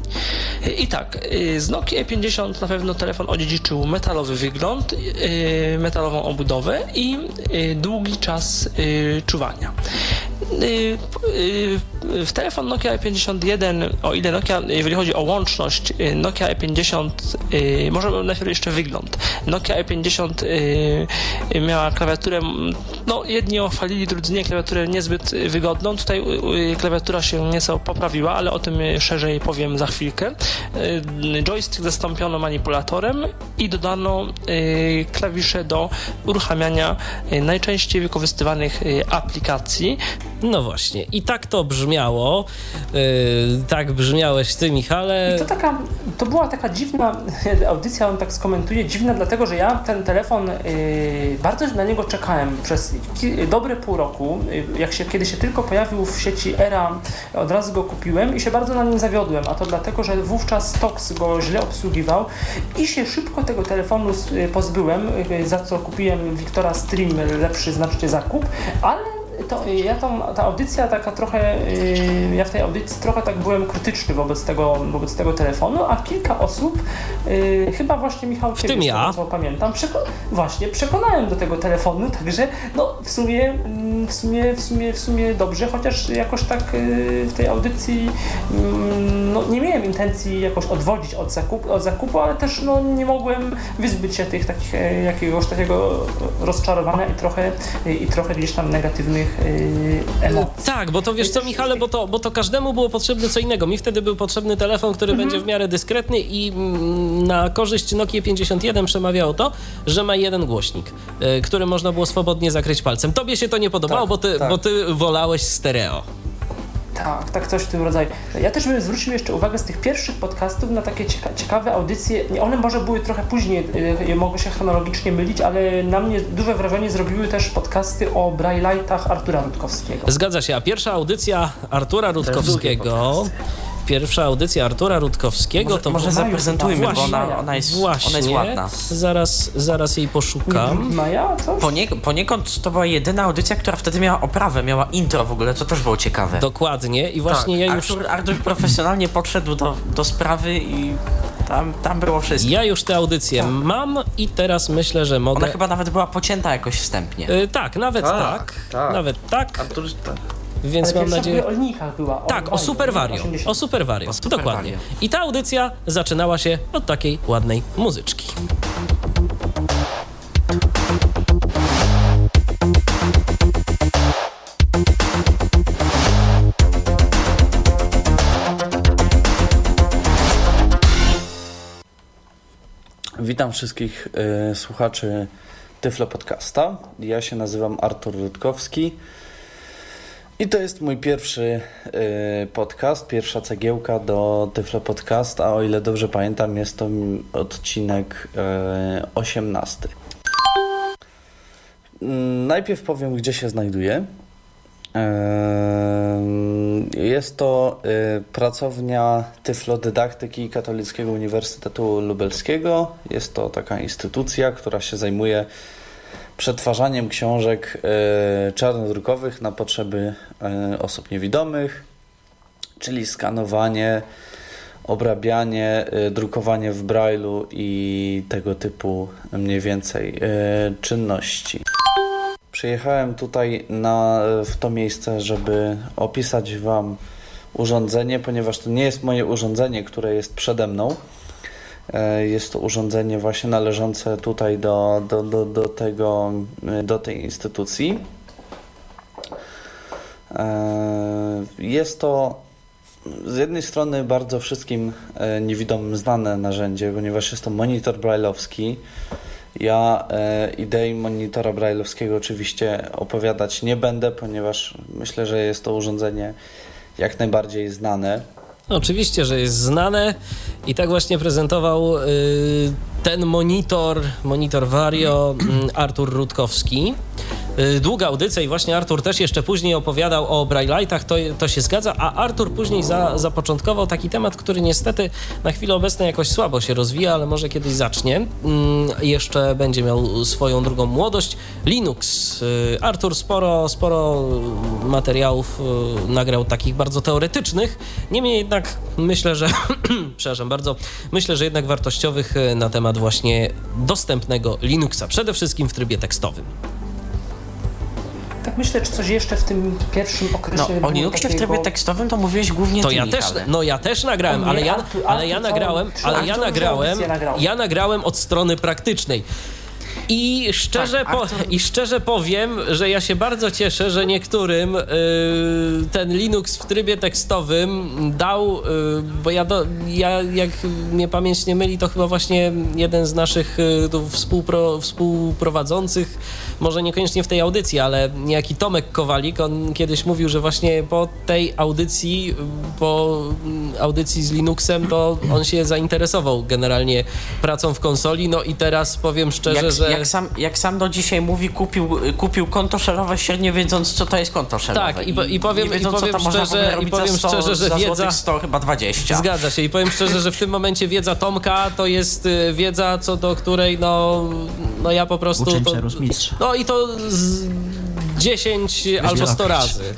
Y, I tak, z Nokia E50 na pewno telefon odziedziczył metalowy wygląd, metalową obudowę i długi czas czuwania. W telefon Nokia E51, o ile Nokia, jeżeli chodzi o łączność, Nokia E50, y, może najpierw jeszcze wygląd. Nokia E50 y, y, miała klawiaturę, no jedni ją chwalili, drudzy nie, klawiaturę niezbyt y, wygodną. Tutaj y, y, klawiatura się nieco poprawiła, ale o tym y, szerzej powiem za chwilkę. Y, Joystick zastąpiono manipulatorem i dodano y, klawisze do uruchamiania y, najczęściej wykorzystywanych y, aplikacji. No właśnie, i tak to brzmiało. Yy, tak brzmiałeś ty, Michale. I to taka, to była taka dziwna audycja, on tak skomentuje, dziwna dlatego, że ja ten telefon y, bardzo na niego czekałem przez dobre pół roku. Y, jak się, kiedy się tylko pojawił w sieci Era, od razu go kupiłem i się bardzo na nim zawiodłem, a to dlatego, że wówczas Tox go źle obsługiwał i się szybko tego telefonu pozbyłem, y, za co kupiłem Wiktora Stream, lepszy znacznie zakup, ale to ja ta audycja taka trochę, yy, ja w tej audycji trochę tak byłem krytyczny wobec tego, wobec tego telefonu, a kilka osób, yy, chyba właśnie Michał, W ciebie tym ja. pamiętam, przeko- właśnie przekonałem do tego telefonu, także no w sumie, w sumie, w sumie, w sumie dobrze, chociaż jakoś tak yy, w tej audycji mm, no, nie miałem intencji jakoś odwodzić od zakupu, od zakupu, ale też no, nie mogłem wyzbyć się tych takich e, jakiegoś takiego rozczarowania i trochę, i trochę gdzieś tam negatywnych tych yy, emocji. Tak, bo to wiesz co, Michale, bo to, bo to każdemu było potrzebne co innego. Mi wtedy był potrzebny telefon, który Mhm. będzie w miarę dyskretny i mm, na korzyść Nokia 51 przemawiało to, że ma jeden głośnik, y, który można było swobodnie zakryć palcem. Tobie się to nie podobało, Tak, bo, ty, tak. bo ty wolałeś stereo. Tak, tak, coś w tym rodzaju. Ja też bym zwrócił jeszcze uwagę z tych pierwszych podcastów na takie cieka ciekawe audycje. One może były trochę później, y, mogą się chronologicznie mylić, ale na mnie duże wrażenie zrobiły też podcasty o Braille'ach Artura Rutkowskiego. Zgadza się, a pierwsza audycja Artura Rutkowskiego... Pierwsza audycja Artura Rutkowskiego Może, to może zaprezentujmy, bo ona, ona, jest, Właśnie, ona jest ładna. Zaraz, zaraz jej poszukam. Maja, coś? Ponie, poniekąd to była jedyna audycja, która wtedy miała oprawę, miała intro w ogóle, to też było ciekawe. Dokładnie i właśnie tak, ja już Artur, Artur profesjonalnie podszedł do, do sprawy i tam, tam było wszystko. Ja już tę audycję mam i teraz myślę, że mogę. Ona chyba nawet była pocięta jakoś wstępnie. Y, tak, nawet tak, Tak, tak. Nawet tak, Artur, tak. Więc Ale mam nadzieję. o była. O Tak, o Super Vario. 80. O Super Vario. Super Dokładnie. Vario. I ta audycja zaczynała się od takiej ładnej muzyczki. Witam wszystkich y, słuchaczy Tyflo Podcasta. Ja się nazywam Artur Rutkowski i to jest mój pierwszy y, podcast, pierwsza cegiełka do Tyflo Podcast, a o ile dobrze pamiętam jest to odcinek y, 18. Mm, Najpierw powiem, gdzie się znajduję. Ehm, Jest to y, pracownia Tyflodydaktyki Katolickiego Uniwersytetu Lubelskiego. Jest to taka instytucja, która się zajmuje przetwarzaniem książek y, czarnodrukowych na potrzeby y, osób niewidomych, czyli skanowanie, obrabianie, y, drukowanie w brailu i tego typu mniej więcej czynności. Przyjechałem tutaj na, w to miejsce, żeby opisać Wam urządzenie, ponieważ to nie jest moje urządzenie, które jest przede mną. E, Jest to urządzenie właśnie należące tutaj do, do, do, do, tego, e, do tej instytucji. E, Jest to z jednej strony bardzo wszystkim niewidomym znane narzędzie, ponieważ jest to monitor brailleowski. Ja idei monitora brailleowskiego oczywiście opowiadać nie będę, ponieważ myślę, że jest to urządzenie jak najbardziej znane. Oczywiście, że jest znane i tak właśnie prezentował y, ten monitor, monitor Vario, mm, Artur Rutkowski. Y, Długa audycja i właśnie Artur też jeszcze później opowiadał o Braille'ach, to, to się zgadza, a Artur później za, zapoczątkował taki temat, który niestety na chwilę obecną jakoś słabo się rozwija, ale może kiedyś zacznie. Mm, Jeszcze będzie miał swoją drugą młodość. Linux. Y, Artur sporo, sporo materiałów y, nagrał takich bardzo teoretycznych, niemniej jednak myślę, że przepraszam bardzo, myślę, że jednak wartościowych na temat właśnie dostępnego Linuxa, przede wszystkim w trybie tekstowym. Tak myślę, czy coś jeszcze w tym pierwszym okresie No, o Linuxie w takiego- trybie tekstowym to mówiłeś głównie To ty, ja też, Michale. no ja też nagrałem, nie, ale ja, ale ja nagrałem, ale ja nagrałem, ja nagrałem od strony praktycznej. I szczerze, Tak, po, I szczerze powiem, że ja się bardzo cieszę, że niektórym y, ten Linux w trybie tekstowym dał, y, bo ja, do, ja, jak mnie pamięć nie myli, to chyba właśnie jeden z naszych y, tu współpro, współprowadzących, może niekoniecznie w tej audycji, ale niejaki Tomek Kowalik, on kiedyś mówił, że właśnie po tej audycji, po audycji z Linuxem, to on się zainteresował generalnie pracą w konsoli, no i teraz powiem szczerze, jak, że... jak, sam, jak sam do dzisiaj mówi, kupił, kupił konto szerowe, średnio wiedząc, co to jest konto szerowe. Tak, i i powiem- nie wiedząc, i powiem szczerze- i powiem za 100, szczerze, że za wiedza- złotych 100, chyba 20. Zgadza się i powiem szczerze, że w tym momencie wiedza Tomka to jest y, wiedza, co do której no, no ja po prostu... Uczeń To, no i to z 10 albo 100 razy.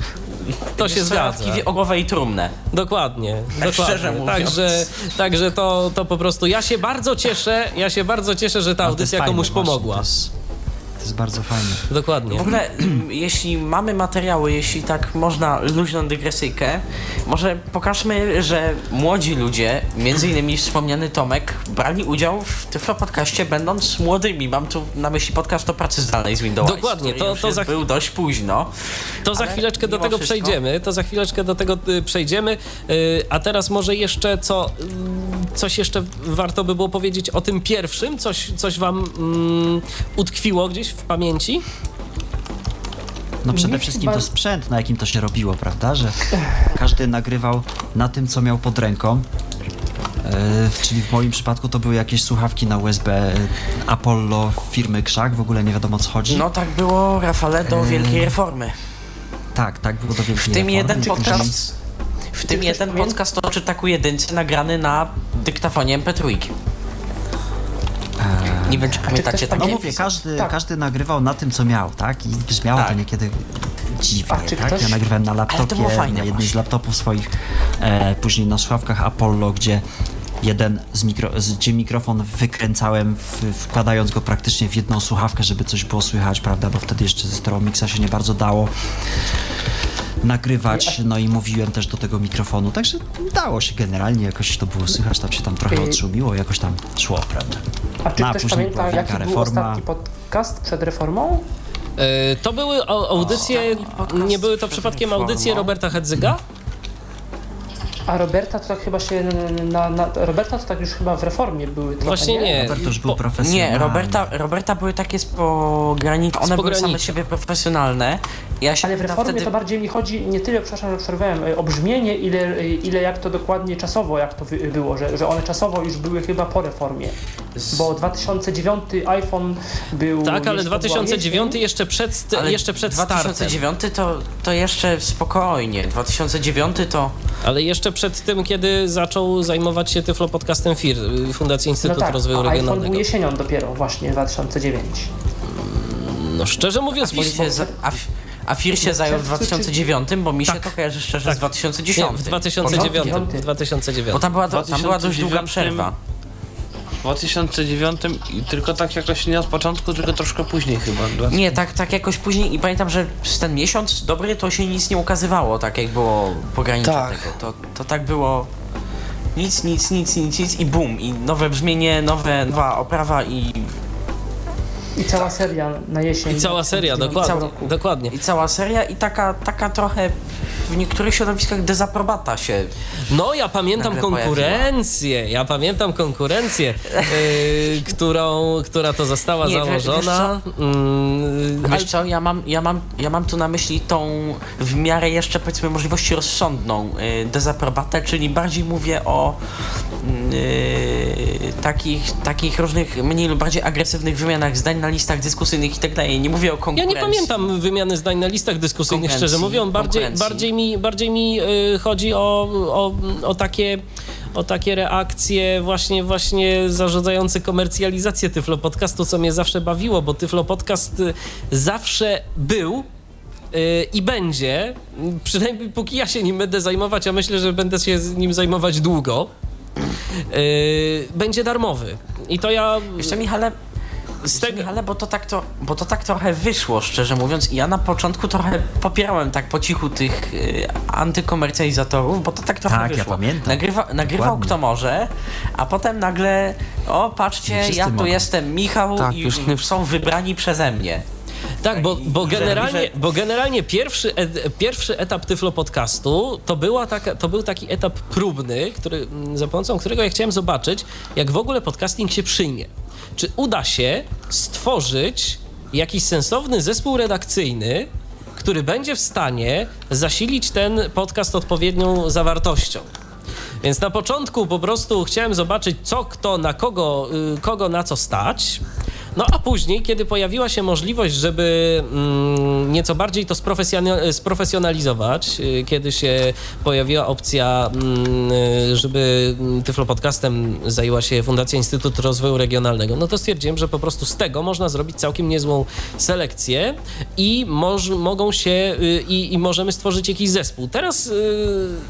To się zgadza. O głowę i trumnę. Dokładnie, Tak dokładnie. szczerze mówiąc. Także, także to, to po prostu ja się bardzo cieszę, ja się bardzo cieszę, że ta audycja komuś pomogła. To jest, bardzo fajne. Dokładnie. W ogóle, jeśli mamy materiały, jeśli tak można luźną dygresyjkę, może pokażmy, że młodzi ludzie, między innymi wspomniany Tomek, brali udział w Tyflo Podcaście będąc młodymi. Mam tu na myśli podcast o pracy zdalnej z Windows. Dokładnie, to- już to za- był dość późno. To za chwileczkę do tego wszystko- przejdziemy. To za chwileczkę do tego y, przejdziemy. Y, A teraz może jeszcze co, y, coś jeszcze warto by było powiedzieć o tym pierwszym? Coś, coś wam mm, utkwiło gdzieś w pamięci? No przede wszystkim to sprzęt, na jakim to się robiło, prawda? Że każdy nagrywał na tym, co miał pod ręką. E, czyli w moim przypadku to były jakieś słuchawki na USB e, Apollo firmy Krzak, w ogóle nie wiadomo o co chodzi. No tak było, Rafale, do Wielkiej Reformy. Tak, tak, było do wielkiej W tym reformy. jeden podcast... W tym jeden podcast to czytaku jedynce nagrany na dyktafonie MP3. Nie wiem, czy pamiętacie takie No mówię, każdy, tak. każdy nagrywał na tym, co miał, tak? I brzmiało Tak. to niekiedy dziwnie, A tak? ktoś- Ja nagrywałem na to laptopie, na jednym właśnie. z laptopów swoich, e, później na słuchawkach Apollo, gdzie jeden z, mikro, z gdzie mikrofon wykręcałem, w, wkładając go praktycznie w jedną słuchawkę, żeby coś było słychać, prawda? Bo wtedy jeszcze ze Stereomixa się nie bardzo dało nagrywać, no i mówiłem też do tego mikrofonu, także dało się generalnie, jakoś to było słychać, tam się tam trochę odszumiło, jakoś tam szło, prawda? A czy No, a ktoś później pamięta, była jaki wielka był reforma. ostatni podcast przed reformą? Y, To były au- audycje, nie były to przypadkiem reformą. audycje Roberta Hedzyga? A Roberta to tak chyba się na, na Roberta to tak już chyba w reformie były trochę, Właśnie nie. Robert już był Po- profesjonalny. Nie, Roberta, Roberta były takie z. One były same siebie profesjonalne. Ja się Ale w reformie wtedy... to bardziej mi chodzi nie tyle, przepraszam, że przerwałem, e, o brzmienie, ile, ile jak to dokładnie czasowo, jak to było, że, że one czasowo już były chyba po reformie. Bo 2009 iPhone był... Tak, ale jeśli to była 2009 jesień, jeszcze przed, Ale jeszcze przed startem. 2009 to, to jeszcze spokojnie. 2009 to... Ale jeszcze przed tym, kiedy zaczął zajmować się Tyflo Podcastem FIR, y, Fundacja No tak, Rozwoju a iPhone był Regionalnego. jesienią dopiero, właśnie 2009. No szczerze mówiąc, Fir się za, a, a Fir się No, zajął w czerwcu czy- 2009, bo mi się Tak. to kojarzy szczerze Tak. z 2010. nie, w 2009. Początku. W 2009. Bo tam była, do, tam była dość długa 2009 przerwa. W 2009 i tylko tak jakoś nie od początku, tylko troszkę później chyba. Nie, tak, tak jakoś później i pamiętam, że przez ten miesiąc dobry to się nic nie ukazywało, tak jak było pogranicza Tak. tego. To, to tak było nic, nic, nic, nic, nic i bum. I nowe brzmienie, nowe, nowa oprawa i, I cała seria na jesień. I cała seria, 2009 dokładnie. roku. dokładnie. i cała seria i taka, taka trochę w niektórych środowiskach dezaprobata się No, ja pamiętam konkurencję, ja pamiętam konkurencję, yy, którą, która to została Nie, wiesz założona. Mm, ale- Wiesz co, ja mam, ja, mam, ja mam tu na myśli tą w miarę jeszcze powiedzmy możliwości rozsądną y, dezaprobatę, czyli bardziej mówię o y, takich, takich różnych mniej lub bardziej agresywnych wymianach zdań na listach dyskusyjnych i tak dalej. Nie mówię o Ja konkurencji. nie pamiętam wymiany zdań na listach dyskusyjnych, szczerze mówiąc. Bardziej, bardziej mi, bardziej mi y, chodzi o, o, o takie o takie reakcje właśnie właśnie zarządzające komercjalizację Tyflo Podcastu, co mnie zawsze bawiło, bo Tyflo Podcast y, zawsze był y, i będzie, przynajmniej póki ja się nim będę zajmować, a myślę, że będę się nim zajmować długo, będzie darmowy. I to ja co, Michale, z tego... Michale, bo to, tak to, bo to tak trochę wyszło, szczerze mówiąc. I ja na początku trochę popierałem tak po cichu tych y, antykomercjalizatorów, bo to tak trochę Tak, ja wyszło. pamiętam. Nagrywa, nagrywał Dokładnie. kto może, a potem nagle, o patrzcie, ja tu mogą. jestem Michał Tak, i już nie- są wybrani przeze mnie. Tak, bo, bo, generalnie, bo generalnie pierwszy, e, pierwszy etap Tyflo Podcastu to, była taka, to był taki etap próbny, który, za pomocą którego ja chciałem zobaczyć, jak w ogóle podcasting się przyjmie. Czy uda się stworzyć jakiś sensowny zespół redakcyjny, który będzie w stanie zasilić ten podcast odpowiednią zawartością. Więc na początku po prostu chciałem zobaczyć, co kto na kogo, y, kogo na co stać. No a później, kiedy pojawiła się możliwość, żeby mm, nieco bardziej to sprofesjona- sprofesjonalizować, y, kiedy się pojawiła opcja, mm, y, żeby Tyflo Podcastem zajęła się Fundacja Instytut Rozwoju Regionalnego, no to stwierdziłem, że po prostu z tego można zrobić całkiem niezłą selekcję i moż, mogą się y, i, możemy stworzyć jakiś zespół. Teraz,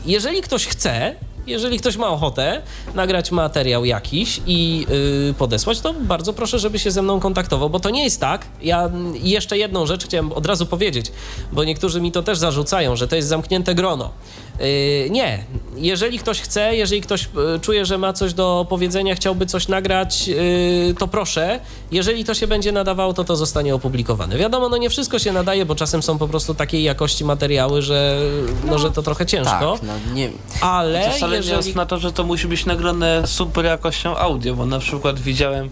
jeżeli ktoś chce, jeżeli ktoś ma ochotę nagrać materiał jakiś i yy, podesłać, to bardzo proszę, żeby się ze mną kontaktował, bo to nie jest tak. Ja mm, jeszcze jedną rzecz chciałem od razu powiedzieć, bo niektórzy mi to też zarzucają, że to jest zamknięte grono. Yy, nie. Jeżeli ktoś chce, jeżeli ktoś yy, czuje, że ma coś do powiedzenia, chciałby coś nagrać, yy, to proszę. Jeżeli to się będzie nadawało, to to zostanie opublikowane. Wiadomo, no nie wszystko się nadaje, bo czasem są po prostu takiej jakości materiały, że, no, że to trochę ciężko. Tak, no nie. Ale wcale nie jeżeli... jest na to, że to musi być nagrane super jakością audio, bo na przykład widziałem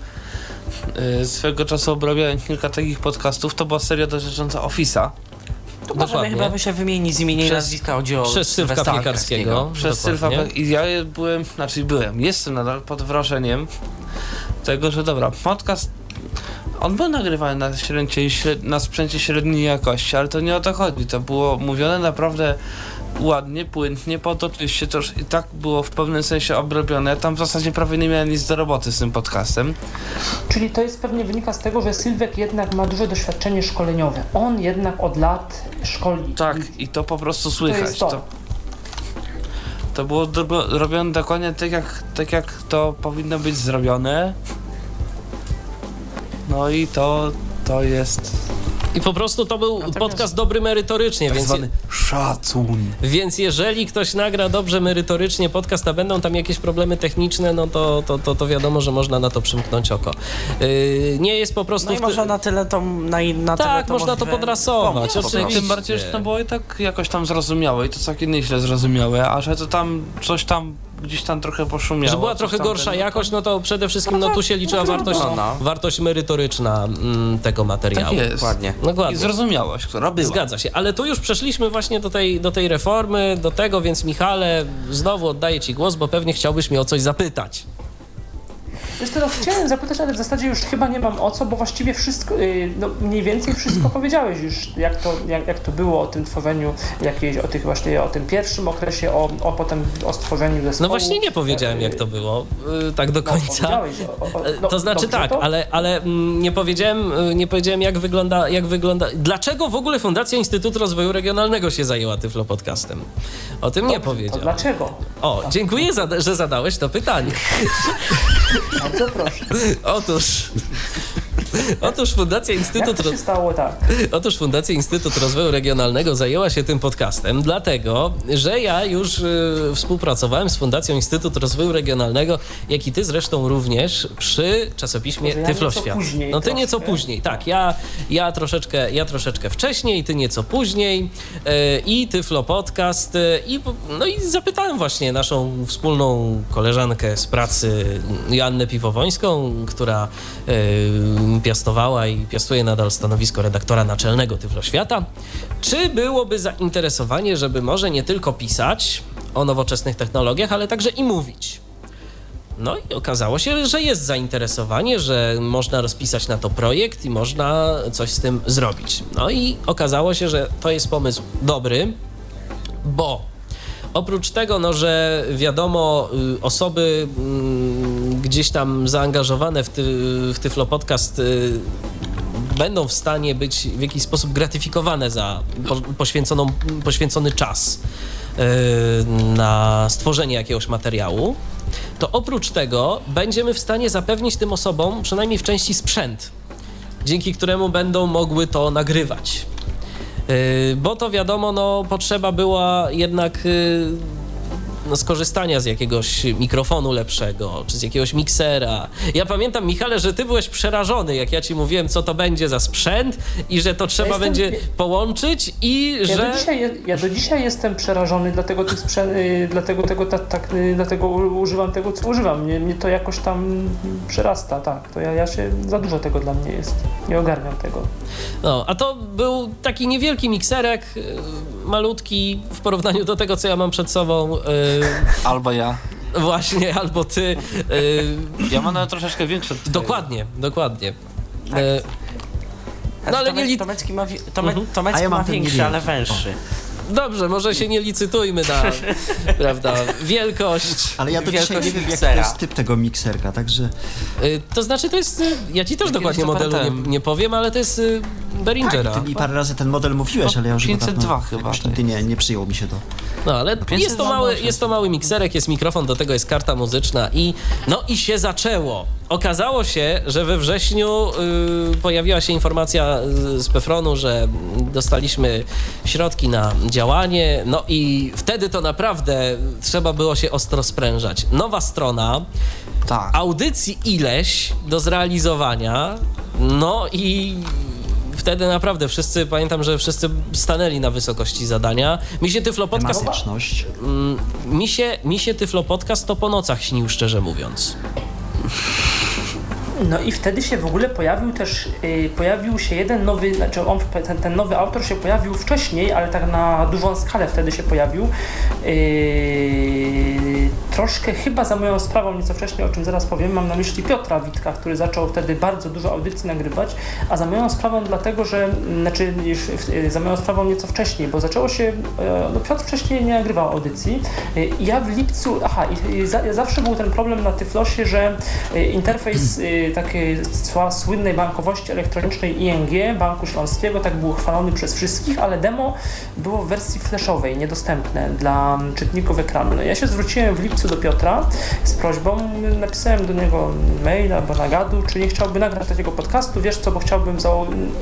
swego czasu obrabiałem kilka takich podcastów, to była seria dotycząca Office'a. To możemy chyba by się wymienić z imienia i Przez- nazwiska audio Przez Sylwka Sylwestra Piekarskiego. Przez Sylwa dokładnie. i ja byłem, znaczy byłem, jestem nadal pod wrażeniem tego, że dobra, podcast on był nagrywany na, średniej, śred, na sprzęcie średniej jakości, ale to nie o to chodzi. To było mówione naprawdę ładnie, płynnie, po to oczywiście to już i tak było w pewnym sensie obrobione. Ja tam w zasadzie prawie nie miałem nic do roboty z tym podcastem. Czyli to jest pewnie wynika z tego, że Sylwek jednak ma duże doświadczenie szkoleniowe. On jednak od lat szkoli. Tak, i to po prostu słychać. jest to. to. To było robione dokładnie tak jak, tak, jak to powinno być zrobione. No i to, to jest I po prostu to był Natomiast- podcast dobry merytorycznie, tak więc, zwany szacun. więc jeżeli ktoś nagra dobrze merytorycznie podcast, a będą tam jakieś problemy techniczne, no to, to, to, to wiadomo, że można na to przymknąć oko. Yy, nie jest po prostu... No i można na tyle to, na, na tyle Tak, to można to podrasować, pomóc po oczywiście. Tym bardziej, że to było i tak jakoś tam zrozumiałe i to całkiem nieźle zrozumiałe, a że to tam coś tam gdzieś tam trochę poszumiało. Że była trochę gorsza ten- jakość, no to przede wszystkim no, tu się liczyła wartość, no, no. wartość merytoryczna mm, tego materiału. Tak jest. Dokładnie. I Dokładnie. zrozumiałość, która była. Zgadza się, ale tu już przeszliśmy właśnie do tej, do tej reformy, do tego, więc Michale, znowu oddaję Ci głos, bo pewnie chciałbyś mnie o coś zapytać. Wiesz co, no, chciałem zapytać, ale w zasadzie już chyba nie mam o co, bo właściwie wszystko, yy, no, mniej więcej wszystko powiedziałeś już, jak to, jak, jak to było o tym tworzeniu jakiejś, o tych właśnie, o tym pierwszym okresie, o, o potem o stworzeniu zespołu. No właśnie nie powiedziałem, jak to było, yy, tak do No, końca. powiedziałeś, o, o, no, To znaczy tak, to? ale, ale mm, nie powiedziałem, y, nie powiedziałem jak wygląda, jak wygląda. Dlaczego w ogóle Fundacja Instytutu Rozwoju Regionalnego się zajęła Tyflo Podcastem? O tym nie Dobrze, To powiedziałem. dlaczego? O, dziękuję, za, że zadałeś to pytanie. Bardzo proszę. Otóż. Otóż Fundacja Jak Instytut to Ro- się stało tak? Otóż Fundacja Instytut Rozwoju Regionalnego zajęła się tym podcastem, dlatego, że ja już y, współpracowałem z Fundacją Instytut Rozwoju Regionalnego, jak i ty zresztą również przy czasopiśmie Może ja Tyfloświat. później no ty troszkę. nieco później, tak. Ja, ja, troszeczkę, ja troszeczkę wcześniej, ty nieco później y, i Tyflo Podcast y, i, no i zapytałem właśnie naszą wspólną koleżankę z pracy Joannę Piwowońską, która y, piastowała i piastuje nadal stanowisko redaktora naczelnego Tyfloświata, czy byłoby zainteresowanie, żeby może nie tylko pisać o nowoczesnych technologiach, ale także i mówić. No i okazało się, że jest zainteresowanie, że można rozpisać na to projekt i można coś z tym zrobić. No i okazało się, że to jest pomysł dobry, bo oprócz tego, no, że wiadomo, y, osoby mm, gdzieś tam zaangażowane w, ty, w Tyflo Podcast y, będą w stanie być w jakiś sposób gratyfikowane za po, poświęconą, poświęcony czas y, na stworzenie jakiegoś materiału, to oprócz tego będziemy w stanie zapewnić tym osobom przynajmniej w części sprzęt, dzięki któremu będą mogły to nagrywać. Yy, bo to wiadomo, no, potrzeba była jednak yy, no, skorzystania z jakiegoś mikrofonu lepszego, czy z jakiegoś miksera. Ja pamiętam, Michale, że ty byłeś przerażony, jak ja ci mówiłem, co to będzie za sprzęt i że to trzeba jestem- będzie połączyć i Ja, że... do dzisiaj, ja do dzisiaj jestem przerażony, dlatego, tych sprzę- y, dlatego, tego, tak, tak, y, dlatego używam tego, co używam. Mnie, mnie to jakoś tam przerasta, tak. To ja, ja się, za dużo tego dla mnie jest. Nie ogarniam tego. No, a to był taki niewielki mikserek, yy, malutki w porównaniu do tego, co ja mam przed sobą. Yy, Albo ja. właśnie, albo ty. Yy, Ja mam nawet troszeczkę większe. dokładnie, dokładnie. Tak. Yy, No ale nie Tomek, li- Tomecki ma, wi- Tome, Mhm. Tomecki ja ma większy, ale węższy. Dobrze, może się nie licytujmy na, prawda, wielkość. Ale ja do dzisiaj nie wiem, jaki to miksera. jest typ tego mikserka, także... Y, To znaczy, to jest. Ja ci też dokładnie modelu nie, nie powiem, ale to jest y, Behringera. Ty mi parę razy ten model mówiłeś, ale ja już go 502 dawno chyba jakoś to nigdy nie, nie przyjął mi się to. No ale jest to, mały, jest to mały mikserek, jest mikrofon, do tego jest karta muzyczna i no i się zaczęło. Okazało się, że we wrześniu y, pojawiła się informacja z Pefronu, że dostaliśmy środki na działanie, no i wtedy to naprawdę trzeba było się ostro sprężać. Nowa strona, Tak. audycji ileś do zrealizowania, no i wtedy naprawdę wszyscy, pamiętam, że wszyscy stanęli na wysokości zadania. Mi się Tyflo Podcast, Tematyczność. mm, mi się, mi się Tyflo Podcast to po nocach śnił, szczerze mówiąc. No i wtedy się w ogóle pojawił też, y, pojawił się jeden nowy, znaczy on, ten, ten nowy autor się pojawił wcześniej, ale tak na dużą skalę wtedy się pojawił. Yy, troszkę chyba za moją sprawą, nieco wcześniej, o czym zaraz powiem, mam na myśli Piotra Witka, który zaczął wtedy bardzo dużo audycji nagrywać, a za moją sprawą dlatego, że, mm, znaczy już, y, za moją sprawą nieco wcześniej, bo zaczęło się, e, no Piotr wcześniej nie nagrywał audycji. Y, Ja w lipcu, aha, i, i za, zawsze był ten problem na Tyflosie, że y, interfejs y, takiej słynnej bankowości elektronicznej ING, Banku Śląskiego, tak był chwalony przez wszystkich, ale demo było w wersji flashowej, niedostępne dla czytników ekranu. Ja się zwróciłem w lipcu do Piotra z prośbą, napisałem do niego maila albo nagadu, czy nie chciałby nagrać takiego podcastu, wiesz co, bo chciałbym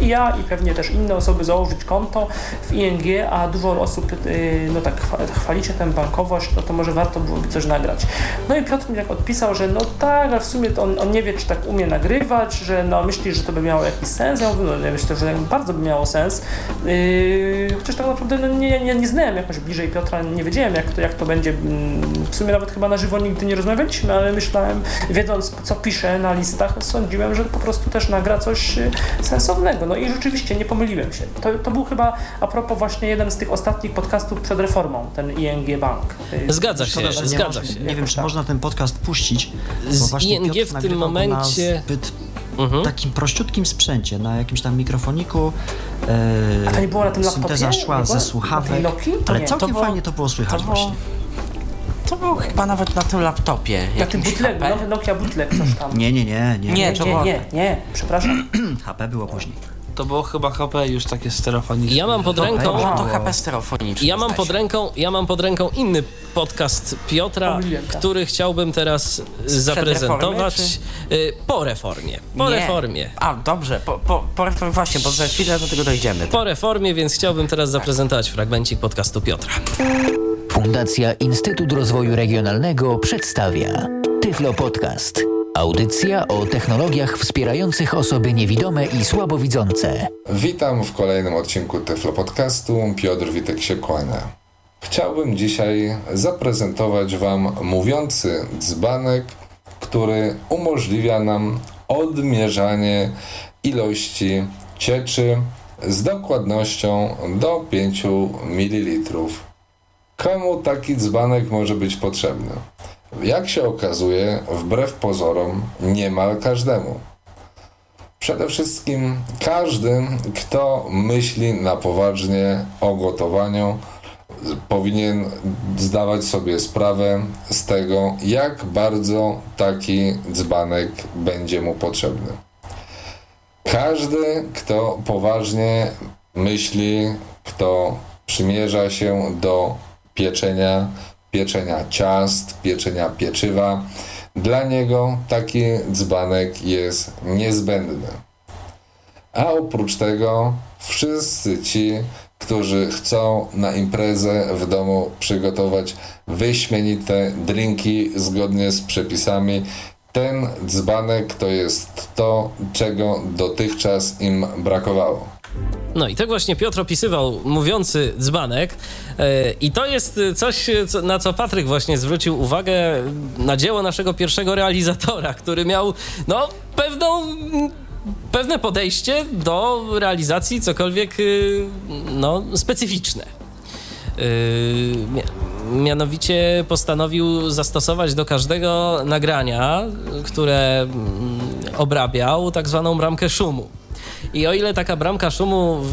i ja i pewnie też inne osoby założyć konto w ING, a dużo osób y, no tak chwa- chwalicie tę bankowość, no to może warto byłoby coś nagrać. No i Piotr mi tak odpisał, że no tak, ale w sumie to on, on nie wie, czy tak umie nagrywać, że no myśli, że to by miało jakiś sens. Ja mówię, no ja myślę, że bardzo by miało sens. Yy, chociaż tak naprawdę no, nie, nie, nie znałem jakoś bliżej Piotra, nie wiedziałem jak to, jak to będzie. Mm, W sumie nawet chyba na żywo nigdy nie rozmawialiśmy, ale myślałem, wiedząc co pisze na listach, sądziłem, że po prostu też nagra coś y, sensownego. No i rzeczywiście nie pomyliłem się. To, to był chyba a propos właśnie jeden z tych ostatnich podcastów przed reformą, ten ING Bank. Yy, Zgadza się, szkoda, że nie zgadza może- się. Nie wiem, czy tak. można ten podcast puścić, Z ING w tym momencie- zbyt Mhm. takim prościutkim sprzęcie, na jakimś tam mikrofoniku. E, A to nie było na tym laptopie? Synteza szła Nie było? ze słuchawek, ale nie. całkiem To było- fajnie to było słychać to było- właśnie. To było chyba nawet na tym laptopie. Na tym jakimś bootleg, nowy Nokia bootleg coś tam. Nie, nie, nie, nie. Nie, nie, to nie, było- nie, nie, przepraszam. HP było później. To było chyba HP już takie stereofoniczne. Ja mam pod ręką... To Mało. HP stereofoniczne. Ja mam pod ręką, ja mam pod ręką inny podcast Piotra, tak. który chciałbym teraz zaprezentować reformy, y, po reformie. Po Nie. reformie. A, dobrze, po, po, po reformie właśnie, bo za chwilę do tego dojdziemy. Po reformie, więc chciałbym teraz zaprezentować fragmencik podcastu Piotra. Fundacja Instytut Rozwoju Regionalnego przedstawia Tyflo Podcast. Audycja o technologiach wspierających osoby niewidome i słabowidzące. Witam w kolejnym odcinku Tyflo Podcastu. Piotr Witek się kłania. Chciałbym dzisiaj zaprezentować Wam mówiący dzbanek, który umożliwia nam odmierzanie ilości cieczy z dokładnością do 5 ml. Komu taki dzbanek może być potrzebny? Jak się okazuje, wbrew pozorom, niemal każdemu. Przede wszystkim każdy, kto myśli na poważnie o gotowaniu, powinien zdawać sobie sprawę z tego, jak bardzo taki dzbanek będzie mu potrzebny. Każdy, kto poważnie myśli, kto przymierza się do pieczenia, pieczenia ciast, pieczenia pieczywa, dla niego taki dzbanek jest niezbędny. A oprócz tego wszyscy ci, którzy chcą na imprezę w domu przygotować wyśmienite drinki zgodnie z przepisami, ten dzbanek to jest to, czego dotychczas im brakowało. No i tak właśnie Piotr opisywał mówiący dzbanek e, i to jest coś, co, na co Patryk właśnie zwrócił uwagę na dzieło naszego pierwszego realizatora, który miał no pewną pewne podejście do realizacji cokolwiek y, no, specyficzne. Mia- mianowicie postanowił zastosować do każdego nagrania, które mm, obrabiał, tak zwaną bramkę szumu. I o ile taka bramka szumu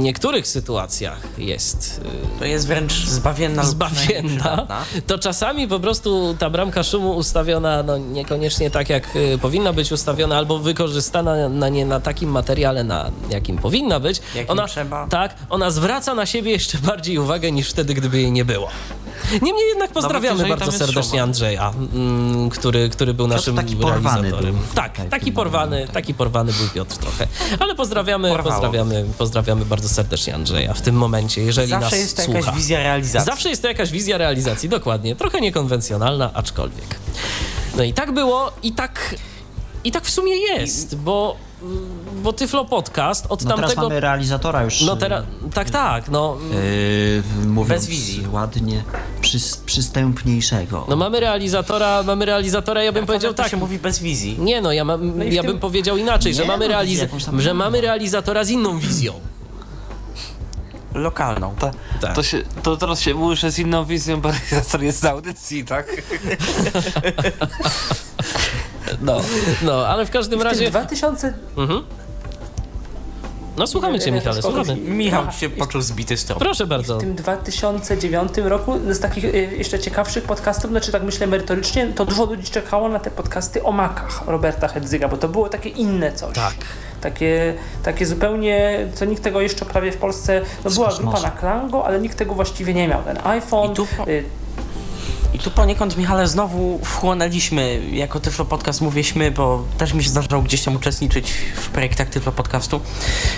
niektórych sytuacjach jest y, To jest wręcz zbawienna zbawienna, to czasami po prostu ta bramka szumu ustawiona no, niekoniecznie tak, jak y, powinna być ustawiona, albo wykorzystana na nie na takim materiale, na jakim powinna być, Jakim ona, trzeba. tak, ona zwraca na siebie jeszcze bardziej uwagę niż wtedy, gdyby jej nie było. Niemniej jednak pozdrawiamy jeżeli tam bardzo serdecznie szum. Andrzeja, mm, który, który był naszym taki realizatorem. był. Tak, taki porwany, taki porwany był Piotr trochę. Ale pozdrawiamy, Porwało. pozdrawiamy, pozdrawiamy bardzo serdecznie Andrzeja w tym momencie, jeżeli Zawsze nas jest to słucha. jakaś wizja realizacji. Zawsze jest to jakaś wizja realizacji, dokładnie. Trochę niekonwencjonalna, aczkolwiek. No i tak było i tak, i tak w sumie jest, bo, bo Tyflo Podcast od No teraz tamtego... mamy realizatora już. No teraz, tak, tak, no... Yy, mówiąc Bez wizji. ładnie, przys, przystępniejszego. No mamy realizatora, mamy realizatora, ja bym powiedział to tak. się mówi bez wizji. Nie no, ja, No ja tym- bym powiedział inaczej, że Nie, mamy, no, realiz- jakąś tam- że mamy realizatora z inną wizją. Lokalną. Ta, Tak. to, się, to teraz się że z inną wizją, bo jest z audycji, tak? No, no, ale w każdym W razie... 2000... Mhm. No słuchamy cię, Michale, też słuchamy. Michał się poczuł zbity z tropu. Proszę bardzo. W tym 2009 roku z takich y, jeszcze ciekawszych podcastów, znaczy tak myślę merytorycznie, to dużo ludzi czekało na te podcasty o makach Roberta Hedzyga, bo to było takie inne coś. Tak. Takie, takie zupełnie, co nikt tego jeszcze prawie w Polsce, no była grupa na Klango, ale nikt tego właściwie nie miał. Ten iPhone, I tu po- y, I tu poniekąd, Michale, znowu wchłonęliśmy, jako Tyflo Podcast mówiliśmy, bo też mi się zdarzało gdzieś tam uczestniczyć w projektach Tyflo Podcastu.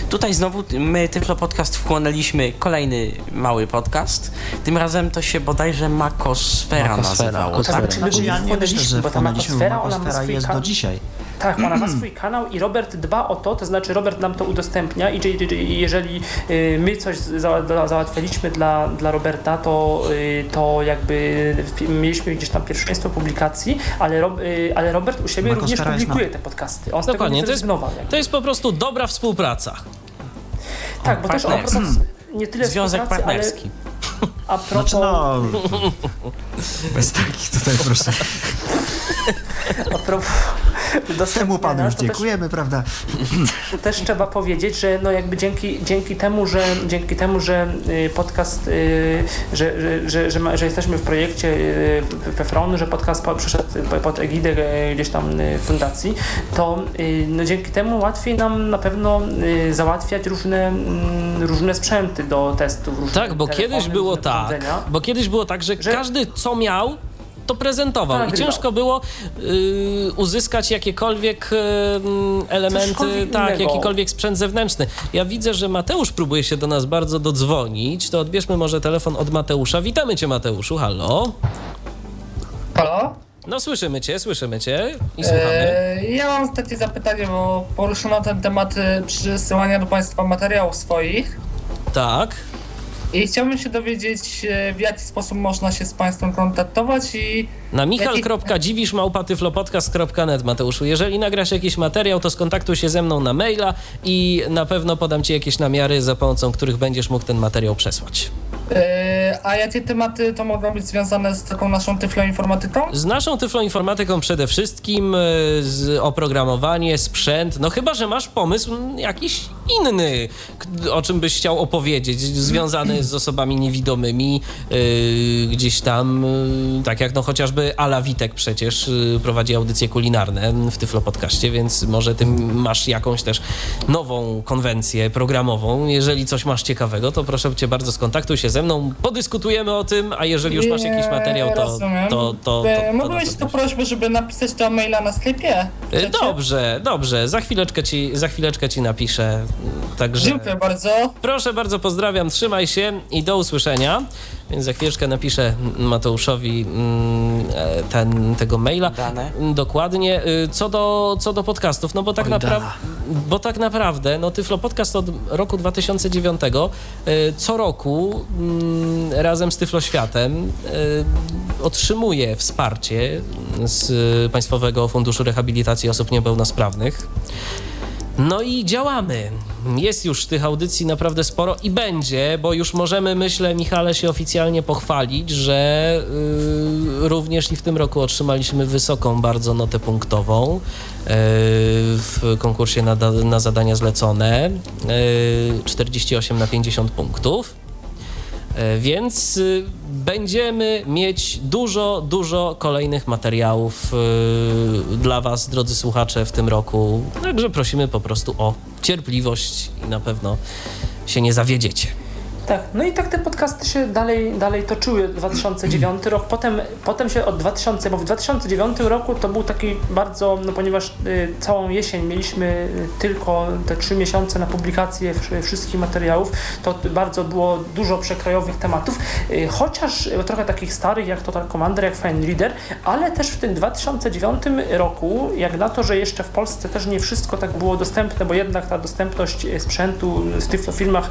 Tutaj znowu my, Tyflo Podcast, wchłonęliśmy kolejny mały podcast. Tym razem to się bodajże Makosfera, Makosfera, nazywało. Makosfera. Tak? Znaczy, my Znaczy, ja nie myślę, że bo ta Makosfera, ona ma jest do dzisiaj. Tak, ona ma swój kanał i Robert dba o to, to znaczy Robert nam to udostępnia i że- że- jeżeli y, my coś za- za- załatwialiśmy dla, dla Roberta, to, y, to jakby mieliśmy gdzieś tam pierwszeństwo publikacji, ale, Rob, y, ale Robert u siebie również publikuje te podcasty. On z Dokładnie, tego to nie jest-. To jest po prostu dobra współpraca. Tak, bo też on. Nie tyle Związek partnerski. Ale a propos, Znaczy no... Bez takich tutaj proszę. a propos Temu panu już to też- dziękujemy, prawda? Też trzeba powiedzieć, że no jakby dzięki, dzięki temu, że dzięki temu, że y, podcast, y, że, że, że, że, jesteśmy w projekcie y, Pefronu, że podcast po- przyszedł po- pod egidę y, gdzieś tam y, fundacji, to y, no dzięki temu łatwiej nam na pewno y, załatwiać różne, mm, różne sprzęty do testów. Różne Tak, bo kiedyś było tak, bo kiedyś było tak, że, Że- każdy co miał, to prezentował Tak, i grywał. ciężko było y, uzyskać jakiekolwiek y, elementy, tak, innego. jakikolwiek sprzęt zewnętrzny. Ja widzę, że Mateusz próbuje się do nas bardzo dodzwonić, to odbierzmy może telefon od Mateusza. Witamy cię Mateuszu, halo. Halo? No słyszymy cię, słyszymy cię i słuchamy. E, ja mam takie zapytanie, bo poruszono ten temat e, przysyłania do Państwa materiałów swoich Tak. i chciałbym się dowiedzieć, e, w jaki sposób można się z Państwem kontaktować i Na michal.dziwisz.małpatyflopodcast.net Mateuszu. Jeżeli nagrasz jakiś materiał, to skontaktuj się ze mną na maila i na pewno podam ci jakieś namiary, za pomocą których będziesz mógł ten materiał przesłać. E, a jakie tematy to mogą być związane z taką naszą tyfloinformatyką? Z naszą tyfloinformatyką przede wszystkim, z oprogramowanie, sprzęt, no chyba, że masz pomysł jakiś inny, o czym byś chciał opowiedzieć, związany z osobami niewidomymi, yy, gdzieś tam, yy, tak jak no chociażby Ala Witek przecież yy, prowadzi audycje kulinarne w Tyflo Podcaście, więc może ty masz jakąś też nową konwencję programową. Jeżeli coś masz ciekawego, to proszę cię bardzo skontaktuj się ze mną, podyskutujemy o tym, a jeżeli już masz jakiś materiał, to, rozumiem. to, to, to, E, to, tu prośbę, żeby napisać to maila na sklepie? E? Dobrze, dobrze. Za chwileczkę ci, za chwileczkę ci napiszę. Także Dziękuję bardzo. proszę bardzo, pozdrawiam, trzymaj się i do usłyszenia. Więc za chwileczkę napiszę Mateuszowi mm, ten, tego maila. Dane. Dokładnie. Y, Co do, co do podcastów, no bo tak, naprawdę, bo tak naprawdę, no Tyflo Podcast od roku 2009 y, co roku mm, razem z Tyflo Światem y, otrzymuje wsparcie z Państwowego Funduszu Rehabilitacji Osób Niepełnosprawnych. No i działamy. Jest już tych audycji naprawdę sporo i będzie, bo już możemy, myślę, Michale, się oficjalnie pochwalić, że y, również i w tym roku otrzymaliśmy wysoką bardzo notę punktową y, w konkursie na, na zadania zlecone. Y, 48 na 50 punktów. Więc y, będziemy mieć dużo, dużo kolejnych materiałów y, dla Was, drodzy słuchacze, w tym roku. Także prosimy po prostu o cierpliwość i na pewno się nie zawiedziecie. Tak, no i tak te podcasty się dalej, dalej toczyły. 2009 rok, potem, potem się od 2000, bo w 2009 roku to był taki bardzo, no ponieważ y, całą jesień mieliśmy y, tylko te trzy miesiące na publikację wsz- wszystkich materiałów, to bardzo było dużo przekrajowych tematów, y, chociaż y, trochę takich starych jak Total Commander, jak Fine Reader, ale też w tym 2009 roku, jak na to, że jeszcze w Polsce też nie wszystko tak było dostępne, bo jednak ta dostępność y, sprzętu w Tyflofilmach,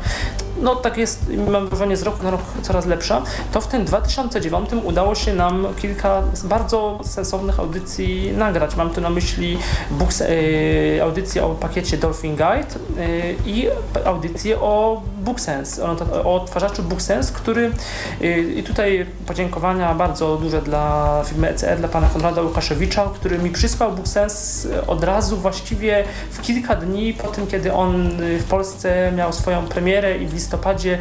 no tak jest, mam wrażenie, z roku na rok coraz lepsza, to w tym 2009 udało się nam kilka bardzo sensownych audycji nagrać. Mam tu na myśli books, y, audycję o pakiecie Dolphin Guide y, i audycję o BookSense, o, o odtwarzaczu BookSense, który y, i tutaj podziękowania bardzo duże dla firmy ECR, dla pana Konrada Łukaszewicza, który mi przysłał BookSense od razu właściwie w kilka dni po tym, kiedy on w Polsce miał swoją premierę i w listopadzie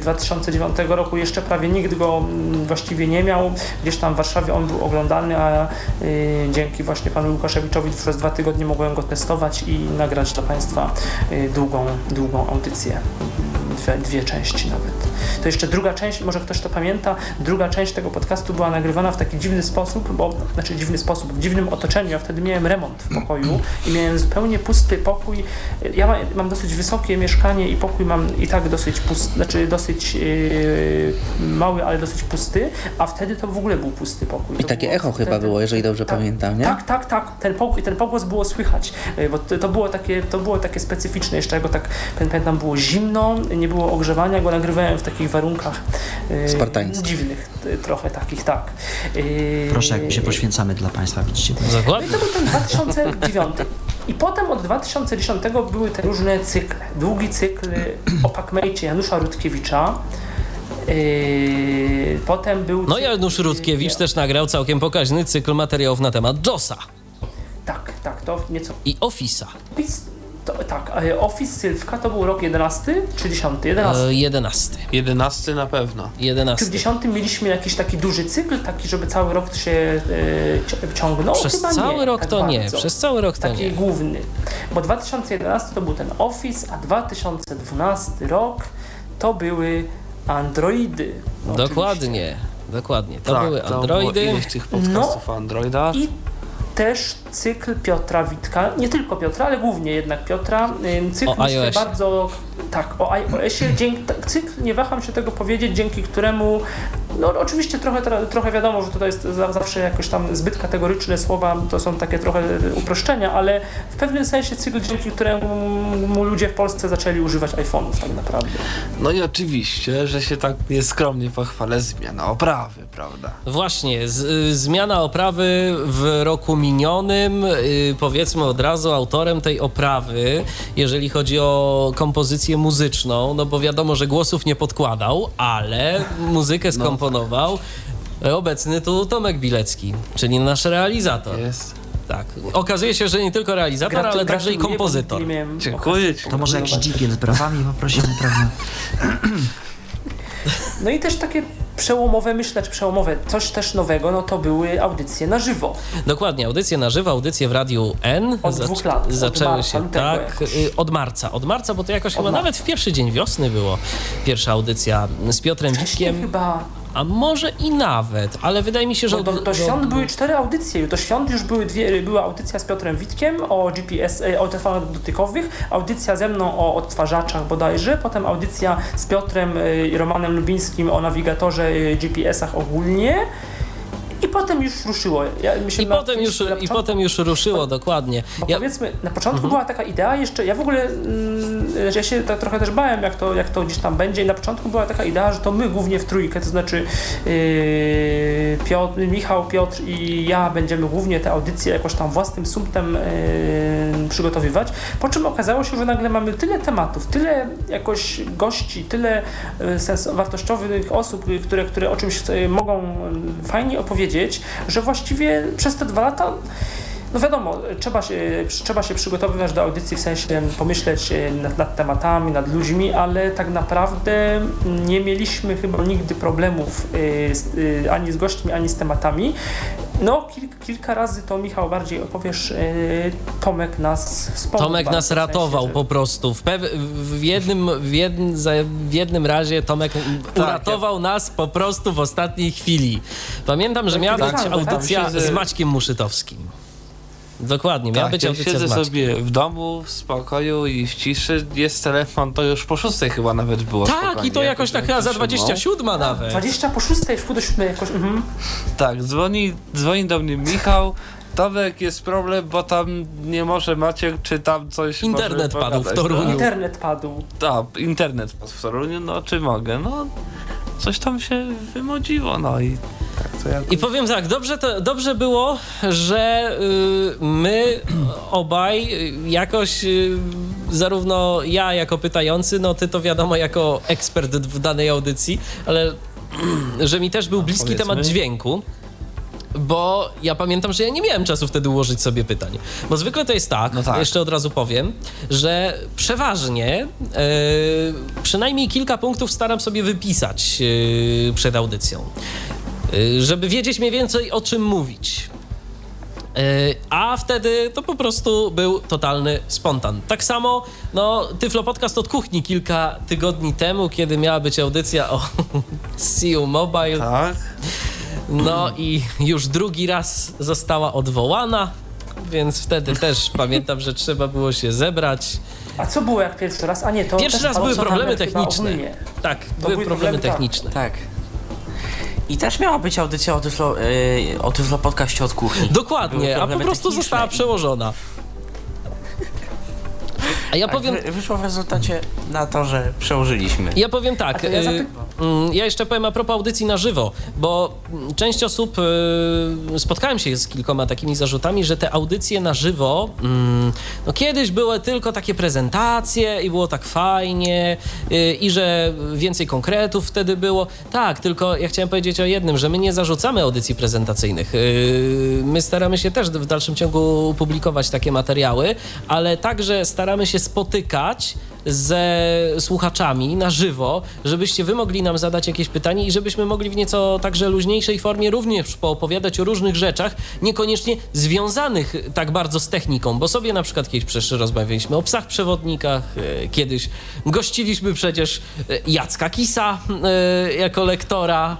2009 roku jeszcze prawie nikt go mm, właściwie nie miał. Gdzieś tam w Warszawie on był oglądany, a y, dzięki właśnie panu Łukaszewiczowi przez dwa tygodnie mogłem go testować i nagrać dla państwa y, długą, długą audycję. Dwie, dwie części nawet. To jeszcze druga część, może ktoś to pamięta, druga część tego podcastu była nagrywana w taki dziwny sposób, bo, znaczy dziwny sposób, w dziwnym otoczeniu. Ja wtedy miałem remont w pokoju i miałem zupełnie pusty pokój. Ja ma, mam dosyć wysokie mieszkanie i pokój mam i tak dosyć pusty, znaczy dosyć yy, mały, ale dosyć pusty, a wtedy to w ogóle był pusty pokój. I To takie było echo chyba było, jeżeli dobrze pamiętam, nie? tak, tak, tak. Ten, pokój, ten pogłos było słychać, y, bo to, to, było takie, to było takie specyficzne. Jeszcze jak go tak pamiętam, było zimno, nie było ogrzewania, go nagrywałem w takich warunkach y, Spartańskich. dziwnych, trochę takich, tak. Proszę, jak my się poświęcamy dla Państwa, widzicie. no i to był ten 2009. I potem od 2010 były te różne cykle. Długi cykl o Pacmate Janusza Rutkiewicza. Yy, potem był No Janusz Rutkiewicz też nagrał całkiem pokaźny cykl materiałów na temat JOSa Tak, tak, to nieco i Office'a. To, tak, e, Office Sylwka to był rok 11 czy 10? 11. E, 11. 11 na pewno. 11. Czy w 10 mieliśmy jakiś taki duży cykl, taki, żeby cały rok się e, ciągnął? Przez Chyba cały nie, rok tak to nie, bardzo. przez cały rok to Taki nie. główny. Bo 2011 to był ten Office, a 2012 rok to były Androidy. No, Dokładnie, dokładnie. To tak, były to Androidy. było ileś tych podcastów o Androidach. I też cykl Piotra Witka, nie tylko Piotra, ale głównie jednak Piotra. Cykl myślę, bardzo, tak, o iOSie, dzięki, cykl, nie waham się tego powiedzieć, dzięki któremu, no oczywiście trochę, trochę wiadomo, że to jest za, zawsze jakoś tam zbyt kategoryczne słowa, to są takie trochę uproszczenia, ale w pewnym sensie cykl, dzięki któremu ludzie w Polsce zaczęli używać iPhone'ów tak naprawdę. No i oczywiście, że się tak nieskromnie pochwalę, zmiana oprawy, prawda? Właśnie, z, y, zmiana oprawy w roku minionym, y, powiedzmy od razu autorem tej oprawy, jeżeli chodzi o kompozycję muzyczną, no bo wiadomo, że głosów nie podkładał, ale muzykę skomponował obecny tu Tomek Bilecki, czyli nasz realizator. Jest. Tak. Okazuje się, że nie tylko realizator, Gratu- ale także i kompozytor. Dziękuję. To może jakiś dźwigiel z brawami poprosimy, prawda? No i też takie przełomowe, myślę, czy przełomowe, coś też nowego, no to były audycje na żywo. Dokładnie, audycje na żywo, audycje w Radiu N. Od dwóch lat, od Zaczęły marca, się tak, y, od marca. Od marca, bo to jakoś chyba marca. nawet w pierwszy dzień wiosny było pierwsza audycja z Piotrem Wcześniej Witkiem. chyba A może i nawet, ale wydaje mi się, że. Do, do świąt były cztery audycje. Do świąt już były dwie, była audycja z Piotrem Witkiem o GPS, e, o telefonach dotykowych, audycja ze mną o odtwarzaczach bodajże, potem audycja z Piotrem e, i Romanem Lubińskim o nawigatorze e, GPS-ach ogólnie. I potem już ruszyło. Ja, I potem, już, I potem już ruszyło, dokładnie. Bo Ja, powiedzmy, na początku Mhm. była taka idea jeszcze, ja w ogóle mm, ja się tak trochę też bałem, jak to, jak to gdzieś tam będzie i na początku była taka idea, że to my głównie w trójkę, to znaczy yy, Piotr, Michał, Piotr i ja będziemy głównie te audycje jakoś tam własnym sumptem yy, przygotowywać, po czym okazało się, że nagle mamy tyle tematów, tyle jakoś gości, tyle yy, sens wartościowych osób, które, które o czymś yy, mogą yy, fajnie opowiedzieć, że właściwie przez te dwa lata no wiadomo, trzeba się, trzeba się przygotowywać do audycji, w sensie pomyśleć e, nad, nad, tematami, nad ludźmi, ale tak naprawdę nie mieliśmy chyba nigdy problemów z, y, ani z gośćmi, ani z tematami. No, kil, kilka razy to Michał bardziej opowiesz, y, Tomek nas wspomniał. Tomek nas ratował sensie, że... po prostu. W, pew, w, jednym, w, jednym, w jednym razie Tomek tak, uratował ja... nas po prostu w ostatniej chwili. Pamiętam, że tak, miała być tak, audycja z Maćkiem Muszytowskim. Dokładnie, miała tak, być audycja siedzę z Maćkiem. sobie w domu, w spokoju i w ciszy, jest telefon, to już po szóstej chyba nawet było Tak, spokojnie. i to jakoś tak chyba za 27 nawet. 20 po szóstej, w pół do siódmej jakoś, mhm. Tak, dzwoni, dzwoni do mnie Michał, Tomek jest problem, bo tam nie może Maciek, czy tam coś Internet padł w Toruniu. No? Internet padł. Tak, internet padł w Toruniu, no czy mogę? No, coś tam się wymodziło, no i i powiem tak, dobrze, to, dobrze było, że y, my obaj jakoś, y, zarówno ja jako pytający, no ty to wiadomo jako ekspert w danej audycji, ale że mi też był bliski temat dźwięku. Bo ja pamiętam, że ja nie miałem czasu wtedy ułożyć sobie pytań. Bo zwykle to jest tak, no tak. jeszcze od razu powiem, że przeważnie e, przynajmniej kilka punktów staram sobie wypisać e, przed audycją. Y, żeby wiedzieć mniej więcej o czym mówić. A wtedy to po prostu był totalny spontan. Tak samo, no, Tyflo Podcast od kuchni kilka tygodni temu, kiedy miała być audycja o See Mobile. Tak. No i już drugi raz została odwołana, więc wtedy też pamiętam, że trzeba było się zebrać. A co było jak pierwszy raz? A nie, to Pierwszy raz były problemy techniczne. Tak, były, były problemy techniczne. Tak. I też miała być audycja o Tyflo, yy, o tyflo podcaście od kuchni. Dokładnie, a po prostu została przełożona. A ja tak, powiem. Wyszło w rezultacie na to, że przełożyliśmy. Ja powiem tak. Ja, y, mm, ja, jeszcze powiem a propos audycji na żywo, bo część osób y, spotkałem się z kilkoma takimi zarzutami, że te audycje na żywo mm, no kiedyś były tylko takie prezentacje i było tak fajnie y, i że więcej konkretów wtedy było. Tak, tylko ja chciałem powiedzieć o jednym, że my nie zarzucamy audycji prezentacyjnych. My staramy się też w dalszym ciągu publikować takie materiały, ale także staramy się spotykać ze słuchaczami na żywo, żebyście wy mogli nam zadać jakieś pytanie i żebyśmy mogli w nieco także luźniejszej formie również poopowiadać o różnych rzeczach, niekoniecznie związanych tak bardzo z techniką, bo sobie na przykład kiedyś przecież rozmawialiśmy o psach przewodnikach, e, kiedyś gościliśmy przecież e, Jacka Kisa e, jako lektora.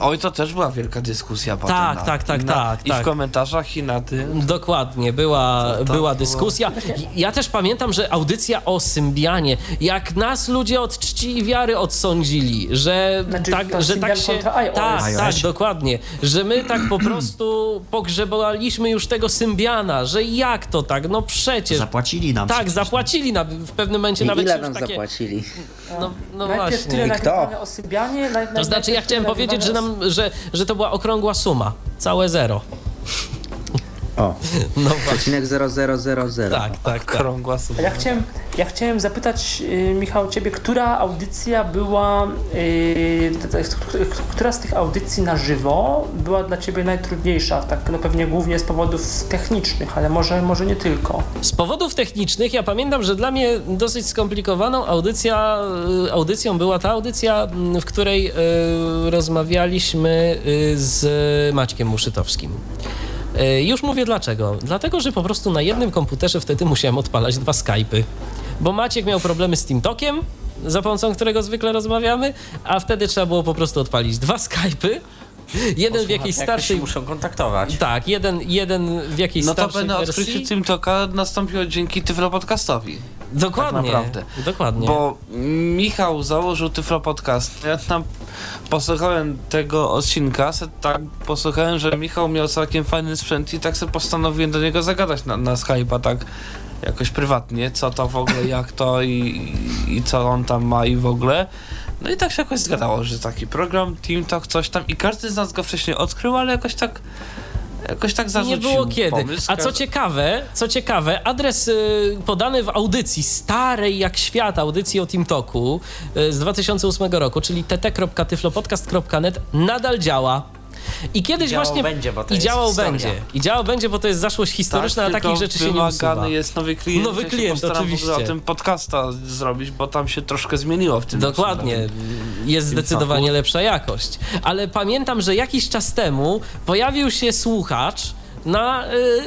Oj, to też była wielka dyskusja potem. Tak, na, tak, tak, na, tak. I tak. w komentarzach i na tym. Dokładnie, była, była dyskusja. Ja też pamiętam, że audycja o Symbianie, jak nas ludzie od czci i wiary odsądzili, że znaczy, tak, że tak się... Tak, tak, dokładnie. Że my tak po prostu pogrzebaliśmy już tego Symbiana, że jak to tak? No przecież... Zapłacili nam. Tak, przecież. zapłacili nam w pewnym momencie I nawet ile nam takie... zapłacili? No, no Najpierw właśnie. tyle I kto? o Sybianie, naj, To znaczy ja chciałem powiedzieć, że, nam, że, że to była okrągła suma. Całe zero. O, No przecinek 0000. Tak, tak, tak. Krągła suma. Ja chciałem, ja chciałem zapytać, y, Michał, ciebie, która audycja była, y, t- która z tych audycji na żywo była dla ciebie najtrudniejsza? Tak, no pewnie głównie z powodów technicznych, ale może, może nie tylko. Z powodów technicznych ja pamiętam, że dla mnie dosyć skomplikowaną audycja, y, audycją była ta audycja, m, w której y, rozmawialiśmy y, z Maćkiem Muszytowskim. Y, Już mówię dlaczego. Dlatego, że po prostu na jednym komputerze wtedy musiałem odpalać dwa Skype'y. Bo Maciek miał problemy z TeamTalkiem, za pomocą którego zwykle rozmawiamy, a wtedy trzeba było po prostu odpalić dwa Skype'y. Jeden w jakiejś starszej... muszą kontaktować. Tak, jeden, jeden w jakiejś No to starszej będę wersji. odkrycie TeamTalka nastąpiło dzięki Tyflo Podcastowi. Dokładnie, Tak naprawdę. dokładnie. Bo Michał założył Tyflo Podcast. Ja tam posłuchałem tego odcinka, se tak posłuchałem, że Michał miał całkiem fajny sprzęt i tak sobie postanowiłem do niego zagadać na, na Skype'a, tak jakoś prywatnie, co to w ogóle, jak to i, i co on tam ma i w ogóle. No i tak się jakoś zgadało, że taki program, TeamTalk, coś tam i każdy z nas go wcześniej odkrył, ale jakoś tak jakoś tak zarzucił Nie było kiedy. Pomysł. A co ciekawe, co ciekawe, adres y, podany w audycji starej jak świat, audycji o TeamTalku y, z 2008 roku, czyli tt.tyflopodcast.net nadal działa. I kiedyś I właśnie. będzie, bo to I działał historia. będzie. I działał będzie, bo to jest zaszłość historyczna, tak, a takich rzeczy się nie usuwa. wymagany jest nowy klient. Nowy Ja klient, ogóle oczywiście. o tym podcasta zrobić, bo tam się troszkę zmieniło w tym. Dokładnie. Jest tym zdecydowanie lepsza jakość. Ale pamiętam, że jakiś czas temu pojawił się słuchacz na y,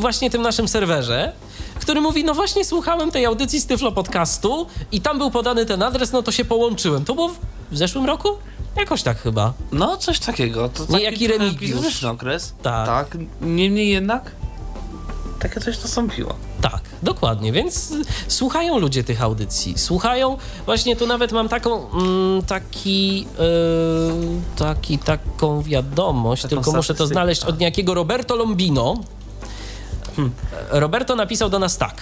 właśnie tym naszym serwerze, który mówi, no właśnie słuchałem tej audycji z Tyflo Podcastu i tam był podany ten adres, no to się połączyłem. To było w zeszłym roku? Jakoś tak chyba. No, coś takiego. To taki Niejaki Remigiusz. okres. Tak. Tak. Niemniej jednak takie coś nastąpiło. Tak, dokładnie, więc słuchają ludzie tych audycji. Słuchają, właśnie tu nawet mam taką, mm, taki, y, taki, taką wiadomość, Taką tylko muszę to znaleźć od niejakiego Roberto Lombino. Hmm. Roberto napisał do nas tak.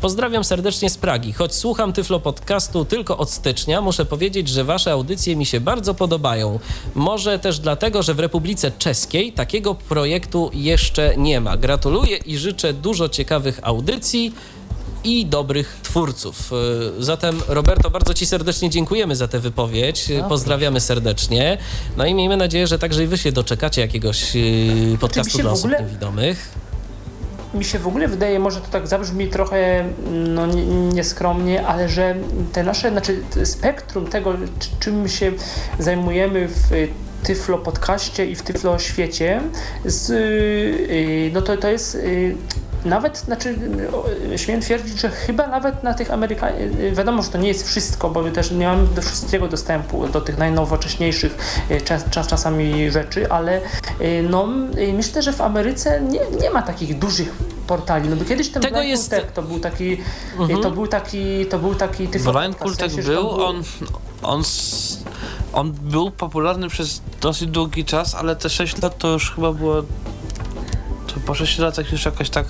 Pozdrawiam serdecznie z Pragi. Choć słucham Tyflo Podcastu tylko od stycznia, muszę powiedzieć, że wasze audycje mi się bardzo podobają. Może też dlatego, że w Republice Czeskiej takiego projektu jeszcze nie ma. Gratuluję i życzę dużo ciekawych audycji i dobrych twórców. Y, Zatem, Roberto, bardzo Ci serdecznie dziękujemy za tę wypowiedź. Pozdrawiamy serdecznie. No i miejmy nadzieję, że także i Wy się doczekacie jakiegoś y, podcastu dla osób ogóle- niewidomych. Mi się w ogóle wydaje, może to tak zabrzmi trochę no, nie- nieskromnie, ale że te nasze, znaczy spektrum tego, czy- czym się zajmujemy w y, Tyflo podcaście i w Tyflo świecie, z, y, no to, to jest y, nawet, znaczy śmiem twierdzić, że chyba nawet na tych Amerykańskich, wiadomo, że to nie jest wszystko, bo my też nie mamy do wszystkiego dostępu, do tych najnowocześniejszych y, czas, czas, czasami rzeczy, ale y, no, y, myślę, że w Ameryce nie, nie ma takich dużych portali, no bo kiedyś ten Tego Blind jest- Tech to był taki, y, Mhm. to był taki, to był taki podcast, w Kultek sensie, był, było- on, on, s- on był popularny przez dosyć długi czas, ale te 6 lat to już chyba było to po 6 latach już jakoś tak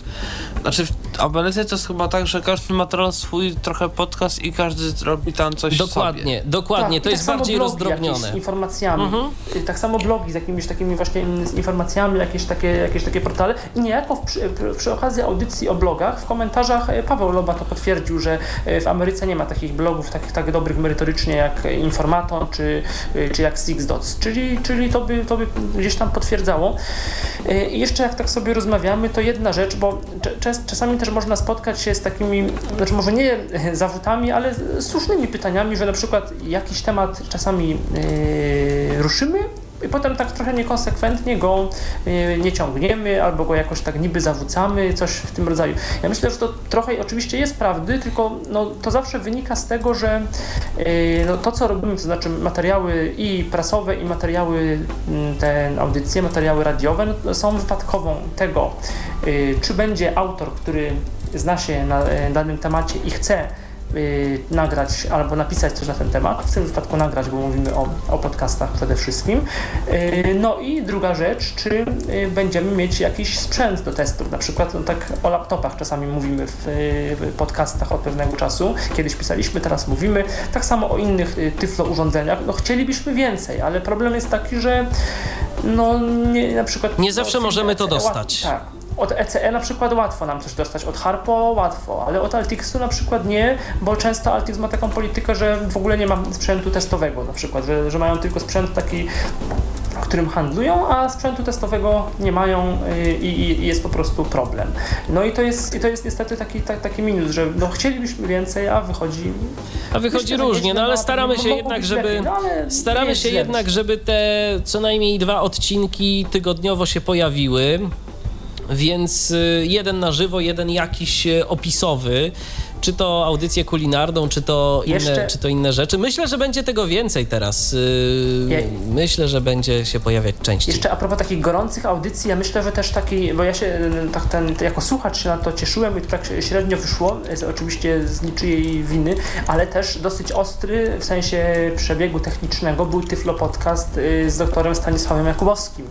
znaczy w Ameryce to jest chyba tak, że każdy ma teraz swój trochę podcast i każdy robi tam coś Dokładnie, sobie. dokładnie. Tak, to jest tak samo bardziej rozdrobnione. Z informacjami. Mhm. Tak samo blogi z jakimiś takimi właśnie mm, z informacjami, jakieś takie, jakieś takie portale. I niejako w, przy, przy okazji audycji o blogach w komentarzach e, Paweł Loba to potwierdził, że e, w Ameryce nie ma takich blogów takich tak dobrych merytorycznie jak Informaton czy, y, czy jak Six Dots. Czyli, czyli to, by, to by gdzieś tam potwierdzało. E, I jeszcze jak tak sobie rozmawiamy, to jedna rzecz, bo czasami też można spotkać się z takimi, znaczy może nie zawodami, ale słusznymi pytaniami, że na przykład jakiś temat czasami e, ruszymy i potem tak trochę niekonsekwentnie go e, nie ciągniemy albo go jakoś tak niby zawrócamy, coś w tym rodzaju. Ja myślę, że to trochę oczywiście jest prawdy, tylko no, to zawsze wynika z tego, że e, no, to co robimy, to znaczy materiały i prasowe i materiały te audycje, materiały radiowe no, są wypadkową tego, e, czy będzie autor, który zna się na danym temacie i chce y, nagrać albo napisać coś na ten temat, w tym wypadku nagrać, bo mówimy o, o podcastach przede wszystkim. Y, No i druga rzecz, czy y, będziemy mieć jakiś sprzęt do testów, na przykład no tak o laptopach czasami mówimy w, w podcastach od pewnego czasu, kiedyś pisaliśmy, teraz mówimy, tak samo o innych tyflo urządzeniach, no chcielibyśmy więcej, ale problem jest taki, że no nie, na przykład... Nie zawsze możemy to dostać. Tak, od ECE na przykład łatwo nam coś dostać, od Harpo łatwo, ale od Altixu na przykład nie, bo często Altix ma taką politykę, że w ogóle nie ma sprzętu testowego na przykład, że, że mają tylko sprzęt taki którym handlują, a sprzętu testowego nie mają y, i, i, i jest po prostu problem. No i to jest, i to jest niestety taki, tak, taki minus, że no chcielibyśmy więcej, a wychodzi... A wychodzi Myślę, różnie, gdzieś no ale staramy się jednak, żeby lepiej, no, staramy się jednak, żeby te co najmniej dwa odcinki tygodniowo się pojawiły. Więc y, jeden na żywo, jeden jakiś y, opisowy, czy to audycję kulinarną, czy to, inne, Jeszcze- czy to inne rzeczy. Myślę, że będzie tego więcej teraz. y, Je- Myślę, że będzie się pojawiać częściej. Jeszcze a propos takich gorących audycji, ja myślę, że też taki, bo ja się tak ten, jako słuchacz się na to cieszyłem i to tak średnio wyszło, oczywiście z niczyjej winy, ale też dosyć ostry w sensie przebiegu technicznego był Tyflo Podcast z doktorem Stanisławem Jakubowskim.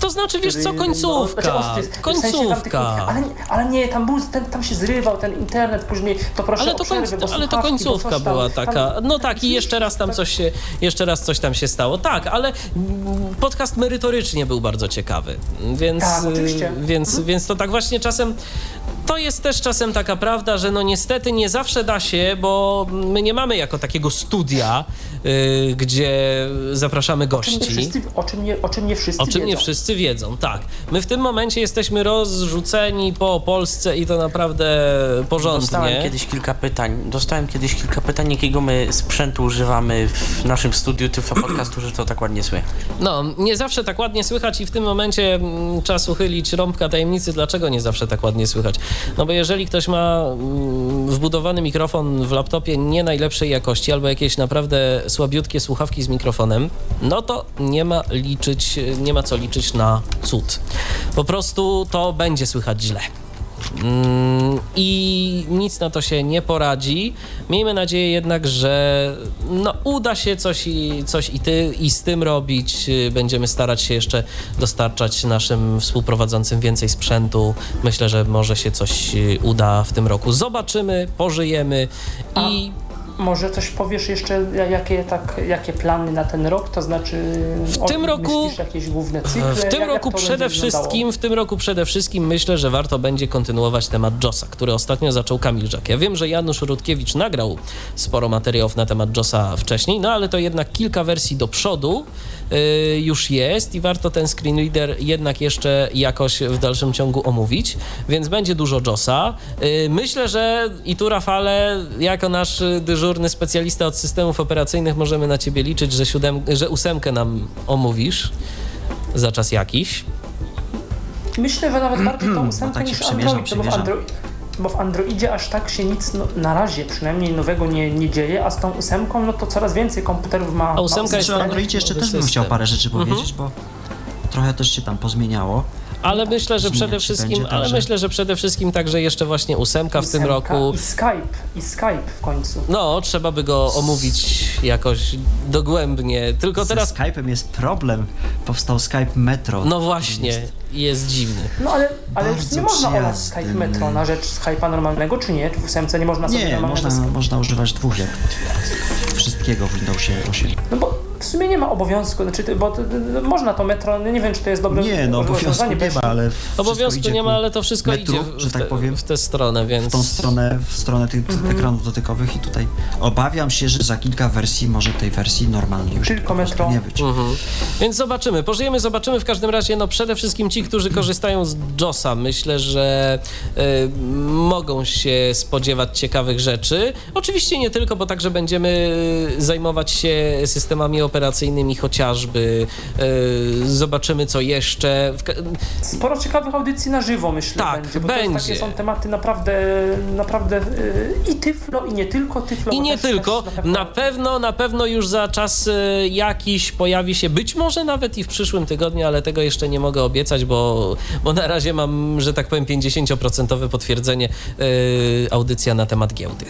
To znaczy, wiesz co, końcówka, znaczy ostry, w sensie końcówka. ale, ale nie, tam, był, ten, tam się zrywał ten internet, później to proszę Ale to, końc, ale to końcówka tam- była tam- taka. No tak, i jeszcze raz tam coś się, jeszcze raz coś tam się stało. Tak, ale podcast merytorycznie był bardzo ciekawy. Więc, Tak, oczywiście. y, więc, więc to tak właśnie czasem. To jest też czasem taka prawda, że no niestety nie zawsze da się, bo my nie mamy jako takiego studia, y, gdzie zapraszamy O czym, nie gości. wszyscy, o, czym nie, o czym nie wszyscy O czym nie wiedzą. Wszyscy wiedzą, tak. My w tym momencie jesteśmy rozrzuceni po Polsce i to naprawdę porządnie. Dostałem kiedyś kilka pytań. Dostałem kiedyś kilka pytań, jakiego my sprzętu używamy w naszym studiu Tyflo Podcastu, że to tak ładnie słychać. No, nie zawsze tak ładnie słychać i w tym momencie mm, czas uchylić rąbka tajemnicy, dlaczego nie zawsze tak ładnie słychać. No bo jeżeli ktoś ma mm, wbudowany mikrofon w laptopie nie najlepszej jakości albo jakieś naprawdę słabiutkie słuchawki z mikrofonem, no to nie ma liczyć, nie ma co liczyć na cud. Po prostu to będzie słychać źle. Mm, I nic na to się nie poradzi. Miejmy nadzieję jednak, że no, uda się coś i, coś i ty i z tym robić. Będziemy starać się jeszcze dostarczać naszym współprowadzącym więcej sprzętu. Myślę, że może się coś y, uda w tym roku. Zobaczymy, pożyjemy i Może coś powiesz jeszcze, ja- jakie, tak, jakie plany na ten rok, to znaczy W tym roku- jakieś główne cykle? W tym jak, roku jak przede wszystkim, w tym roku przede wszystkim myślę, że warto będzie kontynuować temat Josa, który ostatnio zaczął Kamil Żak. Ja wiem, że Janusz Rutkiewicz nagrał sporo materiałów na temat Josa wcześniej, no ale to jednak kilka wersji do przodu już jest i warto ten screen reader jednak jeszcze jakoś w dalszym ciągu omówić, więc będzie dużo Josa. Y, myślę, że i tu Rafale, jako nasz y, dyżurny specjalista od systemów operacyjnych możemy na ciebie liczyć, że, siódem, że ósemkę nam omówisz za czas jakiś. Myślę, że nawet bardziej tą ósemkę tak się niż Android, no bo. Android, bo w Androidzie aż tak się nic no, na razie przynajmniej nowego nie, nie dzieje, a z tą ósemką no to coraz więcej komputerów ma. A ósemka ma jest Androidzie jeszcze też bym system. chciał parę rzeczy Mhm. powiedzieć, bo trochę też się tam pozmieniało. Ale myślę, że przede wszystkim, ale także- myślę, że przede wszystkim także jeszcze właśnie ósemka w tym roku. I Skype, i Skype w końcu. No, trzeba by go omówić jakoś dogłębnie. Tylko Ze teraz, Skype'em jest problem. Powstał Skype Metro. no właśnie, jest dziwny. No ale, ale już nie można olać. Skype Metro na rzecz Skype'a normalnego, czy nie? Czy w ósemce nie można sobie Nie, normalnego można, można używać dwóch jak wszystkiego w Windowsie 8. No bo sumie nie ma obowiązku, znaczy, bo to, to, można to metro, no nie wiem czy to jest dobre Nie, no obowiązku nie ma, ale Obowiązku nie ma, ale to wszystko metru, idzie w, że tak powiem. w tę stronę, więc... w tą stronę, w stronę tych Mhm. ekranów dotykowych i tutaj obawiam się, że za kilka wersji może tej wersji normalnej już Tylko metro. nie być. Mhm. Więc zobaczymy, pożyjemy, zobaczymy. W każdym razie, no przede wszystkim ci, którzy korzystają z JOSa, myślę, że y, mogą się spodziewać ciekawych rzeczy. Oczywiście nie tylko, bo także będziemy zajmować się systemami operacyjnymi chociażby. Y, zobaczymy, co jeszcze. Sporo ciekawych audycji na żywo myślę Tak, będzie, bo to będzie. takie są tematy naprawdę, naprawdę yy, i Tyflo, i nie tylko Tyflo. I nie też, tylko, też na pewno, na pewno już za czas y, jakiś pojawi się, być może nawet i w przyszłym tygodniu, ale tego jeszcze nie mogę obiecać, bo, bo na razie mam, że tak powiem, 50% potwierdzenie audycja na temat giełdy.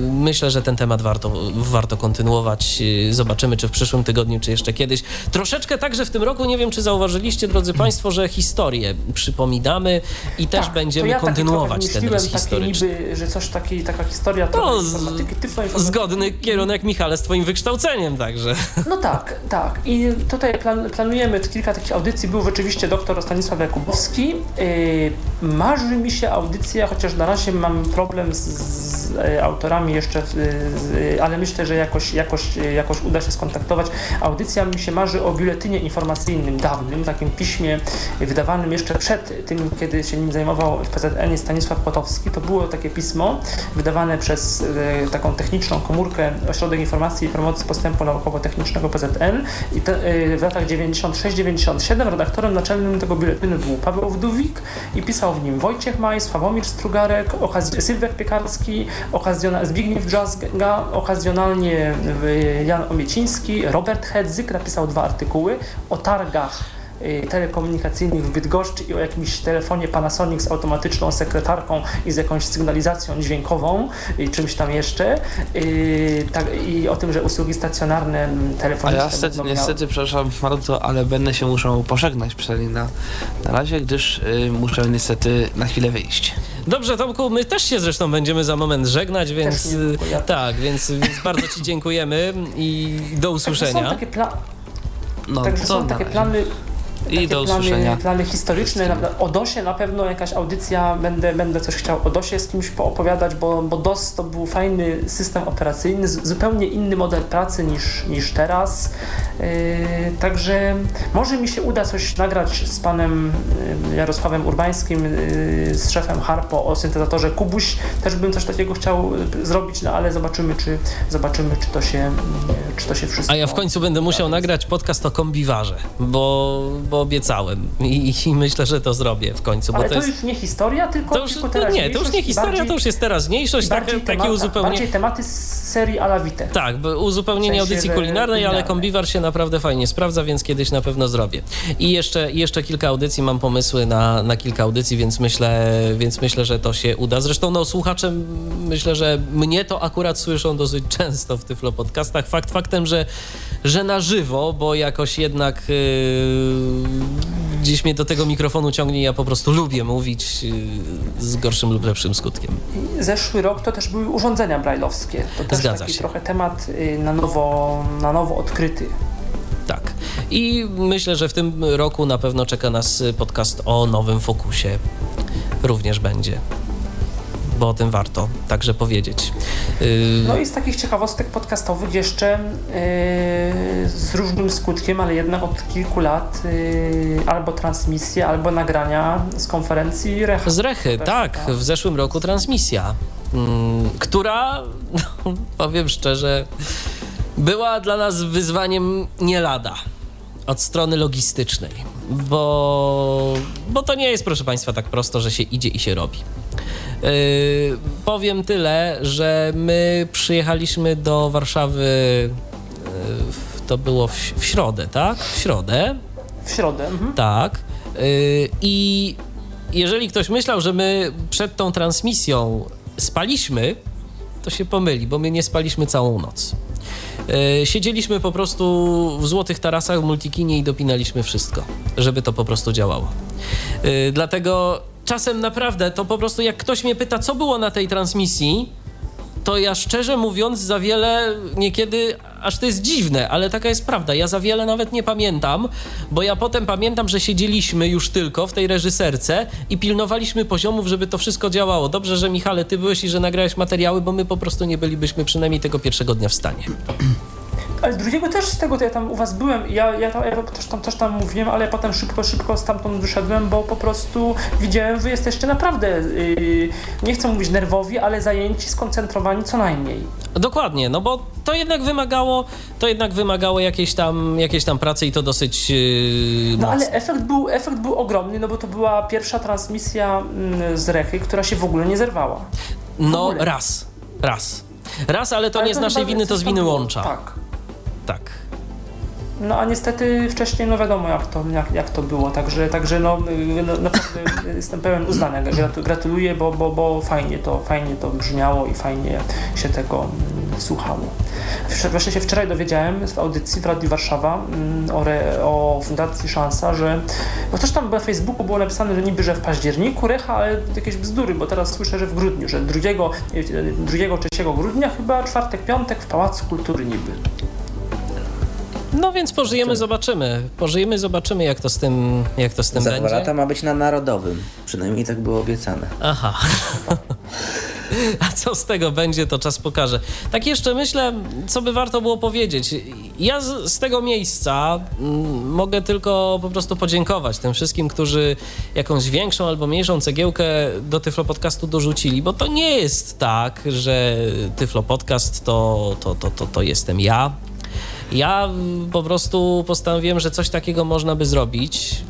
Myślę, że ten temat warto, warto kontynuować. Zobaczymy, czy w przyszłym tygodniu, czy jeszcze kiedyś. Troszeczkę także w tym roku, nie wiem, czy zauważyliście, drodzy Państwo, że historię przypominamy i też Tak, będziemy to ja kontynuować taki ten rys historyczny. niby, że coś taki, taka historia No, trochę z- informatyki. Zgodny kierunek, Michale, z Twoim wykształceniem także. No tak, tak. I tutaj plan, planujemy kilka takich audycji. Był rzeczywiście doktor Stanisław Jakubowski. Yy, marzy mi się audycja, chociaż na razie mam problem z, z autorami jeszcze, z, ale myślę, że jakoś, jakoś, jakoś uda się skontaktować. Audycja mi się marzy o biuletynie informacyjnym dawnym, takim piśmie wydawanym jeszcze przed tym, kiedy się nim zajmował w PZN Stanisław Kotowski. To było takie pismo wydawane przez e, taką techniczną komórkę Ośrodek Informacji i Promocji Postępu Naukowo-Technicznego PZN i te, e, w latach 96-97 redaktorem naczelnym tego biuletynu był Paweł Wdówik i pisał w nim Wojciech Maj, Sławomir Strugarek, okaz- Sylwek Piekarski, okazjona- Zbigniew Drzazga, okazjonalnie e, Jan Omieciński, Robert Hedzyk napisał dwa artykuły o targach telekomunikacyjnych w Bydgoszczy i o jakimś telefonie Panasonic z automatyczną sekretarką i z jakąś sygnalizacją dźwiękową i czymś tam jeszcze. Y, tak, I o tym, że usługi stacjonarne A telefoniczne ja niestety, miały- niestety, przepraszam bardzo, ale będę się muszę pożegnać przynajmniej na, na razie, gdyż y, muszę niestety na chwilę wyjść. Dobrze, Tomku, my też się zresztą będziemy za moment żegnać, więc tak, więc, więc bardzo Ci dziękujemy i do Także usłyszenia. Są takie, pla- No, także to są takie razie. plany I takie do plany, usłyszenia. plany historyczne. Na- O DOSie na pewno jakaś audycja, będę, będę coś chciał o DOSie z kimś poopowiadać, bo, bo DOS to był fajny system operacyjny, z- zupełnie inny model pracy niż, niż teraz. Yy, także może mi się uda coś nagrać z panem yy, Jarosławem Urbańskim, yy, z szefem Harpo o syntezatorze Kubuś. Też bym coś takiego chciał yy, zrobić, no ale zobaczymy, czy zobaczymy, czy to się, yy, czy to się wszystko... A ja w końcu będę musiał nagrać podcast o kombiwarze, bo, bo obiecałem I, i myślę, że to zrobię w końcu, bo Ale to to jest... już nie historia, tylko, To już, tylko nie, to już nie historia, bardziej- to już jest teraźniejszość, takie, bardziej, takie temata- uzupełnienie. bardziej tematy z serii Ala Vite. Tak, bo uzupełnienie W sensie, audycji kulinarnej, ale kombiwar się naprawdę fajnie sprawdza, więc kiedyś na pewno zrobię. I jeszcze, jeszcze kilka audycji, mam pomysły na, na kilka audycji, więc myślę, więc myślę, że to się uda. Zresztą no, słuchacze, myślę, że mnie to akurat słyszą dosyć często w Tyflo Podcastach. Fakt faktem, że, że na żywo, bo jakoś jednak yy, gdzieś mnie do tego mikrofonu ciągnie, ja po prostu lubię mówić yy, z gorszym lub lepszym skutkiem. Zeszły rok to też były urządzenia brajlowskie. To też Zgadza taki się. trochę temat y, na nowo, na nowo odkryty. Tak. I myślę, że w tym roku na pewno czeka nas podcast o nowym Focusie. Również będzie. Bo o tym warto także powiedzieć. No i z takich ciekawostek podcastowych jeszcze y, z różnym skutkiem, ale jednak od kilku lat y, albo transmisje, albo nagrania z konferencji Recha. z Rechy, tak. W zeszłym roku transmisja, mm, która, no, powiem szczerze, była dla nas wyzwaniem nie lada. Od strony logistycznej, bo, bo to nie jest, proszę Państwa, tak prosto, że się idzie i się robi. Yy, powiem tyle, że my przyjechaliśmy do Warszawy, yy, to było w, w środę, tak? W środę, W środę. Mhm. tak. Yy, I jeżeli ktoś myślał, że my przed tą transmisją spaliśmy, to się pomyli, bo my nie spaliśmy całą noc. Yy, Siedzieliśmy po prostu w złotych tarasach w multikinie i dopinaliśmy wszystko, żeby to po prostu działało. Yy, Dlatego czasem naprawdę to po prostu jak ktoś mnie pyta, co było na tej transmisji, to ja szczerze mówiąc za wiele niekiedy, aż to jest dziwne, ale taka jest prawda. Ja za wiele nawet nie pamiętam, bo ja potem pamiętam, że siedzieliśmy już tylko w tej reżyserce i pilnowaliśmy poziomów, żeby to wszystko działało. Dobrze, że Michale, ty byłeś i że nagrałeś materiały, bo my po prostu nie bylibyśmy przynajmniej tego pierwszego dnia w stanie. Ale drugiego też z tego, to ja tam u was byłem, ja, ja, tam, ja też, tam, też tam mówiłem, ale potem szybko, szybko stamtąd wyszedłem, bo po prostu widziałem, wy jesteście naprawdę, yy, nie chcę mówić nerwowi, ale zajęci, skoncentrowani co najmniej. Dokładnie, no bo to jednak wymagało, to jednak wymagało jakiejś tam, jakiejś tam pracy i to dosyć yy, No ale efekt był, efekt był ogromny, no bo to była pierwsza transmisja mm, z Rechy, która się w ogóle nie zerwała. No ogóle. raz, raz. Raz, ale to Ale nie z chyba naszej winy, to z winy łącza. Tak. Tak. No a niestety wcześniej no wiadomo jak to, jak, jak to było, także, także no, y, no naprawdę jestem pełen uznania, Gratu- gratuluję, bo, bo, bo fajnie, to, fajnie to brzmiało i fajnie się tego mm, słuchało. Właśnie się wczoraj dowiedziałem w audycji w Radiu Warszawa mm, o, re, o Fundacji Szansa, że bo też tam na Facebooku było napisane, że niby, że w październiku Recha, ale jakieś bzdury, bo teraz słyszę, że w grudniu, że 2, 2 3 grudnia chyba, czwartek, piątek w Pałacu Kultury niby. No więc pożyjemy, zobaczymy. Pożyjemy, zobaczymy, jak to z tym, jak to z tym Za będzie. dwa lata ma być na Narodowym. Przynajmniej tak było obiecane. Aha. A co z tego będzie, to czas pokaże. Tak jeszcze myślę, co by warto było powiedzieć. Ja z, z tego miejsca mm, mogę tylko po prostu podziękować tym wszystkim, którzy jakąś większą albo mniejszą cegiełkę do Tyflo Podcastu dorzucili, bo to nie jest tak, że Tyflo Podcast to, to, to, to, to jestem ja. Ja po prostu postanowiłem, że coś takiego można by zrobić.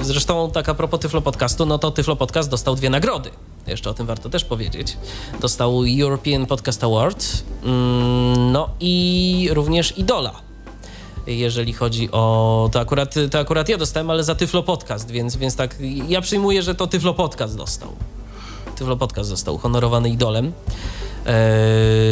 Zresztą tak a propos Tyflo Podcastu, no to Tyflo Podcast dostał dwie nagrody. Jeszcze o tym warto też powiedzieć. Dostał European Podcast Award, mm, no i również Idola. jeżeli chodzi o. To akurat, to akurat ja dostałem, ale za Tyflo Podcast, więc, więc tak. Ja przyjmuję, że to Tyflo Podcast dostał. Tyflo Podcast został uhonorowany idolem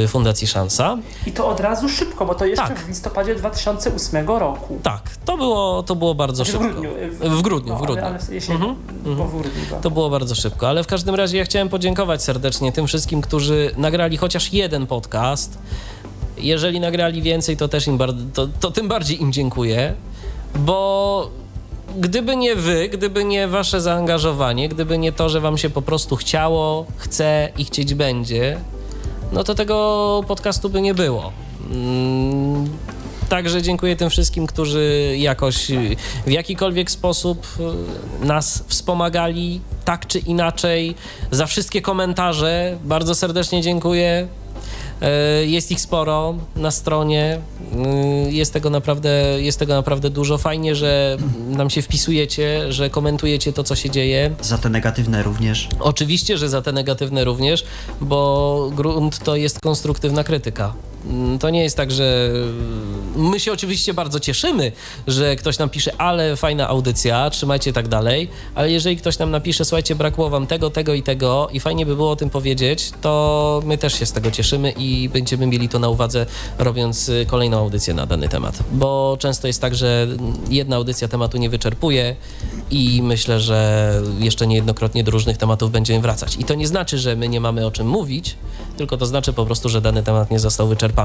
Fundacji Szansa. I to od razu szybko, bo to jeszcze Tak. w listopadzie 2008 roku. Tak, to było, to było bardzo Znaczy w szybko. grudniu, W grudniu, no, w grudniu. Ale, ale jesienią, bo w grudniu. To było bardzo szybko, ale w każdym razie ja chciałem podziękować serdecznie tym wszystkim, którzy nagrali chociaż jeden podcast. Jeżeli nagrali więcej, to też im bardzo, to, to tym bardziej im dziękuję, bo gdyby nie wy, gdyby nie wasze zaangażowanie, gdyby nie to, że wam się po prostu chciało, chce i chcieć będzie, no to tego podcastu by nie było. Mm, Także dziękuję tym wszystkim, którzy jakoś y, w jakikolwiek sposób y, nas wspomagali, tak czy inaczej, za wszystkie komentarze. Bardzo serdecznie dziękuję. E, Jest ich sporo na stronie. Y, Jest tego naprawdę, jest tego naprawdę dużo. Fajnie, że nam się wpisujecie, że komentujecie to, co się dzieje. Za te negatywne również. Oczywiście, że za te negatywne również, bo grunt to jest konstruktywna krytyka. Mm, To nie jest tak, że my się oczywiście bardzo cieszymy, że ktoś nam pisze, ale fajna audycja, trzymajcie tak dalej, ale jeżeli ktoś nam napisze, słuchajcie, brakło wam tego, tego i tego i fajnie by było o tym powiedzieć, to my też się z tego cieszymy i będziemy mieli to na uwadze, robiąc y, kolejną audycję na dany temat. Bo często jest tak, że jedna audycja tematu nie wyczerpuje i myślę, że jeszcze niejednokrotnie do różnych tematów będziemy wracać. I to nie znaczy, że my nie mamy o czym mówić, tylko to znaczy po prostu, że dany temat nie został wyczerpany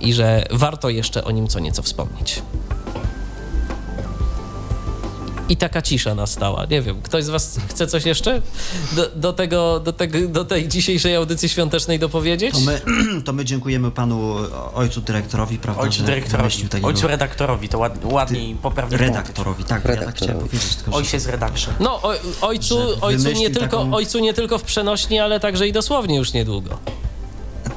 i że warto jeszcze o nim co nieco wspomnieć. I taka cisza nastała. Nie wiem, ktoś z Was chce coś jeszcze do, do, tego, do, tego, do tej dzisiejszej audycji świątecznej dopowiedzieć? To my, to my dziękujemy panu ojcu dyrektorowi, prawda? Ojcu dyrektorowi, takiego- ojcu redaktorowi, to ład, ładniej, poprawnie Redaktorowi, tak, bo ja tak chciałem Redaktorowi. powiedzieć. Tylko, że- Ojciec redaktor. No, oj, ojcu, ojcu, nie tylko, taką- ojcu nie tylko w przenośni, ale także i dosłownie już niedługo.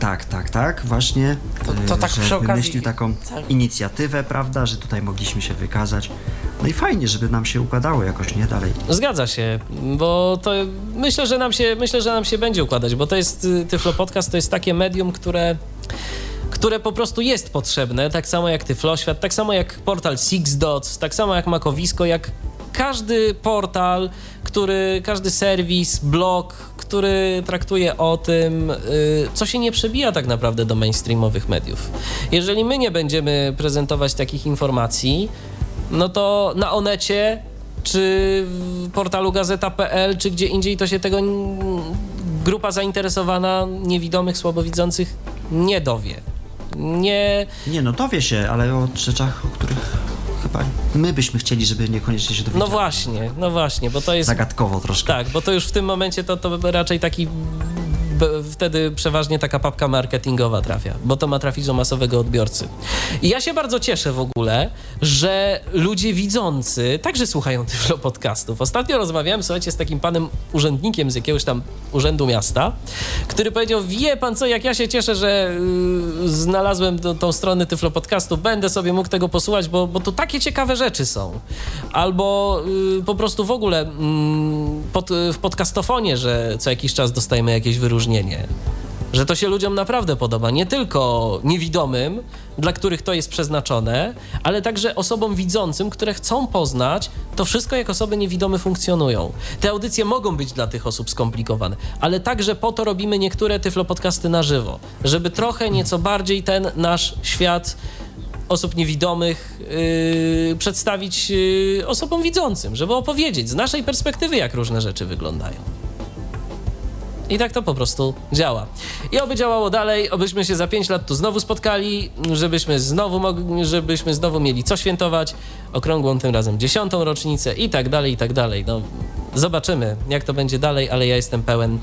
Tak, tak, tak, właśnie. To- to e, tak że przy okazji- wymyślił taką tak. inicjatywę, prawda, że tutaj mogliśmy się wykazać. No i fajnie, żeby nam się układało jakoś, nie dalej. Zgadza się, bo to myślę, że nam się, myślę, że nam się będzie układać, bo to jest y, Tyflo Podcast, to jest takie medium, które które po prostu jest potrzebne, tak samo jak Tyfloświat, tak samo jak portal Six Dots, tak samo jak Makowisko, jak każdy portal, który, każdy serwis, blog, który traktuje o tym, y, co się nie przebija tak naprawdę do mainstreamowych mediów. Jeżeli my nie będziemy prezentować takich informacji, no to na Onecie czy w portalu gazeta.pl, czy gdzie indziej to się tego grupa zainteresowana niewidomych, słabowidzących nie dowie. Nie, Nie no, dowie się, ale o rzeczach, o których chyba my byśmy chcieli, żeby niekoniecznie się no dowiedzieli. właśnie, no właśnie, bo to jest... Zagadkowo troszkę. Tak, bo to już w tym momencie to, to raczej taki wtedy przeważnie taka papka marketingowa trafia, bo to ma trafić do masowego odbiorcy. I ja się bardzo cieszę w ogóle, że ludzie widzący także słuchają tychże podcastów. Ostatnio rozmawiałem, słuchajcie, z takim panem urzędnikiem z jakiegoś tam urzędu miasta, który powiedział, wie pan co, jak ja się cieszę, że y, znalazłem tą stronę Tyflo Podcastu, będę sobie mógł tego posłuchać, bo, bo tu takie ciekawe rzeczy są. Albo y, po prostu w ogóle mm, pod, w podcastofonie, że co jakiś czas dostajemy jakieś wyróżnienie. Że to się ludziom naprawdę podoba, nie tylko niewidomym, dla których to jest przeznaczone, ale także osobom widzącym, które chcą poznać to wszystko, jak osoby niewidome funkcjonują. Te audycje mogą być dla tych osób skomplikowane, ale także po to robimy niektóre tyflo podcasty na żywo, żeby trochę nieco bardziej ten nasz świat osób niewidomych yy, przedstawić yy, osobom widzącym, żeby opowiedzieć z naszej perspektywy, jak różne rzeczy wyglądają. I tak to po prostu działa. I oby działało dalej, obyśmy się za 5 lat tu znowu spotkali, żebyśmy znowu, mogli, żebyśmy znowu mieli co świętować, okrągłą tym razem dziesiątą rocznicę i tak dalej, i tak dalej. No, zobaczymy, jak to będzie dalej, ale ja jestem pełen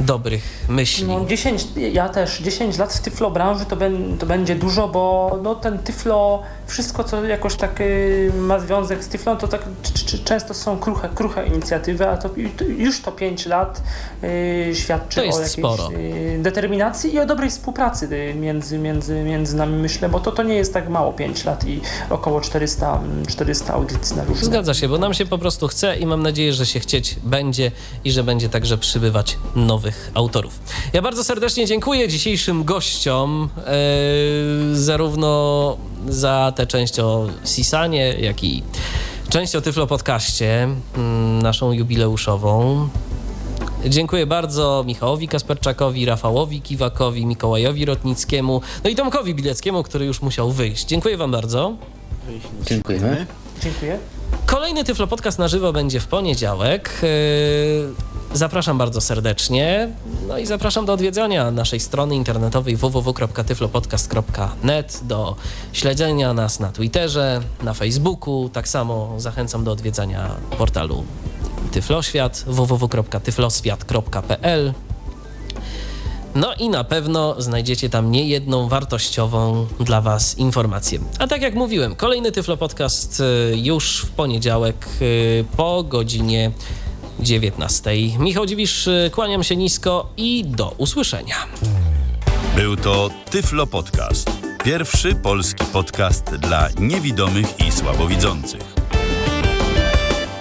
dobrych myśli. No 10, ja też, 10 lat w Tyflo branży to, ben, to będzie dużo, bo no, ten Tyflo, wszystko co jakoś tak y, ma związek z Tyflą, to tak często są kruche, kruche inicjatywy, a to, już to 5 lat y, świadczy To jest o jakiejś sporo. y, determinacji i o dobrej współpracy y, między, między, między nami, myślę, bo to, to nie jest tak mało 5 lat i około 400, mm, 400 audycji na różne. Zgadza się, bo nam się po prostu chce i mam nadzieję, że się chcieć będzie i że będzie także przybywać nowych autorów. Ja bardzo serdecznie dziękuję dzisiejszym gościom, e, zarówno za tę część o Sisanie, jak i część o Tyflo Podcaście, mm, naszą jubileuszową. Dziękuję bardzo Michałowi Kasperczakowi, Rafałowi Kiwakowi, Mikołajowi Rotnickiemu, no i Tomkowi Bileckiemu, który już musiał wyjść. Dziękuję Wam bardzo. Dziękujemy. Dziękuję. Kolejny Tyflo Podcast na żywo będzie w poniedziałek. Yy, Zapraszam bardzo serdecznie. No i zapraszam do odwiedzania naszej strony internetowej www.tyflopodcast.net, do śledzenia nas na Twitterze, na Facebooku. Tak samo zachęcam do odwiedzania portalu Tyfloświat www.tyfloswiat.pl. No i na pewno znajdziecie tam niejedną wartościową dla Was informację. A tak jak mówiłem, kolejny Tyflo Podcast y, już w poniedziałek y, po godzinie 19. Michał Dziwisz, y, kłaniam się nisko i do usłyszenia. Był to Tyflo Podcast. Pierwszy polski podcast dla niewidomych i słabowidzących.